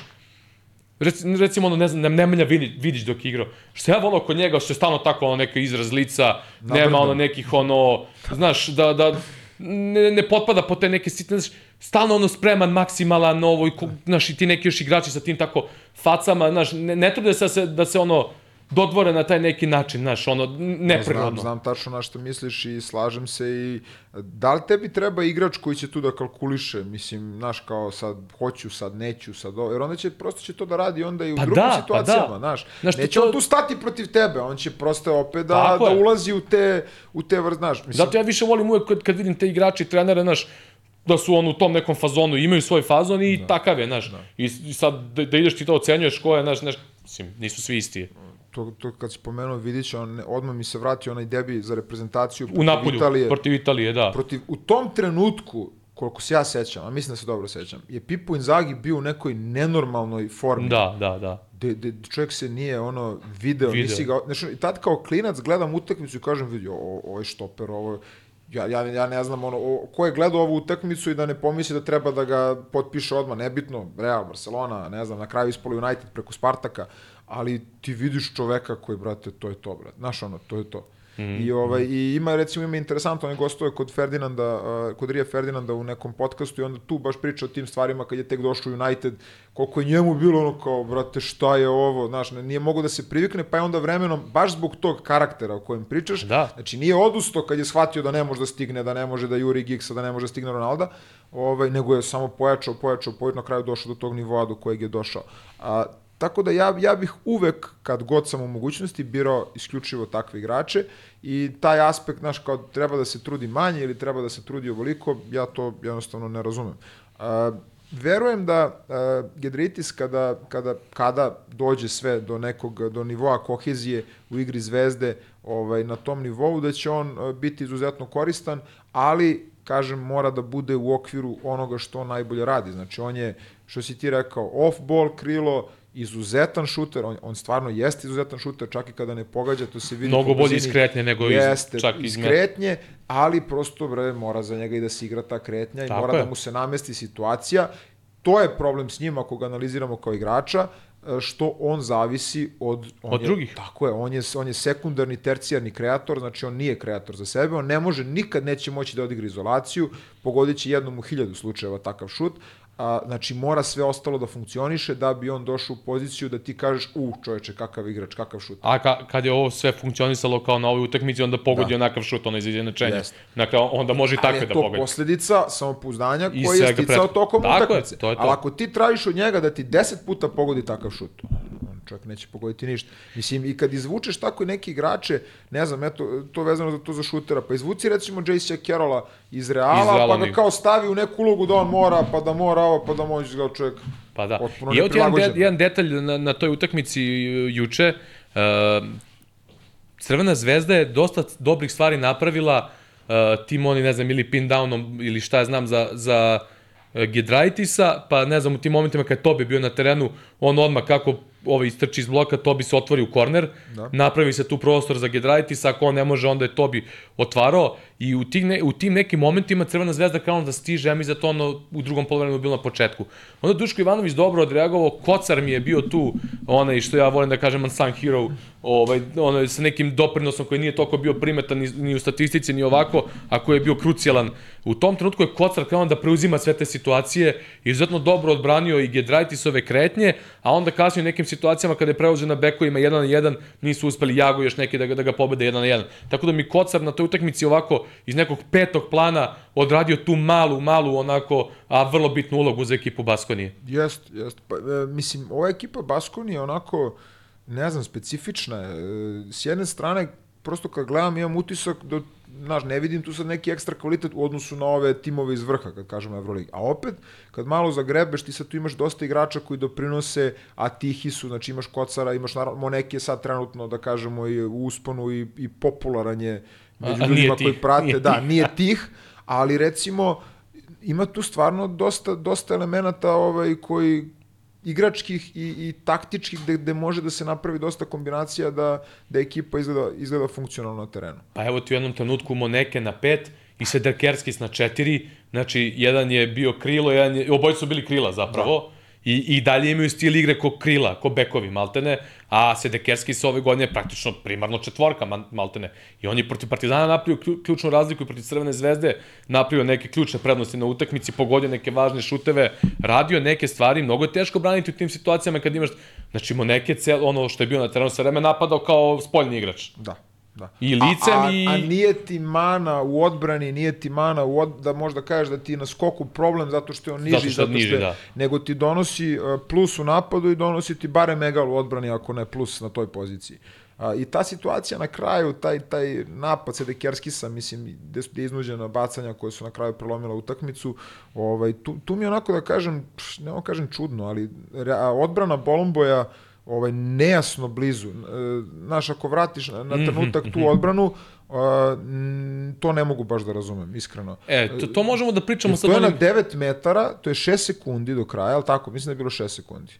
Rec, recimo, ono, ne znam, Nemanja Vidić, dok je igrao. Što ja volao kod njega, što je stalno tako, ono, neki izraz lica, nema Nabrdan. ono nekih, ono, znaš, da, da, ne, ne potpada po te neke sitne, znaš, stalno ono spreman, maksimalan, ovo, i, znaš, i ti neki još igrači sa tim tako facama, znaš, ne, ne trude se da se, da se ono, dodvore na taj neki način, znaš, ono, neprirodno. Znam, znam tačno na što misliš i slažem se i da li tebi treba igrač koji će tu da kalkuliše, mislim, znaš, kao sad hoću, sad neću, sad ovo, jer onda će, prosto će to da radi onda i u Pa drugim da, pa situacijama, da. znaš. Znaš, Neće to- on tu stati protiv tebe, on će prosto opet da, Tako da je. ulazi u te, u te vrst, znaš, mislim, Zato ja više volim uvek kad, kad vidim te igrače i trenere, znaš, da su on u tom nekom fazonu, imaju svoj fazon i da. takav je, znaš. Da. I, sad da, da ideš ti to ocenjuješ ko je, znaš, znaš, mislim, nisu svi isti. To, to kad si pomenuo Vidića, on, odmah mi se vratio onaj debi za reprezentaciju U protiv Napolju, Italije. protiv Italije, da. protiv, u tom trenutku, koliko se ja sećam, a mislim da se dobro sećam, je Pipo Inzaghi bio u nekoj nenormalnoj formi. Da, da, da. De, de, čovjek se nije ono video, Video. nisi ga, znači, tad kao klinac gledam utakmicu i kažem, vidi, ovo je štoper, ovo ja, ja, ja ne znam ono, o, ko je gledao ovu utakmicu i da ne pomisli da treba da ga potpiše odmah, nebitno, Real, Barcelona, ne znam, na kraju ispoli United preko Spartaka, ali ti vidiš čoveka koji, brate, to je to, brate, znaš ono, to je to. Mm. I, ovaj, I ima, recimo, ima interesantno, on je gostuje kod Ferdinanda, uh, kod Rija Ferdinanda u nekom podcastu i onda tu baš priča o tim stvarima kad je tek došao United, koliko je njemu bilo ono kao, brate, šta je ovo, znaš, ne- nije mogo da se privikne, pa je onda vremenom, baš zbog tog karaktera o kojem pričaš, Da. znači nije odustao kad je shvatio da ne može da stigne, da ne može da juri Gigsa, da ne može da stigne Ronalda, ovaj, nego je samo pojačao, pojačao, pojačao, na kraju došao do tog nivoa do kojeg je došao. A, tako da ja, ja bih uvek, kad god sam u mogućnosti, birao isključivo takve igrače i taj aspekt, znaš, kao treba da se trudi manje ili treba da se trudi ovoliko, ja to jednostavno ne razumem. A, verujem da uh, Gedritis kada, kada, kada dođe sve do nekog, do nivoa kohezije u igri zvezde ovaj, na tom nivou, da će on biti izuzetno koristan, ali kažem, mora da bude u okviru onoga što on najbolje radi. Znači, on je, što si ti rekao, off-ball krilo, izuzetan šuter, on, on stvarno jeste izuzetan šuter, čak i kada ne pogađa, to se vidi Mnogo bolje brzini. iz kretnje nego iz- jeste, čak iz kretnje, ali prosto, bre, mora za njega i da se igra ta kretnja i Tako mora je. da mu se namesti situacija. To je problem s njim ako ga analiziramo kao igrača, e, što on zavisi od... On Od je, drugih. Tako je, on je, on je sekundarni, tercijarni kreator, znači on nije kreator za sebe, on ne može, nikad neće moći da odigra izolaciju, pogodit će jednom u hiljadu slučajeva takav šut, a, znači mora sve ostalo da funkcioniše da bi on došao u poziciju da ti kažeš, u čoveče, kakav igrač, kakav šut. A ka, kad je ovo sve funkcionisalo kao na ovoj utakmici, onda pogodi Da. onakav šut, ono iz izjednačenja. Jeste. Dakle, onda može i Ali takve je da to pogodi. posledica samopouzdanja I koje je sticao pred- tokom Tako je, utakmice. to je to. Ali ako ti tražiš od njega da ti 10 puta pogodi takav šut, čovjek neće pogoditi ništa. Mislim, i kad izvučeš tako neke igrače, ne znam, eto, to vezano za to za šutera, pa izvuci recimo J.C. Carrolla iz Reala, Iz Reala pa ga kao stavi u neku ulogu da on mora, pa da mora ovo, pa da može izgleda čovjek Pa da. potpuno I evo ti jedan, de, jedan detalj na, na toj utakmici uh, juče. Uh, Crvena zvezda je dosta dobrih stvari napravila uh, tim oni, ne znam, ili pin downom ili šta ja znam za, za uh, Gedraitisa, pa ne znam, u tim momentima kad Tobi bio na terenu, on odmah kako ovaj istrči iz bloka, Tobi se otvori u korner, Da. napravi se tu prostor za Gedraitisa, ako on ne može, onda je Tobi otvarao i u, tih ne, u tim nekim momentima Crvena zvezda krenula da stiže, ja mi za to ono u drugom polovremenu bilo na početku. Onda Duško Ivanović dobro odreagovao, Kocar mi je bio tu onaj što ja volim da kažem unsung hero, ovaj, onaj, sa nekim doprinosom koji nije toliko bio primetan ni, ni u statistici, ni ovako, a koji je bio krucijalan. U tom trenutku je Kocar krenuo da preuzima sve te situacije, izuzetno dobro odbranio i Gedraitisove kretnje, a onda kasnije u nekim situacijama kada je preuzeo na bekovima 1 na 1, nisu uspeli Jago još neki da ga, da ga pobede 1 na 1. Tako da mi Kocar na toj utakmici ovako iz nekog petog plana odradio tu malu, malu onako, a vrlo bitnu ulogu za ekipu Baskonije. Jest, jest. Pa, e, mislim, ova ekipa Baskonije onako, ne znam, specifična je. E, s jedne strane, prosto kad gledam imam utisak da znaš, ne vidim tu sad neki ekstra kvalitet u odnosu na ove timove iz vrha, kad kažemo Euroligi. A opet, kad malo zagrebeš, ti sad tu imaš dosta igrača koji doprinose, a tihi su, znači imaš Kocara, imaš naravno, Moneki je sad trenutno, da kažemo, i u usponu i, i popularan je među A, ljudima koji prate, nije da, tih. nije tih, ali recimo, ima tu stvarno dosta, dosta elemenata ovaj, koji igračkih i, i taktičkih gde, gde može da se napravi dosta kombinacija da, da ekipa izgleda, izgleda funkcionalno na terenu. Pa evo ti u jednom trenutku Moneke na pet i Sederkerskis na četiri, znači jedan je bio krilo, jedan je, obojica su bili krila zapravo, da. I, I dalje imaju stil igre ko krila, ko bekovi maltene, a Sedekerski sa ove godine praktično primarno četvorka maltene. I on je protiv Partizana napravio ključnu razliku i protiv Crvene zvezde napravio neke ključne prednosti na utakmici, pogodio neke važne šuteve, radio neke stvari, mnogo je teško braniti u tim situacijama kad imaš, značiimo neke cel, ono što je bio na terenu sa vreme napadao kao spoljni igrač. Da. Da. I licem a, a, i... A nije ti mana u odbrani, nije ti mana u od, da možda kažeš da ti je na skoku problem zato što je on niži, zato što, zato što niži, je, da. nego ti donosi e, plus u napadu i donosi ti barem egal u odbrani ako ne plus na toj poziciji. A, I ta situacija na kraju, taj, taj napad Sedekerskisa, mislim, gde su iznuđena bacanja koje su na kraju prelomila utakmicu, ovaj, tu, tu mi je onako da kažem, pš, ne kažem čudno, ali odbrana Bolomboja, ovaj nejasno blizu. E, znaš, ako vratiš na, na Mhm, trenutak tu odbranu, a, to ne mogu baš da razumem, iskreno. E, to, to možemo da pričamo sad... To je na onim, 9 metara, to je 6 sekundi do kraja, ali tako? Mislim da je bilo 6 sekundi.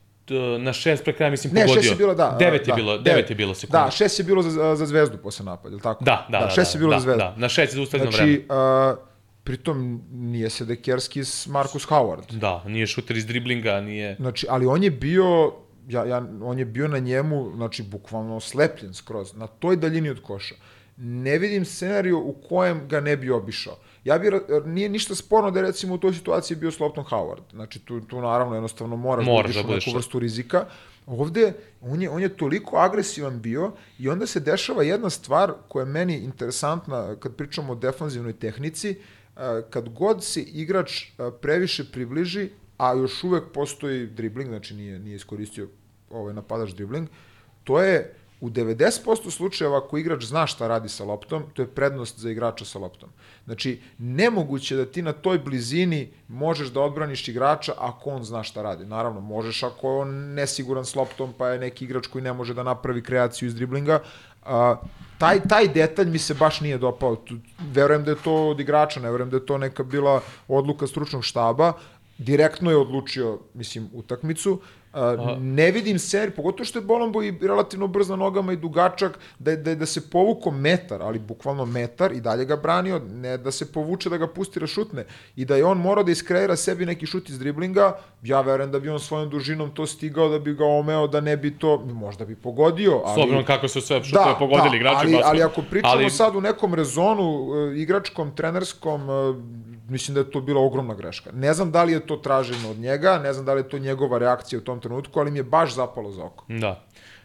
na šest pre kraja, mislim, Ne, pogodio. 6 je bilo, da. Devet da, je bilo, devet je bilo sekundi. Da, 6 je bilo za, za zvezdu posle napada, je li tako? Da, da, da. 6 je bilo da, za zvezdu. Da, na šest je zaustavljeno znači, vreme. a, pritom nije se Dekerski s Marcus Howard. Da, nije šuter iz driblinga, nije... Znači, ali on je bio ja, ja, on je bio na njemu, znači, bukvalno slepljen skroz, na toj daljini od koša. Ne vidim scenariju u kojem ga ne bi obišao. Ja bi, nije ništa sporno da je recimo u toj situaciji bio Slopton Howard. Znači, tu, tu naravno jednostavno moraš, moraš da da budeš neku vrstu rizika. Ovde, on je, on je toliko agresivan bio i onda se dešava jedna stvar koja je meni interesantna kad pričamo o defanzivnoj tehnici, kad god se igrač previše približi, a još uvek postoji dribling, znači nije, nije iskoristio ovaj napadač dribling, to je u 90% slučajeva ako igrač zna šta radi sa loptom, to je prednost za igrača sa loptom. Znači, nemoguće da ti na toj blizini možeš da odbraniš igrača ako on zna šta radi. Naravno, možeš ako je on nesiguran s loptom, pa je neki igrač koji ne može da napravi kreaciju iz driblinga. A, taj, taj detalj mi se baš nije dopao. Verujem da je to od igrača, ne verujem da je to neka bila odluka stručnog štaba, direktno je odlučio, mislim, utakmicu. Uh, ne vidim scenarij, pogotovo što je Bolombo i relativno brz na nogama i dugačak, da, da, da se povuko metar, ali bukvalno metar i dalje ga branio, ne da se povuče da ga pusti da šutne. I da je on morao da iskreira sebi neki šut iz driblinga, ja verujem da bi on svojom dužinom to stigao, da bi ga omeo, da ne bi to, možda bi pogodio. Ali, S obzirom kako su sve šutove da, pogodili da, igrači ali, basket. ali ako pričamo ali... sad u nekom rezonu, igračkom, trenerskom, mislim da je to bila ogromna greška. Ne znam da li je to traženo od njega, ne znam da li je to njegova reakcija u tom trenutku, ali mi je baš zapalo za oko. Da.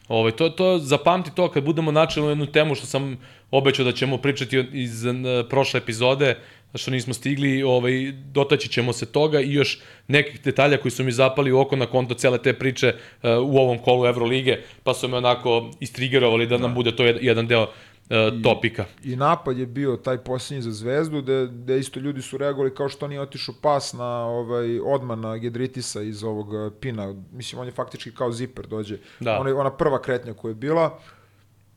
Ove, to, to, zapamti to kad budemo načeli jednu temu što sam obećao da ćemo pričati iz prošle epizode, što nismo stigli, ovaj, dotaći ćemo se toga i još nekih detalja koji su mi zapali u oko na konto cele te priče uh, u ovom kolu Evrolige, pa su me onako istrigerovali da, da. nam bude to jedan deo uh, topika. I, I napad je bio taj posljednji za zvezdu, gde, gde isto ljudi su reagovali kao što nije otišao pas na ovaj, odman na Gedritisa iz ovog pina. Mislim, on je faktički kao ziper dođe. Da. Ona, ona prva kretnja koja je bila,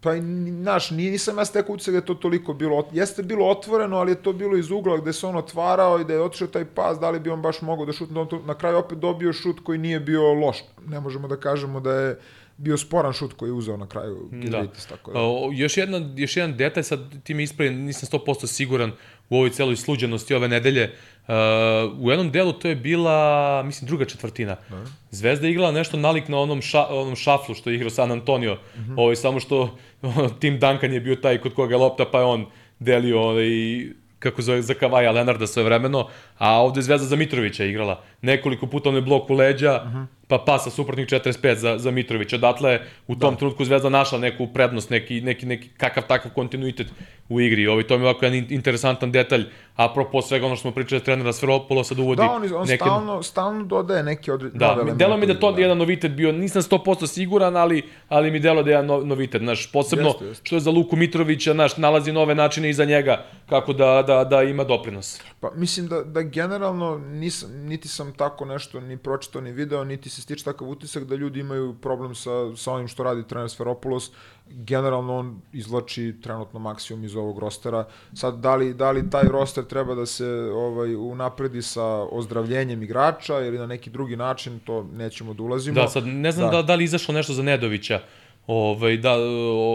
pa naš, nisam ja stekao utisak da je to toliko bilo, jeste bilo otvoreno, ali je to bilo iz ugla gde se on otvarao i da je otišao taj pas, da li bi on baš mogao da šutne, to, na kraju opet dobio šut koji nije bio loš. Ne možemo da kažemo da je bio sporan šut koji je uzeo na kraju Gidritis, da. tako da. O, još, jedna, još jedan detalj, sad ti mi ispravi, nisam 100% siguran, u ovoj celoj sluđenosti ove nedelje. Uh, u jednom delu to je bila, mislim, druga četvrtina. Da. Zvezda je igrala nešto nalik na onom, ša, onom šaflu što je igrao San Antonio. Mm -hmm. Ovo, samo što Tim Duncan je bio taj kod koga je lopta, pa je on delio ovaj, kako zove, za Kavaja Lenarda svoje vremeno, a ovde je Zvezda za Mitrovića igrala. Nekoliko puta onaj blok u leđa, uh -huh. pa pasa suprotnik 45 za, za Mitrovića. Odatle u tom da. trenutku Zvezda našla neku prednost, neki, neki, neki kakav takav kontinuitet u igri. Ovo, to mi je ovako jedan interesantan detalj, apropo svega ono što smo pričali trenera Sferopolo sad uvodi da, on, on neke... stalno, stalno dodaje neke od... Da, delo mi da to da. jedan novitet bio, nisam 100% siguran, ali, ali mi delo da je jedan novitet, znaš, posebno jeste, jeste. što je za Luku Mitrovića, znaš, nalazi nove načine iza njega, kako da, da, da ima doprinos. Pa mislim da, da generalno nisam, niti sam tako nešto ni pročitao ni video, niti se stiče takav utisak da ljudi imaju problem sa, sa onim što radi trener Sferopoulos, generalno on izlači trenutno maksimum iz ovog rostera. Sad, da li, da li taj roster treba da se ovaj, unapredi sa ozdravljenjem igrača ili na neki drugi način, to nećemo da ulazimo. Da, sad ne znam da, da, da li izašlo nešto za Nedovića, ovaj, da,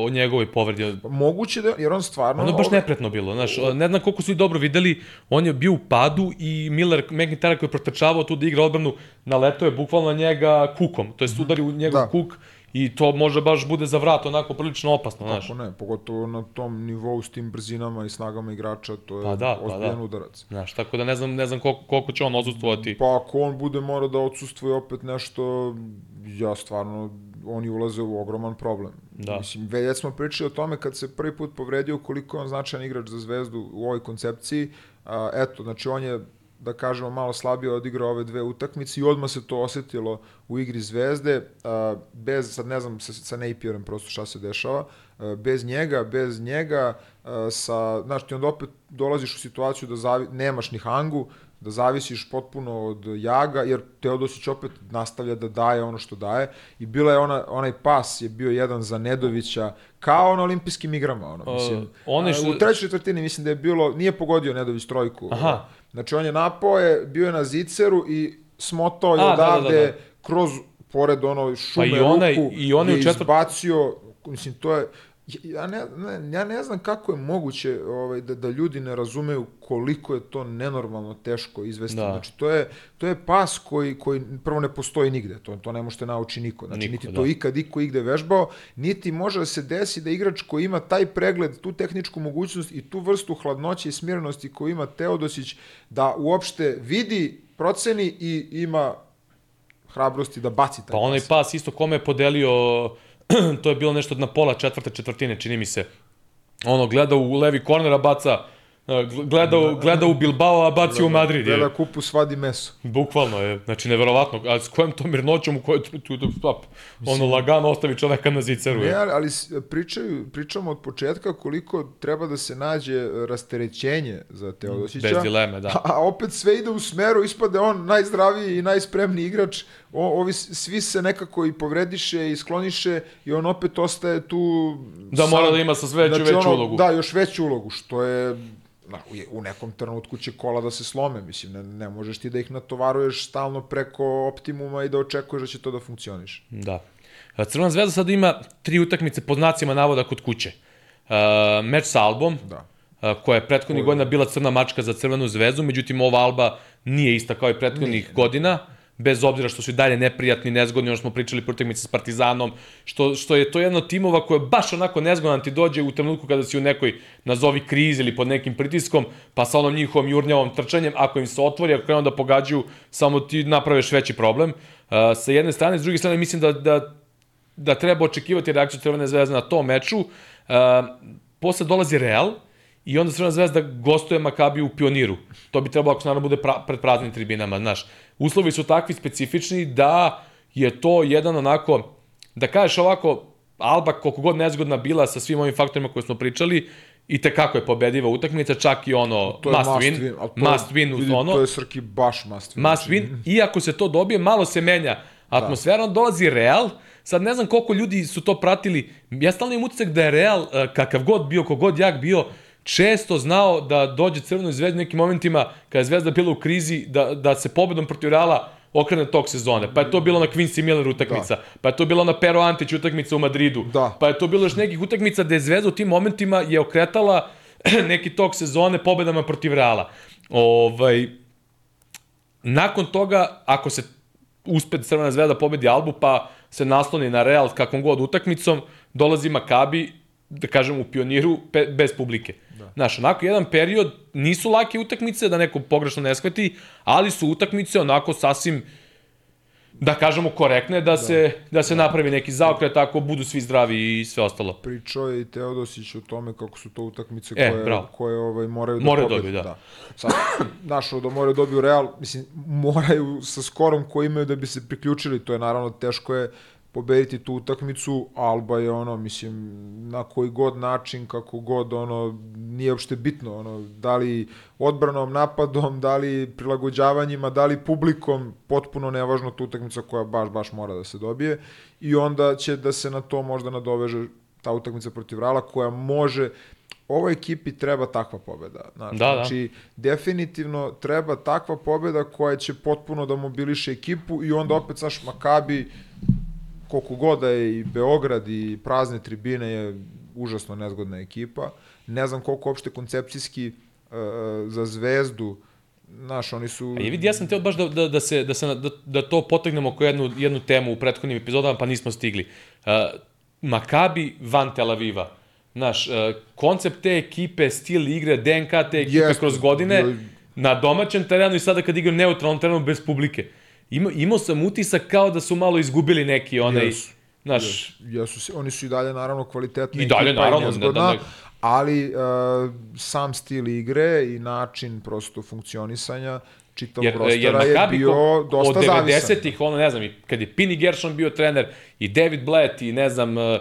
o njegovoj povredi. Moguće da, jer on stvarno... Ono baš ovaj... nepretno bilo, znaš, ne znam koliko su i dobro videli, on je bio u padu i Miller McIntyre koji je protrčavao tu da igra odbranu, naletao je bukvalno na njega kukom, to je udari u njegov da. kuk I to može baš bude za vrat onako prilično opasno, znaš. Kako ne, pogotovo na tom nivou s tim brzinama i snagama igrača, to je pa da, ozbiljan pa da. udarac. Znaš, tako da ne znam, ne znam koliko, koliko će on odsustvovati. Pa ako on bude mora da odsustvuje opet nešto, ja stvarno, oni ulaze u ogroman problem. Da. Mislim, već smo pričali o tome kad se prvi put povredio koliko je on značajan igrač za zvezdu u ovoj koncepciji. A, eto, znači on je da kažemo, malo slabije odigrao ove dve utakmice i odmah se to osetilo u igri Zvezde, a, bez, sad ne znam sa, sa Napierom prosto šta se dešava, a, bez njega, bez njega, a, sa, znaš, ti onda opet dolaziš u situaciju da zavi, nemaš ni hangu, da zavisiš potpuno od Jaga, jer Teodosić opet nastavlja da daje ono što daje i bila je ona, onaj pas je bio jedan za Nedovića, kao na olimpijskim igrama, ono, mislim. Uh, one što... U trećoj četvrtini mislim da je bilo, nije pogodio Nedović trojku. Aha. Znači on je napao je, bio je na ziceru i smotao je odavde da, da, da, da. kroz pored ono šume pa i onaj, ruku i onaj je četvr... izbacio, mislim to je, ja ne, ne, ja ne znam kako je moguće ovaj, da, da ljudi ne razumeju koliko je to nenormalno teško izvesti. Da. Znači, to je, to je pas koji, koji prvo ne postoji nigde, to, to ne možete nauči niko. Znači, niko, niti da. to ikad iko igde vežbao, niti može da se desi da igrač koji ima taj pregled, tu tehničku mogućnost i tu vrstu hladnoće i smirenosti koju ima Teodosić, da uopšte vidi, proceni i ima hrabrosti da baci taj pa pas. Pa onaj pas isto kome je podelio *clears throat* to je bilo nešto na pola četvrte četvrtine, čini mi se. Ono, gleda u levi korner, a baca gleda, gleda u Bilbao, a baci gleda, u Madrid. Gleda je. kupu, svadi meso. Bukvalno je, znači neverovatno. A s kojom to mirnoćom u kojoj tu, tu, tu stop, ono lagano ostavi čoveka na ziceru. Ne, ali pričaju, pričamo od početka koliko treba da se nađe rasterećenje za Teodosića. Bez dileme, da. A, a opet sve ide u smeru, ispade on najzdraviji i najspremniji igrač, o, ovi svi se nekako i povrediše i skloniše i on opet ostaje tu... Da sam, mora da ima sa sve veću, znači, veću ono, ulogu. Da, još veću ulogu, što je na, u nekom trenutku će kola da se slome, mislim, ne, ne možeš ti da ih natovaruješ stalno preko optimuma i da očekuješ da će to da funkcioniš. Da. Crvena zvezda sada ima tri utakmice pod znacima navoda kod kuće. Uh, meč sa Albom, da. Uh, koja je prethodnih godina bila crna mačka za Crvenu zvezdu, međutim ova Alba nije ista kao i prethodnih nije. godina bez obzira što su i dalje neprijatni, nezgodni, ono smo pričali po utakmici s Partizanonom, što, što je to jedno timova koje baš onako nezgodan ti dođe u trenutku kada si u nekoj nazovi krizi ili pod nekim pritiskom, pa sa onom njihovom jurnjavom trčanjem, ako im se otvori, ako krenu da pogađaju, samo ti napraveš veći problem. Uh, sa jedne strane, s druge strane, mislim da, da, da treba očekivati reakciju Crvene zvezde na tom meču. Uh, posle dolazi Real, i onda Crvena zvezda gostuje Makabiju u Pioniru. To bi trebalo ako se naravno bude pra, pred praznim tribinama, znaš. Uslovi su takvi specifični da je to jedan onako, da kažeš ovako, Alba koliko god nezgodna bila sa svim ovim faktorima koje smo pričali, i te kako je pobediva utakmica, čak i ono to must, must win, win to, must win vidi, ono. To je Srki baš must win. Must win, i ako se to dobije, malo se menja atmosfera, da. dolazi Real, sad ne znam koliko ljudi su to pratili, ja stalno imam utisak da je Real, eh, kakav god bio, kogod jak bio, često znao da dođe Crvenoj zvezdi nekim momentima kada je zvezda bila u krizi, da, da se pobedom protiv Reala okrene tog sezone. Pa je to bilo na Quincy Miller utakmica, da. pa je to bilo na Pero Antić utakmica u Madridu, da. pa je to bilo još nekih utakmica gde je zvezda u tim momentima je okretala *clears throat* neki tok sezone pobedama protiv Reala. Ovaj, nakon toga, ako se uspe Crvena zvezda pobedi Albu, pa se nasloni na Real kakvom god utakmicom, dolazi Makabi, da kažem, u pioniru pe, bez publike. Da. Znaš, onako, jedan period, nisu lake utakmice, da neko pogrešno ne shvati, ali su utakmice onako sasvim da kažemo korektne, da, da. se, da se da. napravi neki zaokret, tako budu svi zdravi i sve ostalo. Pričao je i Teodosić o tome kako su to utakmice e, koje, bravo. koje ovaj, moraju da moraju dobiju, da. da. Sad, našo da moraju dobiju Real, mislim, moraju sa skorom koji imaju da bi se priključili, to je naravno teško je pobediti tu utakmicu, Alba je ono, mislim, na koji god način, kako god, ono, nije uopšte bitno, ono, da li odbranom, napadom, da li prilagođavanjima, da li publikom, potpuno nevažno tu utakmica koja baš, baš mora da se dobije i onda će da se na to možda nadoveže ta utakmica protiv Rala koja može ovoj ekipi treba takva pobeda. Znaš, da, da. znači, definitivno treba takva pobeda koja će potpuno da mobiliše ekipu i onda opet, znaš, Makabi koliko god da je i Beograd i prazne tribine je užasno nezgodna ekipa. Ne znam koliko uopšte koncepcijski uh, za zvezdu Znaš, oni su... A je vidi, ja sam teo baš da, da, da, se, da, se, da, da to potegnemo kao jednu, jednu temu u prethodnim epizodama, pa nismo stigli. Uh, Makabi van Tel Aviva. Znaš, uh, koncept te ekipe, stil igre, DNK te ekipe Jest, kroz godine, na domaćem terenu i sada kad igraju neutralnom terenu bez publike. Ima, imao sam utisak kao da su malo izgubili neki onaj... Jesu. Naš... Jesu, jesu, oni su i dalje naravno kvalitetni. I dalje naravno, ne, da, ne. ali uh, sam stil igre i način prosto funkcionisanja čitavog jer, rostera jer je bio dosta zavisan. Od 90-ih, ono ne znam, kad je Pini Gershon bio trener i David Blatt i ne znam, uh,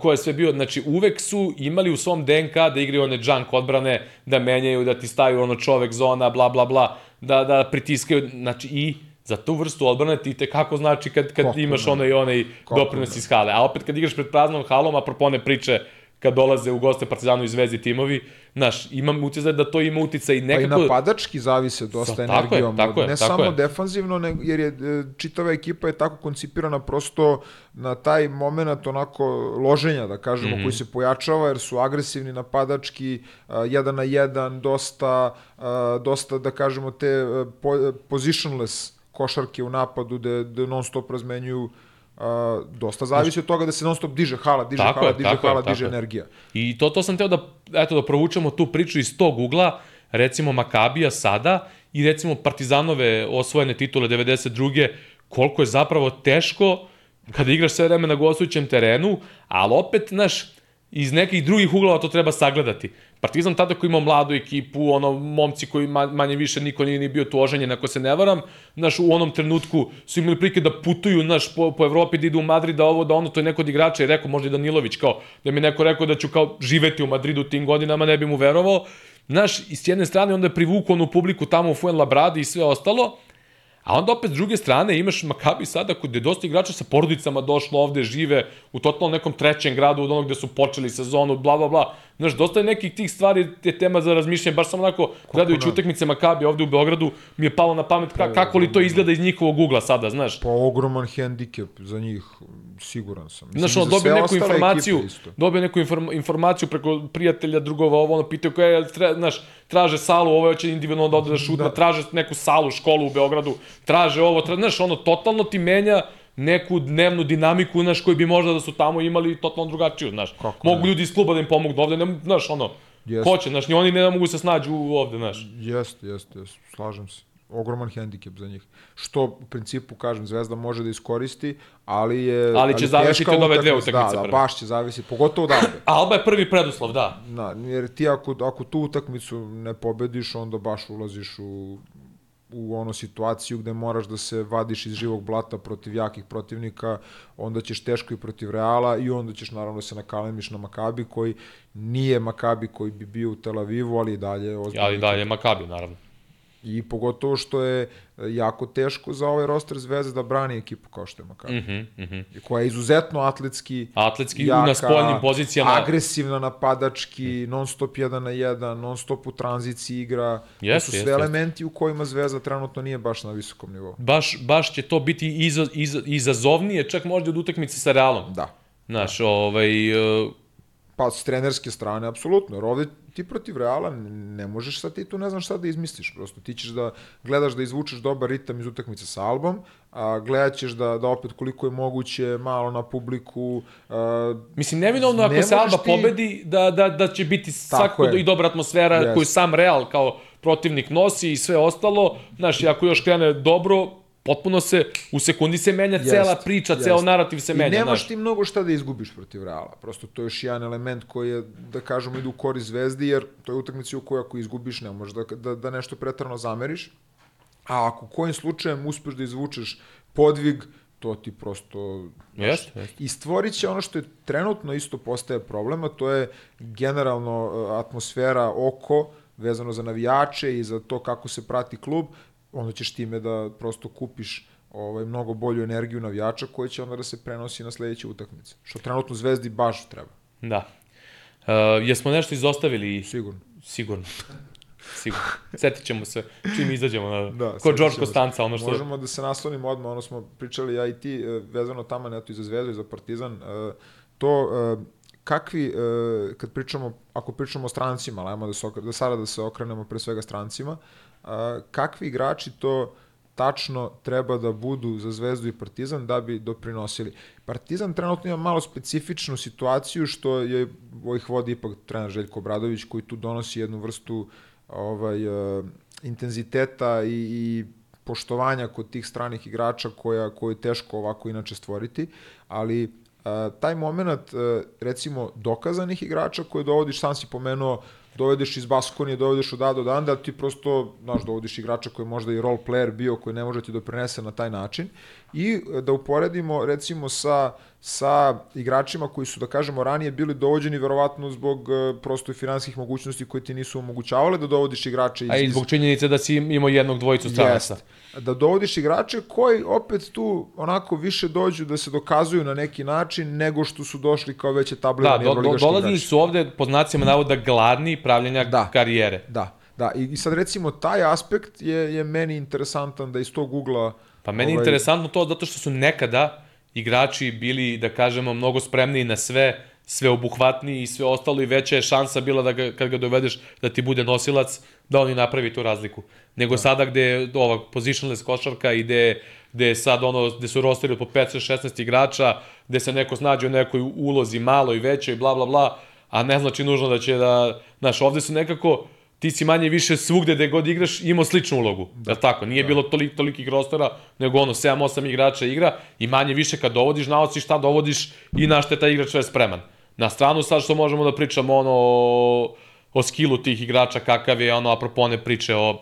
ko je sve bio, znači uvek su imali u svom DNK da igraju one junk odbrane, da menjaju, da ti staju ono čovek zona, bla bla bla, da, da pritiskaju, znači i za tu vrstu odbrane ti te kako znači kad, kad Kako imaš onaj, onaj doprinos iz hale. A opet kad igraš pred praznom halom, a propone priče kad dolaze u goste Partizanu i Zvezdi timovi, znaš, imam uticaj da to ima uticaj i nekako... Pa i napadački zavise dosta Sa, energijom. Tako je, tako je, ne tako samo je. defanzivno, ne, jer je e, čitava ekipa je tako koncipirana prosto na taj moment onako loženja, da kažemo, mm -hmm. koji se pojačava, jer su agresivni napadački, uh, jedan na jedan, dosta, uh, dosta da kažemo, te positionless košarke u napadu da, da non stop razmenjuju Uh, dosta zavisi od toga da se non stop diže hala, diže tako hala, je, diže hala, je, diže energija. I to, to sam teo da, eto, da provučemo tu priču iz tog ugla, recimo Makabija sada i recimo Partizanove osvojene titule 92. koliko je zapravo teško kada igraš sve vreme na gostujućem terenu, ali opet, znaš, iz nekih drugih uglova to treba sagledati. Partizan tada koji ima mladu ekipu, ono, momci koji manje više niko nije ni bio tu oženjen, ako se ne varam, znaš, u onom trenutku su imali prilike da putuju, znaš, po, po Evropi, da idu u Madrid, da ovo, da ono, to je neko od igrača i rekao, možda i Danilović, kao, da mi neko rekao da ću kao živeti u Madridu tim godinama, ne bi mu verovao. Znaš, i s jedne strane onda je privuku onu publiku tamo u Fuenlabradi i sve ostalo, A onda opet s druge strane imaš Makabi sada kod je dosta igrača sa porodicama došlo ovde, žive u totalno nekom trećem gradu od onog gde su počeli sezonu, bla bla bla. Znaš, dosta je nekih tih stvari, te tema za razmišljanje, baš samo onako, gledajući utakmice Makabi ovde u Beogradu, mi je palo na pamet ka, kako li to izgleda iz njihovog ugla sada, znaš. Pa ogroman hendikep za njih, siguran sam. Mislim, znaš, ono, dobio neku informaciju, dobio neku inform, informaciju preko prijatelja, drugova, ovo, ono, pitaju koja je, tre, znaš, traže salu, ovo hoće individualno da ode da šutne, da. traže neku salu, školu u Beogradu, traže ovo, traže, znaš, ono, totalno ti menja neku dnevnu dinamiku, znaš, koji bi možda da su tamo imali totalno drugačiju, znaš. Kako Mogu ne? ljudi iz kluba da im pomognu ovde, ne, znaš, ono, jest. hoće, znaš, ni oni ne mogu se snađu ovde, znaš. Jeste, jeste, jeste, slažem se. Ogroman hendikep za njih. Što, u principu, kažem, Zvezda može da iskoristi, ali je... Ali će ali zavisiti od ove dve utakmice. Da, da, baš će zavisiti, pogotovo da. *clears throat* Alba je prvi preduslov, da. Da, jer ti ako, ako tu utakmicu ne pobediš, onda baš ulaziš u u ono situaciju gde moraš da se vadiš iz živog blata protiv jakih protivnika, onda ćeš teško i protiv Reala i onda ćeš naravno da se nakalemiš na Makabi koji nije Makabi koji bi bio u Tel Avivu, ali i dalje ozbiljno. Ali dalje Makabi, naravno. I pogotovo što je jako teško za ovaj roster Zvezde da brani ekipu kao što je Makabi. Mm -hmm, mm -hmm. Koja je izuzetno atletski, atletski jaka, na spoljnim pozicijama. Agresivna napadački, non stop jedan na jedan, non stop u tranziciji igra. Yes, to su sve yes, elementi yes. u kojima Zvezda trenutno nije baš na visokom nivou. Baš, baš će to biti iza, iza, izazovnije, čak možda od utakmice sa Realom. Da. Znaš, ovaj... Uh... Pa s trenerske strane, apsolutno. Jer ovde ti protiv Reala ne možeš sad ti tu ne znam šta da izmisliš, prosto ti ćeš da gledaš da izvučeš dobar ritam iz utakmice sa Albom, a gledat ćeš da, da opet koliko je moguće malo na publiku. A, Mislim, neminovno ako se Alba ti... pobedi, da, da, da će biti svako i dobra atmosfera yes. koju sam Real kao protivnik nosi i sve ostalo. Znaš, ako još krene dobro, potpuno se, u sekundi se menja jest, cela priča, jest. ceo narativ se menja. I nemaš ti mnogo šta da izgubiš protiv Reala. Prosto to je još jedan element koji je, da kažemo, ide u kori zvezdi, jer to je utakmica u kojoj ako izgubiš ne možeš da, da, da nešto pretarno zameriš. A ako kojim slučajem uspeš da izvučeš podvig, to ti prosto... Jest, jest. I stvorit će ono što je trenutno isto postaje problema, to je generalno e, atmosfera oko, vezano za navijače i za to kako se prati klub, onda ćeš time da prosto kupiš ovaj, mnogo bolju energiju navijača koja će onda da se prenosi na sledeće utakmice. Što trenutno Zvezdi baš treba. Da. Uh, jesmo nešto izostavili? Sigurno. Sigurno. Sigurno. Setit ćemo se čim izađemo na... Da, Ko George Kostanca, ono što... Možemo da se naslonimo odmah, ono smo pričali ja i ti, e, vezano tamo neto i za Zvezdu i za Partizan, e, to e, kakvi, kad pričamo, ako pričamo o strancima, ajmo da, se, da sada da se okrenemo pre svega strancima, kakvi igrači to tačno treba da budu za Zvezdu i Partizan da bi doprinosili. Partizan trenutno ima malo specifičnu situaciju što je ovih vodi ipak trener Željko Obradović koji tu donosi jednu vrstu ovaj, uh, intenziteta i, i poštovanja kod tih stranih igrača koja, koje je teško ovako inače stvoriti, ali uh, taj moment, uh, recimo, dokazanih igrača koje dovodiš, sam si pomenuo, dovedeš iz Baskonije, dovedeš od A do Dan, da ti prosto, znaš, dovodiš igrača koji je možda i role player bio, koji ne može ti doprinese na taj način. I e, da uporedimo recimo sa, sa igračima koji su, da kažemo, ranije bili dovođeni verovatno zbog uh, prosto finanskih mogućnosti koje ti nisu omogućavale da dovodiš igrače iz... A i zbog činjenice da si imao jednog dvojicu stranaca. Da dovodiš igrače koji opet tu onako više dođu da se dokazuju na neki način nego što su došli kao veće tablirani da, do, do, dolazili su ovde pod znacima navoda gladni pravljenja da, karijere. Da, da. I, I sad recimo taj aspekt je, je meni interesantan da iz tog ugla Pa meni je ovaj... interesantno to zato što su nekada igrači bili, da kažemo, mnogo spremniji na sve, sve obuhvatniji i sve ostalo i veća je šansa bila da ga, kad ga dovedeš da ti bude nosilac, da oni napravi tu razliku. Nego da. sada gde je ova positionless košarka i gde, gde sad ono, gde su rosteri po 5-16 igrača, gde se neko snađe u nekoj ulozi malo i većoj, bla bla bla, a ne znači nužno da će da, znaš, ovde su nekako, ti si manje više svugde gde god igraš imao sličnu ulogu. Da. Je tako? Nije da. bilo tolik, tolikih rostera, nego ono 7-8 igrača igra i manje više kad dovodiš, znao si šta dovodiš i na šta je taj igrač sve spreman. Na stranu sad što možemo da pričamo ono o, o skillu tih igrača, kakav je ono apropo one priče o,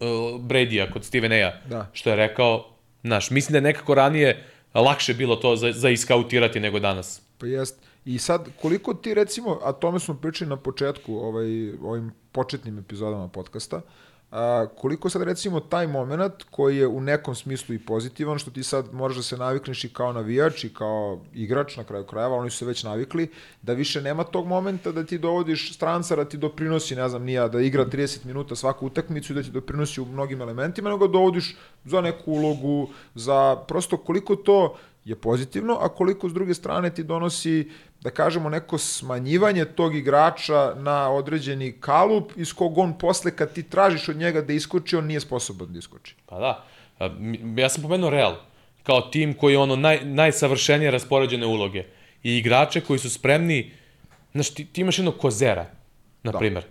o Brady-a kod Steven A. Da. Što je rekao, znaš, mislim da je nekako ranije lakše bilo to za, za iskautirati nego danas. Pa jest. I sad, koliko ti recimo, a tome smo pričali na početku, ovaj, ovim početnim epizodama podcasta, a, koliko sad recimo taj moment koji je u nekom smislu i pozitivan, što ti sad moraš da se navikneš i kao navijač i kao igrač na kraju krajeva, oni su se već navikli, da više nema tog momenta da ti dovodiš stranca da ti doprinosi, ne znam, nija, da igra 30 minuta svaku utakmicu i da ti doprinosi u mnogim elementima, nego dovodiš za neku ulogu, za prosto koliko to je pozitivno, a koliko s druge strane ti donosi, da kažemo, neko smanjivanje tog igrača na određeni kalup iz kog on posle kad ti tražiš od njega da iskoči, on nije sposoban da iskoči. Pa da. Ja sam pomenuo Real kao tim koji je ono naj, najsavršenije raspoređene uloge i igrače koji su spremni, znaš, ti, ti imaš jednog kozera, na da. primer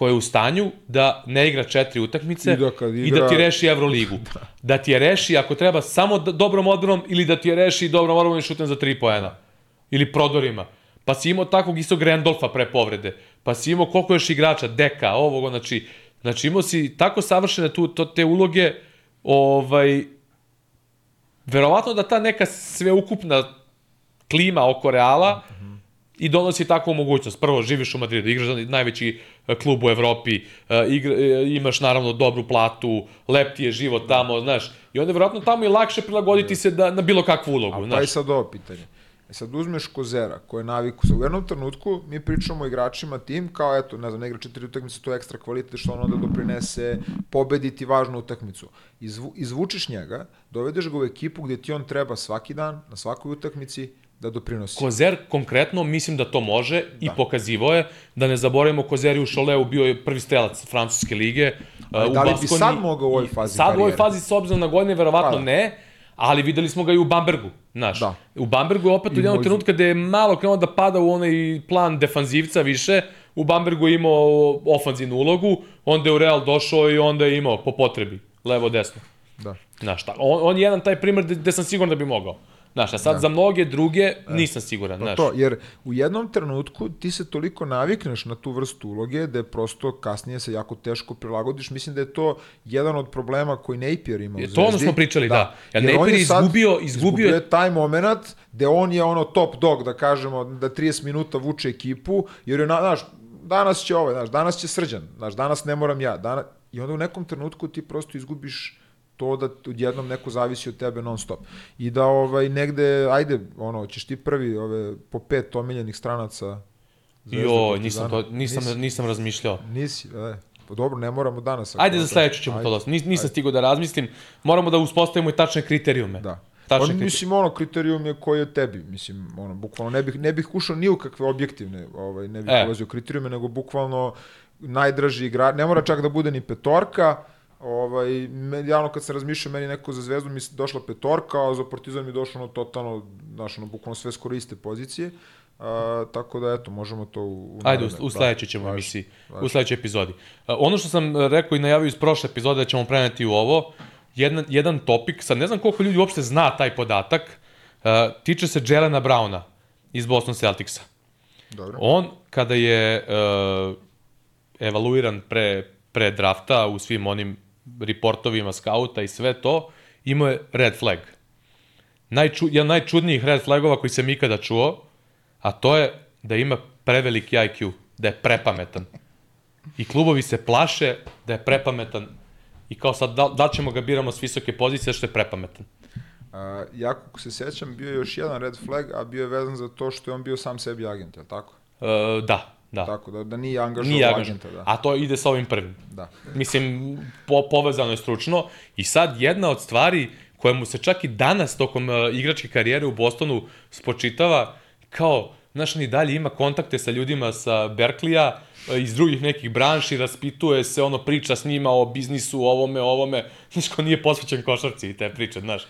koji je u stanju da ne igra četiri utakmice i da, igra... i da ti reši Euroligu. *laughs* da. da ti je reši ako treba samo dobrom odbranom ili da ti je reši dobrom odbranom i šutem za tri poena. Ili prodorima. Pa si imao takvog istog Randolfa pre povrede. Pa si imao koliko još igrača, Deka, ovoga, znači, znači imao si tako savršene tu, to, te uloge, ovaj, verovatno da ta neka sveukupna klima oko Reala mm -hmm i donosi takvu mogućnost. Prvo, živiš u Madridu, igraš za najveći e, klub u Evropi, e, igra, e, imaš naravno dobru platu, lep ti je život tamo, znaš, i onda je verovatno tamo i lakše prilagoditi se da, na bilo kakvu ulogu. A pa i sad ovo pitanje. E sad uzmeš Kozera, koje je naviku, u jednom trenutku mi pričamo o igračima tim, kao eto, ne znam, ne igra četiri utakmice, to je ekstra kvalitet, što on onda doprinese pobediti važnu utakmicu. Izvu, izvučiš njega, dovedeš ga u ekipu gde ti on treba svaki dan, na svakoj utakmici, da doprinosi. Kozer konkretno mislim da to može i da. pokazivo je da ne zaboravimo Kozer u Šoleu bio je prvi strelac francuske lige. Ali, da li Baskoni, bi sad mogao u ovoj fazi Sad karijere? u ovoj fazi s obzirom na godine verovatno pa, da. ne, ali videli smo ga i u Bambergu, znaš. Da. U Bambergu je opet u jednog trenutka gde je malo krenuo da pada u onaj plan defanzivca više, u Bambergu je imao ofanzivnu ulogu, onda je u Real došao i onda je imao po potrebi, levo desno. Da. Znaš, on, on je jedan taj primer gde, gde sam siguran da bi mogao. Znaš, a sad da. za mnoge druge e. nisam siguran, pa znaš. To, jer u jednom trenutku ti se toliko navikneš na tu vrstu uloge da je prosto kasnije se jako teško prilagodiš. Mislim da je to jedan od problema koji Napier ima u Zvezdi. To ono smo pričali, da. da. Ja, Napier je izgubio, izgubio... izgubio je taj moment gde on je ono top dog, da kažemo, da 30 minuta vuče ekipu, jer je, znaš, danas će ovaj, znaš, danas će srđan, znaš, danas ne moram ja, danas... I onda u nekom trenutku ti prosto izgubiš to da odjednom neko zavisi od tebe non stop. I da ovaj negde, ajde, ono, ćeš ti prvi ove, po pet omiljenih stranaca Jo, nisam, to, nisam, nisi, nisam razmišljao. Nisi, e. Pa dobro, ne moramo danas. Ajde za sledeću ćemo ajde, to da... Nis, nisam stigao da razmislim. Moramo da uspostavimo i tačne kriterijume. Da. Tačne On, mislim, ono, kriterijum je koji je tebi. Mislim, ono, bukvalno, ne bih, ne bih ušao ni u kakve objektivne, ovaj, ne bih e. ulazio kriterijume, nego bukvalno najdraži igrač, ne mora čak da bude ni petorka, Ovaj, javno kad se razmišljao, meni neko za zvezdu mi došla petorka, a za Partizan mi došlo ono totalno, znaš, ono, bukvalno sve skoro iste pozicije. A, tako da, eto, možemo to u... u Ajde, u, u sledećoj ćemo vaš, emisiji, vaš. u sledećoj epizodi. A, ono što sam rekao i najavio iz prošle epizode da ćemo preneti u ovo, jedan, jedan topik, sad ne znam koliko ljudi uopšte zna taj podatak, a, tiče se Jelena Browna iz Boston Celticsa. Dobro. On, kada je uh, evaluiran pre, pre drafta u svim onim reportovima skauta i sve to, imao je red flag. Najču, jedan najčudnijih red flagova koji sam ikada čuo, a to je da ima preveliki IQ, da je prepametan. I klubovi se plaše da je prepametan i kao sad da, da ćemo ga biramo s visoke pozicije što je prepametan. Uh, ja kako se sećam, bio je još jedan red flag, a bio je vezan za to što je on bio sam sebi agent, je li tako? Uh, da, Da. Tako da, da nije angažovao nije agenta. Da. A to ide sa ovim prvim. Da. Mislim, po, povezano je stručno. I sad jedna od stvari koja mu se čak i danas tokom uh, igračke karijere u Bostonu spočitava, kao, znaš, ni dalje ima kontakte sa ljudima sa Berklija, uh, iz drugih nekih branši, raspituje se, ono, priča s njima o biznisu, ovome, ovome, znaš, ko nije posvećen košarci i te priče, znaš.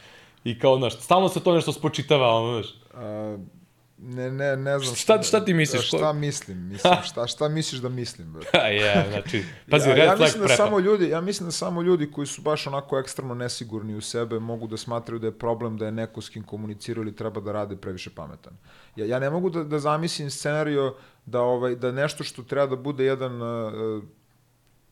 I kao, znaš, stalno se to nešto spočitava, ono, znaš. Uh Ne, ne, ne znam. Šta, šta ti misliš? Šta ko... mislim? *laughs* mislim šta, šta misliš da mislim? Bro? *laughs* ja, znači, pazi, ja, red ja flag mislim da samo ljudi, ja mislim da samo ljudi koji su baš onako ekstremno nesigurni u sebe mogu da smatraju da je problem da je neko s kim komuniciraju ili treba da rade previše pametan. Ja, ja ne mogu da, da zamislim scenario da, ovaj, da nešto što treba da bude jedan uh,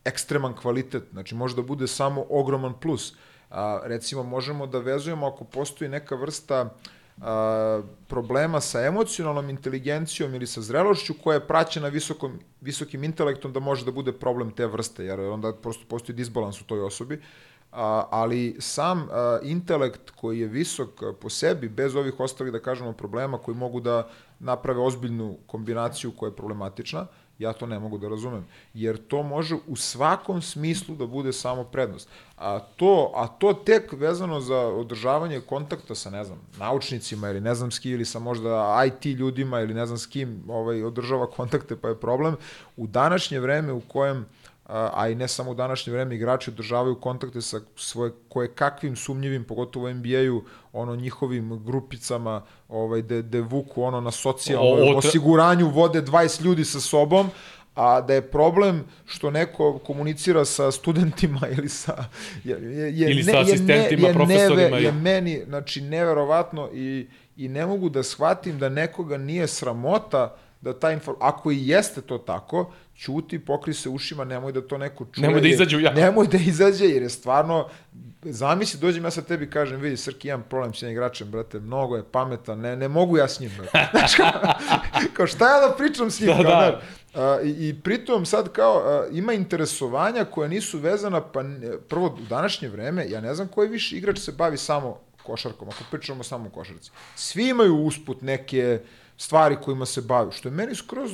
ekstreman kvalitet, znači može da bude samo ogroman plus. A, recimo, možemo da vezujemo ako postoji neka vrsta uh, a, problema sa emocionalnom inteligencijom ili sa zrelošću koja je praćena visokom, visokim intelektom da može da bude problem te vrste, jer onda prosto postoji disbalans u toj osobi. A, ali sam a, intelekt koji je visok po sebi, bez ovih ostalih, da kažemo, problema koji mogu da naprave ozbiljnu kombinaciju koja je problematična, Ja to ne mogu da razumem, jer to može u svakom smislu da bude samo prednost. A to, a to tek vezano za održavanje kontakta sa, ne znam, naučnicima ili ne znam s kim, ili sa možda IT ljudima ili ne znam s kim ovaj, održava kontakte pa je problem, u današnje vreme u kojem a i ne samo u današnje vreme igrači održavaju kontakte sa svoje koje kakvim sumnjivim, pogotovo u NBA-u, ono njihovim grupicama, ovaj de de vuku ono na socijalnom osiguranju vode 20 ljudi sa sobom, a da je problem što neko komunicira sa studentima *laughs* ili sa je, je, ili ne, sa asistentima, je, ne, je profesorima neve, je meni znači neverovatno i i ne mogu da shvatim da nekoga nije sramota da ta inform... ako i jeste to tako, ćuti, pokri se ušima, nemoj da to neko čuje. Nemoj da izađe u javno. Nemoj da izađe, jer je stvarno, zamisli, dođem ja sa tebi kažem, vidi, Srki, imam problem s jednim igračem, brate, mnogo je pametan, ne, ne mogu ja s njim, brate. *laughs* Znaš, kao, kao, šta ja da pričam s njim? Da, kao, da. A, i, I pritom sad kao, a, ima interesovanja koja nisu vezana, pa prvo u današnje vreme, ja ne znam koji više igrač se bavi samo košarkom, ako pričamo samo o košarci. Svi imaju usput neke stvari kojima se bave, što je meni skroz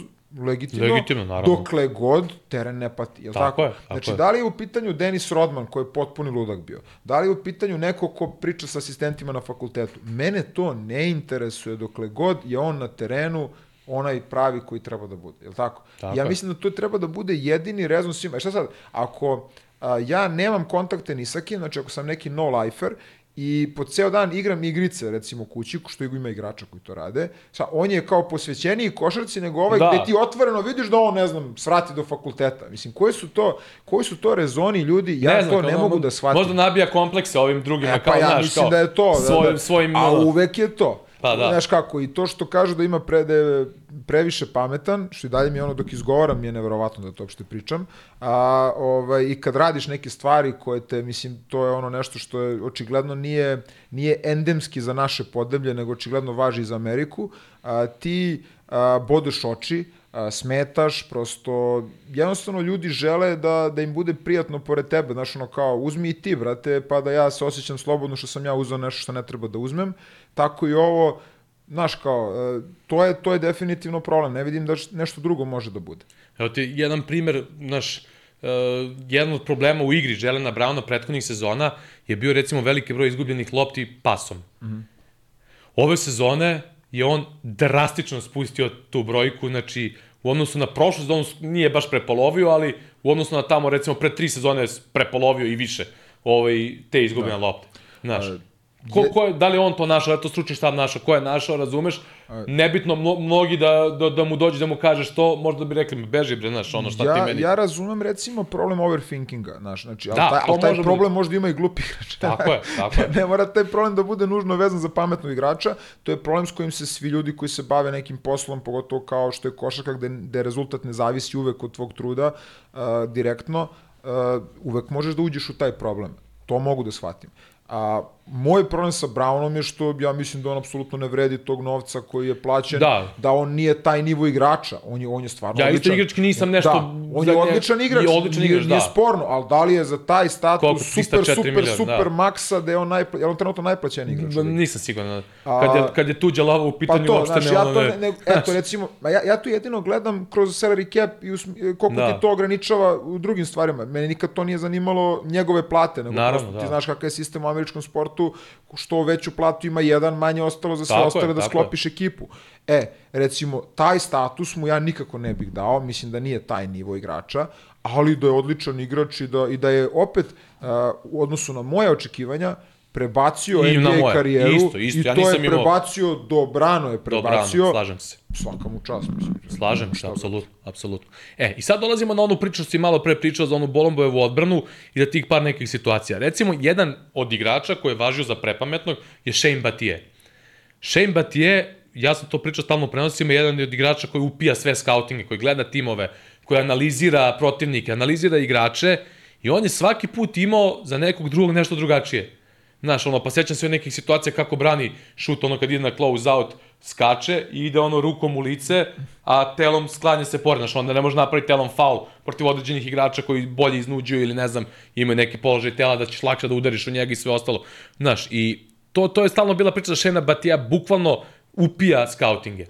legitimno, Legitimno, naravno. dokle god teren ne pati. Jel Tako tako? je, tako znači, je. da li je u pitanju Denis Rodman, koji je potpuni ludak bio? Da li je u pitanju neko ko priča sa asistentima na fakultetu? Mene to ne interesuje dokle god je on na terenu onaj pravi koji treba da bude. Jel tako? Tako ja je. mislim da to treba da bude jedini rezon svima. E šta sad, ako a, ja nemam kontakte ni sa kim, znači ako sam neki no-lifer i po ceo dan igram igrice, recimo kući, što ima igrača koji to rade, sa, on je kao posvećeniji košarci nego ovaj Da. gde ti otvoreno vidiš da on, ne znam, svrati do fakulteta. Mislim, koji su to, koji su to rezoni ljudi, ja to znam, ne kao, mogu mo- da shvatim. Možda nabija komplekse ovim drugima, E, kao, pa ja znaš, mislim kao, da je to. Svojim, da, da. svojim, A uvek je to. Pa da. Znaš kako, i to što kažu da ima pre, da previše pametan, što i dalje mi ono dok izgovaram mi je neverovatno da to uopšte pričam, a, ovaj, i kad radiš neke stvari koje te, mislim, to je ono nešto što je očigledno nije, nije endemski za naše podeblje, nego očigledno važi i za Ameriku, a, ti a, bodeš oči, a, smetaš, prosto jednostavno ljudi žele da, da im bude prijatno pored tebe, znaš ono kao uzmi i ti brate, pa da ja se osjećam slobodno što sam ja uzeo nešto što ne treba da uzmem, tako i ovo, znaš kao, e, to je, to je definitivno problem, ne vidim da nešto drugo može da bude. Evo ti jedan primer, naš, uh, jedan od problema u igri Jelena Brauna prethodnih sezona je bio recimo veliki broj izgubljenih lopti pasom. Mm -hmm. Ove sezone je on drastično spustio tu brojku, znači u odnosu na prošlu sezonu nije baš prepolovio, ali u odnosu na tamo recimo pre tri sezone je prepolovio i više ovaj, te izgubljene da. lopte. Znaš, Ko, ko je, da li on to našao, da li je to stručni štab našao, ko je našao, razumeš? Nebitno, mno, mnogi da, da, da mu dođe da mu kažeš to, možda bi rekli, beži bre, znaš, ono šta ja, ti meni... Ja razumem recimo problem overthinkinga, znaš, znači, ali Da, taj, ali taj može problem možda ima i glupi igrač. Tako je, *laughs* tako je. ne mora taj problem da bude nužno vezan za pametnog igrača, to je problem s kojim se svi ljudi koji se bave nekim poslom, pogotovo kao što je košarka gde, gde rezultat ne zavisi uvek od tvog truda uh, direktno, uh, uvek možeš da uđeš u taj problem. To mogu da shvatim. A moj problem sa Brownom je što ja mislim da on apsolutno ne vredi tog novca koji je plaćen, Da. da on nije taj nivo igrača, on je, on je stvarno Ja isto odličan. igrački nisam nešto... Da, on je odličan igrač, je odličan nije, igrač, nije da. sporno, ali da li je za taj status Koliko? super, 304 super, miliona, super da. maksa da je on, najpla, je on trenutno najplaćeniji igrač? Da, nisam siguran. A- Kad je, kad je tuđa lava u Pa pitanju, to, uopšte znaš, ne ja to, ne... ne, eto, recimo, ja, ja tu jedino gledam kroz salary cap i us, koliko Da. ti to ograničava u drugim stvarima. Mene nikad to nije zanimalo njegove plate, nego Naravno, prosto ti da. znaš kakav je sistem u američkom sportu, što veću platu ima jedan, manje ostalo za sve Tako je, ostale da tako sklopiš ekipu. E, recimo, taj status mu ja nikako ne bih dao, mislim da nije taj nivo igrača, ali da je odličan igrač i da, i da je opet, uh, u odnosu na moje očekivanja, prebacio I NBA karijeru Isto, isto. i Ja to je nisam imao- prebacio dobrano je prebacio slažem se. svaka mu čast mislim Slažem se, apsolutno, apsolutno. E, i sad dolazimo na onu priču što si malo pre pričao za onu Bolombojevu odbranu i da tih par nekih situacija. Recimo, jedan od igrača koji je važio za prepametnog je Shane Batije. Shane Batije, ja sam to pričao stalno prenosima, jedan je od igrača koji upija sve skautinge, koji gleda timove, koji analizira protivnike, analizira igrače i on je svaki put imao za nekog drugog nešto drugačije. Znaš, ono, pa sećam se nekih situacija kako brani šut, ono kad ide na close out, skače i ide ono rukom u lice, a telom sklanja se pored, znaš, onda ne može napraviti telom faul protiv određenih igrača koji bolje iznuđuju ili ne znam, imaju neki položaj tela da ćeš lakše da udariš u njega i sve ostalo. Znaš, i to, to je stalno bila priča da Šena Batija bukvalno upija skautinge.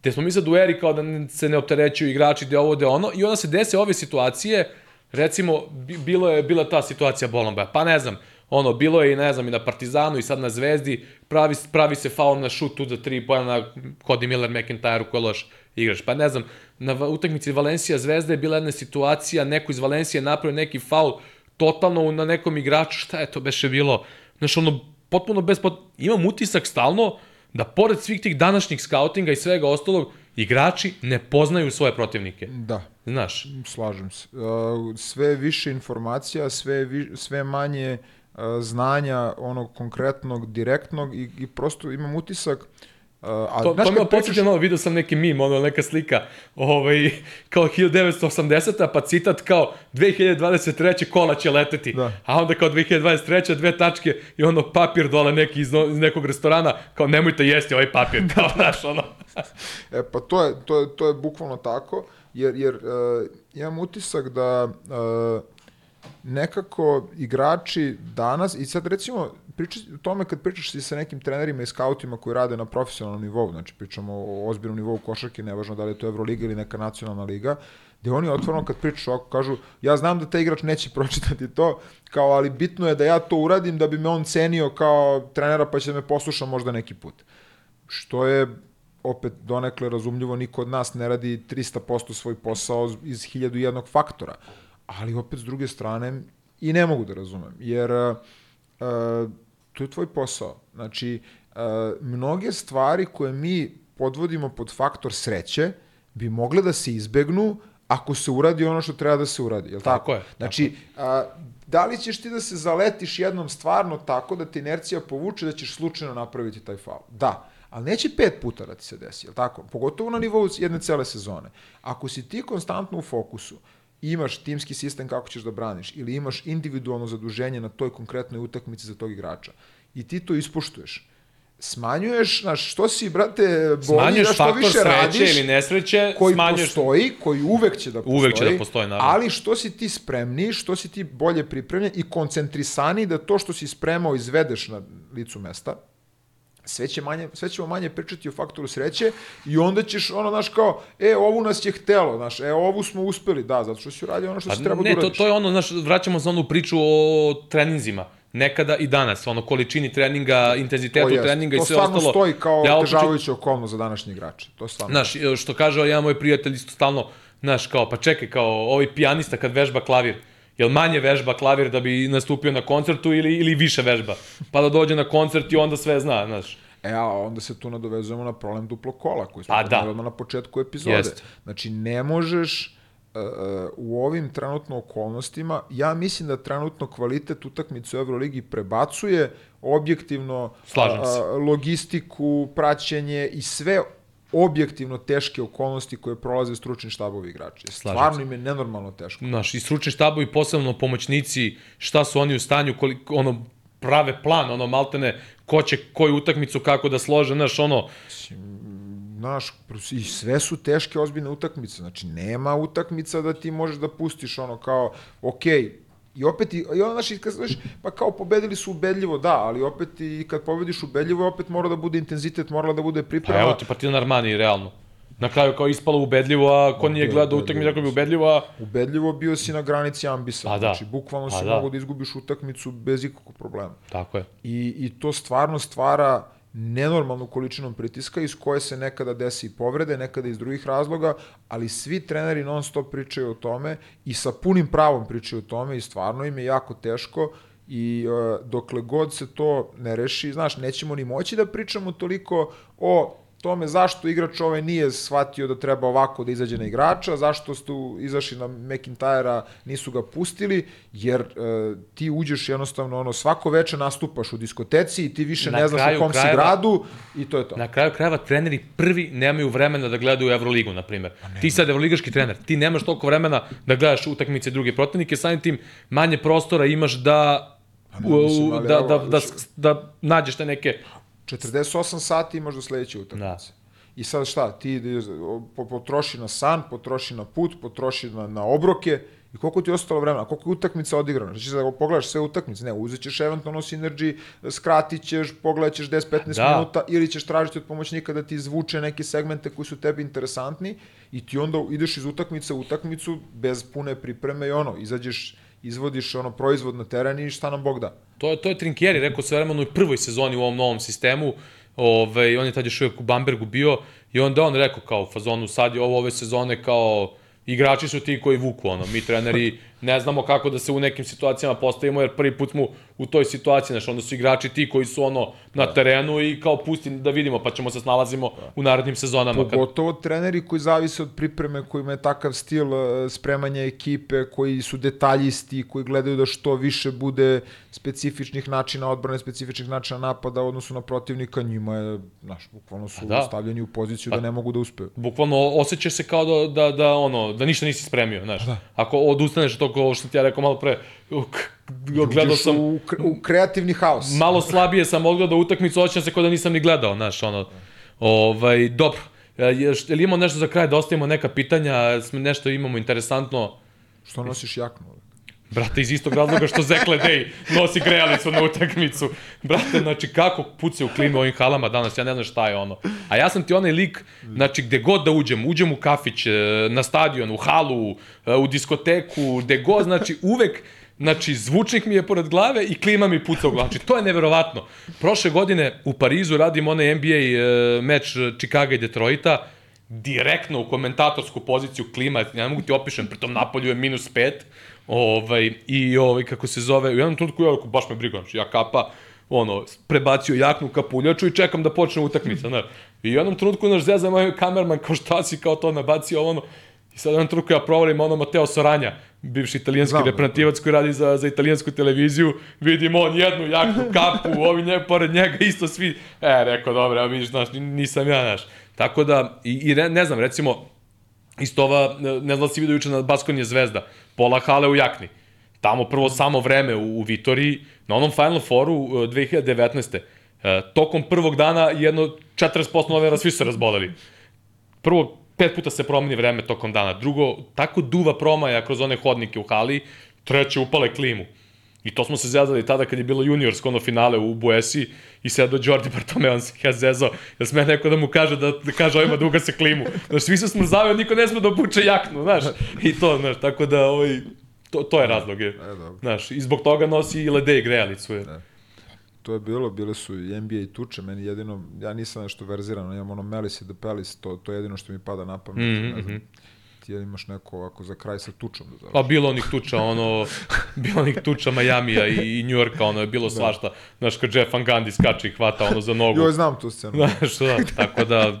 Te smo mi sad u eri kao da se ne opterećuju igrači, gde ovo, gde ono, i onda se dese ove situacije, recimo, bi- bilo je, bila ta situacija Bolombaja, pa ne znam, ono, bilo je i ne znam, i na Partizanu i sad na Zvezdi, pravi, pravi se faul na šutu za tri pojena na Cody Miller McIntyre koji je loš igrač. Pa ne znam, na utakmici Valencija Zvezda je bila jedna situacija, neko iz Valencije je napravio neki faul totalno na nekom igraču, šta je to beše bilo? Znaš, ono, potpuno bez... Pot... Imam utisak stalno da pored svih tih današnjih skautinga i svega ostalog, igrači ne poznaju svoje protivnike. da Znaš, slažem se uh, sve više informacija sve vi, sve manje znanja onog konkretnog direktnog i, i prosto imam utisak uh, a to, znaš to me pričaš- podsjeća malo, vidio sam neki mim, ono, neka slika, ovaj, kao 1980. pa citat kao 2023. kola će leteti, Da. a onda kao 2023. dve tačke i ono papir dole neki iz, no- iz nekog restorana, kao nemojte jesti ovaj papir, *laughs* kao, znaš, ono. E, pa to je, to je, to je bukvalno tako, jer, jer uh, imam utisak da uh, nekako igrači danas, i sad recimo priča, o tome kad pričaš i sa nekim trenerima i skautima koji rade na profesionalnom nivou, znači pričamo o ozbiljnom nivou košarke, nevažno da li je to Euroliga ili neka nacionalna liga, gde oni otvoreno kad pričaš ovako kažu, ja znam da taj igrač neće *laughs* pročitati to, kao ali bitno je da ja to uradim da bi me on cenio kao trenera pa će da me posluša možda neki put. Što je opet donekle razumljivo, niko od nas ne radi 300% svoj posao iz 1001 faktora. Ali opet s druge strane i ne mogu da razumem, jer uh, to je tvoj posao. Znači, uh, mnoge stvari koje mi podvodimo pod faktor sreće bi mogle da se izbegnu ako se uradi ono što treba da se uradi, je li tako? Tako je. Znači, a, da li ćeš ti da se zaletiš jednom stvarno tako da te inercija povuče da ćeš slučajno napraviti taj faul? Da, ali neće pet puta da ti se desi, je li tako? Pogotovo na nivou jedne cele sezone. Ako si ti konstantno u fokusu, imaš timski sistem kako ćeš da braniš ili imaš individualno zaduženje na toj konkretnoj utakmici za tog igrača i ti to ispoštuješ, smanjuješ, znaš, što si, brate, bolji Smanjuješ da što faktor više sreće radiš, ili nesreće, koji smanjuješ... postoji, koji uvek će da postoji. Uvek će da postoji, naravno. Ali što si ti spremniji, što si ti bolje pripremljen i koncentrisani da to što si spremao izvedeš na licu mesta, sve, će manje, sve ćemo manje pričati o faktoru sreće i onda ćeš ono, znaš, kao, e, ovu nas je htelo, znaš, e, ovu smo uspeli, da, zato što si uradio ono što Pa si trebao da ne, to, uradiš. to je ono, znaš, vraćamo se onu priču o treninzima. Nekada i danas, ono, količini treninga, intenzitetu jest. treninga i to sve stvarno ostalo. stoji kao ja ja otežavajuća okolnost za današnje igrače. To stvarno. Znaš, što kaže jedan moj prijatelj isto stalno, znaš, kao, pa čekaj, kao, ovaj pijanista kad vežba klavir, jel manje vežba klavir da bi nastupio na koncertu ili, ili više vežba? Pa da dođe na koncert i onda sve zna, znaš. E, a onda se tu nadovezujemo na problem duplo kola, koji smo Pa da. odmah na početku epizode. Jeste. Znači, ne možeš uh, u ovim trenutno okolnostima, ja mislim da trenutno kvalitet utakmice u Euroligi prebacuje objektivno Slažem se. a, logistiku, praćenje i sve objektivno teške okolnosti koje prolaze stručni štabovi igrači. Stvarno im je nenormalno teško. Znaš, i stručni štabovi, posebno pomoćnici, šta su oni u stanju, koliko, ono, prave plan, ono, maltene, ko će koju utakmicu kako da slože, znaš, ono, Znaš, i sve su teške ozbiljne utakmice, znači nema utakmica da ti možeš da pustiš ono kao, okej, I opet, i, i ono, znaš, kad znaš, pa kao pobedili su ubedljivo, da, ali opet i kad pobediš ubedljivo, opet mora da bude intenzitet, mora da bude pa priprema. evo ti Partizan Armani, realno. Na kraju kao ispalo ubedljivo, a ko nije gledao utakmicu, rekao bi ubedljivo, a Ubedljivo bio si na granici ambisa, Pa da. znači bukvalno Pa si da. mogao da izgubiš utakmicu bez ikakvog problema. tako je. I, I to stvarno stvara nenormalnu količinu pritiska iz koje se nekada desi i povrede, nekada iz drugih razloga, ali svi treneri non stop pričaju o tome i sa punim pravom pričaju o tome i stvarno im je jako teško i uh, dokle god se to ne reši, znaš, nećemo ni moći da pričamo toliko o tome zašto igrač ovaj nije shvatio da treba ovako da izađe na igrača, zašto su izašli na McIntyra, nisu ga pustili, jer e, ti uđeš jednostavno ono svako veče nastupaš u diskoteci i ti više Na ne znaš u kom si krajeva- gradu i to je to. Na kraju krajeva treneri prvi nemaju vremena da gledaju Euroligu, na primjer. Ti sad evroligaški trener, ti nemaš toliko vremena da gledaš utakmice druge protivnike, samim tim manje prostora imaš da ne, mislim, ali da, evo, da, da, da nađeš te neke 48 sati imaš do sledeće utakmice. I sad šta, ti po- potroši na san, potroši na put, potroši na, na obroke i koliko ti je ostalo vremena, koliko je utakmica odigrano. Znači, ako pogledaš sve utakmice, ne, uzet ćeš eventualno synergy, skratit ćeš, pogledat ćeš 10-15 Da. minuta ili ćeš tražiti od pomoćnika da ti izvuče neke segmente koji su tebi interesantni i ti onda ideš iz utakmice u utakmicu bez pune pripreme i ono, izađeš, izvodiš ono proizvod na teren i šta nam Bog da. To je, to je Trinkieri, rekao se vremeno u prvoj sezoni u ovom novom sistemu, Ove, on je tad još uvijek u Bambergu bio i onda on rekao kao u fazonu sad je ovo ove sezone kao igrači su ti koji vuku ono, mi treneri *laughs* ne znamo kako da se u nekim situacijama postavimo jer prvi put smo u toj situaciji, znači onda su igrači ti koji su ono na terenu i kao pusti da vidimo pa ćemo se snalazimo u narednim sezonama. Kad... Pogotovo treneri koji zavise od pripreme, kojima je takav stil e, spremanja ekipe, koji su detaljisti, koji gledaju da što više bude specifičnih načina odbrane, specifičnih načina napada u odnosu na protivnika, njima je, znaš, bukvalno su da. stavljeni u poziciju da ne mogu da uspeju. bukvalno osjećaš se kao da, da, da, ono, da ništa nisi spremio, znaš. Da. Ako odustaneš od toga ovo što ti ja rekao malo pre, gledao sam, u, u kreativni haos. malo slabije sam odgledao utakmicu, osjećam se kao da nisam ni gledao, znaš, ono. Ovaj, dobro. E, ješ- Jel imamo nešto za kraj da ostavimo neka pitanja, nešto imamo interesantno. Što nosiš jaknu? Brate, iz istog razloga što Zekle Dej nosi grejalicu na utakmicu. Brate, znači, kako puce u klime u ovim halama danas, ja ne znam šta je ono. A ja sam ti onaj lik, znači, gde god da uđem, uđem u kafić, e, na stadion, u halu, e, u diskoteku, gde god, znači, uvek, Znači, zvučnik mi je pored glave i klima mi puca u glavu. Znači, to je neverovatno. Prošle godine u Parizu radim onaj NBA e, meč Chicago i Detroita, direktno u komentatorsku poziciju klima, ja ne mogu ti opišem, pritom napolju je minus 5, ovaj, i ovaj, kako se zove, u jednom trenutku ja baš me briga, znači ja kapa, ono, prebacio jaknu kapuljaču i čekam da počne utakmica, znaš. I u jednom trenutku, naš zeza moj kamerman, kao šta si kao to nabacio, ono, I sad u jednom trenutku ja provalim ono Mateo Soranja, bivši italijanski Znam, reprezentativac koji radi za, za italijansku televiziju, vidim on jednu jaknu kapu, *laughs* ovi nje, pored njega isto svi, e, rekao, dobro, ja vidiš, znaš, nisam ja, znaš. Tako da, i, i ne, ne znam, recimo, isto ova, ne znam da si vidio juče na Baskonije zvezda, pola hale u jakni. Tamo prvo samo vreme u, u Vitoriji, na onom Final Fouru uh, 2019. Uh, tokom prvog dana jedno 40% novera svi su razboleli. Prvo, pet puta se promeni vreme tokom dana. Drugo, tako duva promaja kroz one hodnike u hali. Treće, upale klimu. I to smo se zezali tada kad je bilo juniorsko ono finale u Buesi i sad do Jordi Bartome, on se ja zezao, da sme neko da mu kaže da, da kaže ovima da ugase klimu. Znaš, svi se smrzavaju, niko ne sme da obuče jaknu, znaš. I to, znaš, tako da, ovaj, to, to je razlog. Je. E, dobro. Znaš, i zbog toga nosi i lede i grejalicu. Je. To je bilo, bile su i NBA i tuče, meni jedino, ja nisam nešto verziran, imam ono Melis i The Pelis, to, to je jedino što mi pada na pamet, mm -hmm. ne znam, ti imaš neko ovako za kraj sa tučom da završi. Pa bilo onih tuča, ono, bilo onih tuča Majamija i, i Njujorka, ono je bilo svašta. Znaš, kad Jeff Van Gundy skače i hvata ono za nogu. Joj, znam tu scenu. Znaš, da, tako da,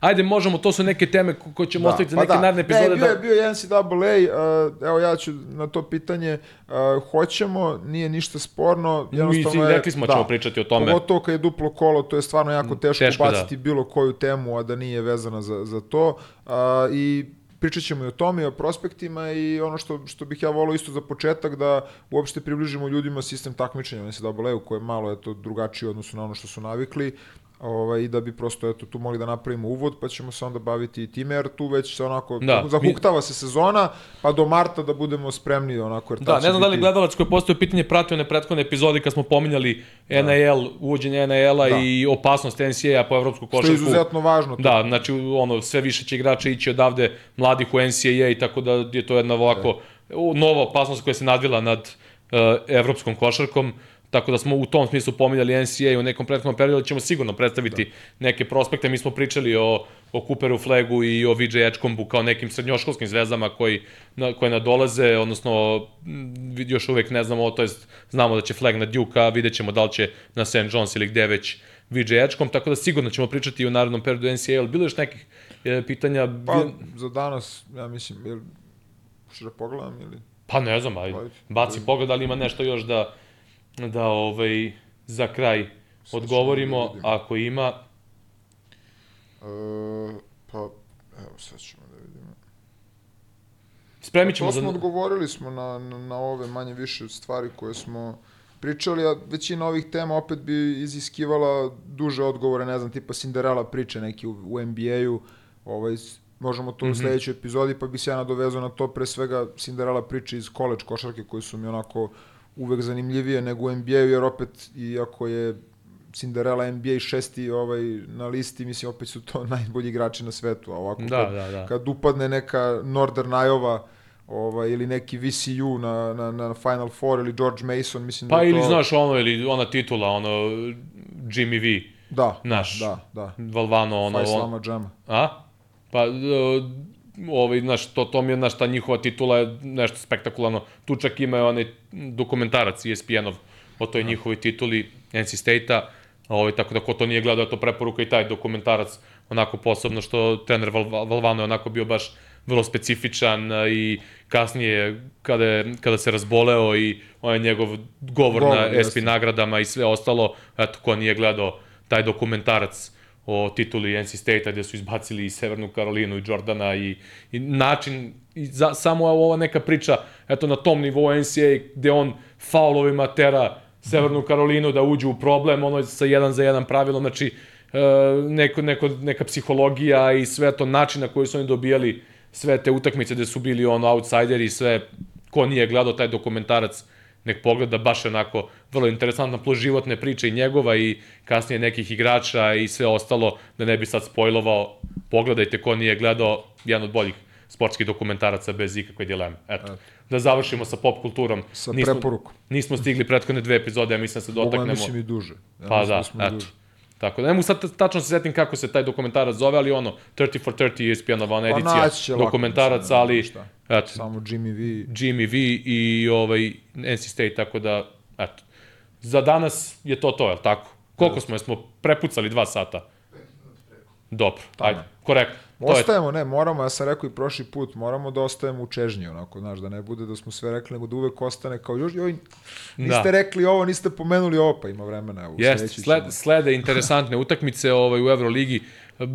Ajde, možemo, to su neke teme ko- koje ćemo da, ostaviti za neke da. naredne epizode. Ne, bio, je, da... bio je NCAA, uh, evo ja ću na to pitanje, uh, hoćemo, nije ništa sporno, jednostavno Mi je... rekli smo da, ćemo pričati o tome. Pogotovo kad je duplo kolo, to je stvarno jako teško, Teško, baciti da. bilo koju temu, a da nije vezana za, za to. Uh, I pričat ćemo i o tome, i o prospektima i ono što, što bih ja volao isto za početak da uopšte približimo ljudima sistem takmičenja. U NCAA-u koji je malo eto, drugačiji u odnosu na ono što su navikli ovaj, i da bi prosto eto, tu mogli da napravimo uvod, pa ćemo se onda baviti i time, jer tu već se onako, Da, zahuktava se sezona, pa do marta da budemo spremni onako, jer Da, ne znam da li biti- gledalac koji je postoje pitanje pratio one prethodne epizode kad smo pominjali NAL, uvođenje NAL-a Da. i opasnost NCAA po evropsku Što je košarku. izuzetno važno. to. Da, znači ono sve više će igrača ići odavde mladih u NCAA i tako da je to jedna ovako u- nova opasnost koja se nadvila nad uh, evropskom košarkom. Tako da smo u tom smislu pominjali NCAA u nekom prethodnom periodu, ćemo sigurno predstaviti da. neke prospekte. Mi smo pričali o, o Cooperu Flagu i o VJ Edgecombu kao nekim srednjoškolskim zvezama koji, na, koje nadolaze, odnosno m, još uvek ne znamo, to jest znamo da će Flag na Duke, a vidjet ćemo da li će na St. John's ili gde već VJ Edgecomb, tako da sigurno ćemo pričati i u narednom periodu NCAA, ali bilo je još nekih e, pitanja? Pa, za danas, ja mislim, jel, što da pogledam ili... Pa ne znam, aj, baci pogled, da li ima nešto još da, da ovaj, za kraj odgovorimo, da ako ima. E, pa, evo, sad ćemo da vidimo. Spremit ćemo to za... smo odgovorili smo na, na, na ove manje više stvari koje smo pričali, a većina ovih tema opet bi iziskivala duže odgovore, ne znam, tipa Cinderella priče neki u, u NBA-u, ovaj, možemo to u sledećoj epizodi, pa bi se ja nadovezao na to, pre svega Cinderella priče iz college košarke koji su mi onako uvek zanimljivije nego u NBA-u, jer opet, iako je Cinderella NBA šesti ovaj, na listi, mislim, opet su to *laughs* najbolji igrači na svetu, a ovako Da, kad, da, da. kad upadne neka Northern Iowa ovaj, ili neki VCU na, na, na Final Four ili George Mason, mislim Pa da ili to... znaš ono, ili ona titula, ono, Jimmy V, Da, naš, da, da. Valvano, ono, Fajs on, Džama. a? Pa, ovaj, znaš, to, to mi je, znaš, ta njihova titula je nešto spektakularno. Tu čak ima onaj dokumentarac E ESPN-ov o toj njihovoj tituli NC State-a, ovaj, tako da ko to nije gledao, to preporuka i taj dokumentarac, onako posebno što trener Val, Valvano je onako bio baš vrlo specifičan i kasnije kada, je, kada se razboleo i onaj njegov govor, Govor, na jeste. SP nagradama i sve ostalo, eto, ko nije gledao taj dokumentarac o tituli NC State-a gde su izbacili i Severnu Karolinu i Jordana i, i način, i za, samo ova neka priča, eto na tom nivou NCAA gde on faulovima tera Severnu Karolinu da uđu u problem, ono sa jedan za jedan pravilom, znači e, neko, neko, neka psihologija i sve to način na koji su oni dobijali sve te utakmice gde su bili ono outsideri i sve ko nije gledao taj dokumentarac, nek pogleda baš onako vrlo interesantna plus životne priče i njegova i kasnije nekih igrača i sve ostalo, da ne bi sad spojlovao, pogledajte ko nije gledao, jedan od boljih sportskih dokumentaraca bez ikakve dileme. Eto. Da završimo sa pop kulturom. Sa nismo, preporukom. Nismo stigli prethodne dve epizode, ja mislim da se Mogu ja dotaknemo. mislim i duže. Ja Pa da, i eto. duže. Tako da, ne mogu sad tačno se setim kako se taj dokumentarac zove, ali ono, 30 for 30 ESPN-ova ona Pa edicija lako, dokumentarac, mislim, ali, šta. eto, Samo Jimmy V. Jimmy V i ovaj, NC State, tako da, eto. Za danas je to to, je tako? Koliko smo, jesmo prepucali dva sata? Dobro, ajde, korektno. Ostajemo, ne, moramo, ja sam rekao i prošli put, moramo da ostajemo u čežnji, onako, znaš, da ne bude da smo sve rekli, nego da uvek ostane kao, još, joj, niste Da. rekli ovo, niste pomenuli ovo, pa ima vremena, evo, Jeste, sled, ćemo. slede interesantne utakmice ovaj, u Euroligi.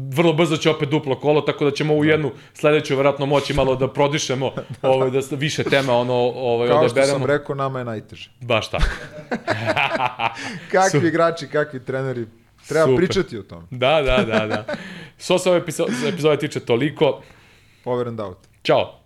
Vrlo brzo će opet duplo kolo, tako da ćemo u jednu sledeću verovatno moći malo da prodišemo, *laughs* ovaj, da s- više tema ono, ovaj, Kao što odaberemo. sam rekao, nama je najteže. Baš tako. *laughs* Kakvi igrači, kakvi treneri, Treba Super. pričati o tome. Da, da, da, da. Što se ove epizode tiče toliko. Over and out. Ćao.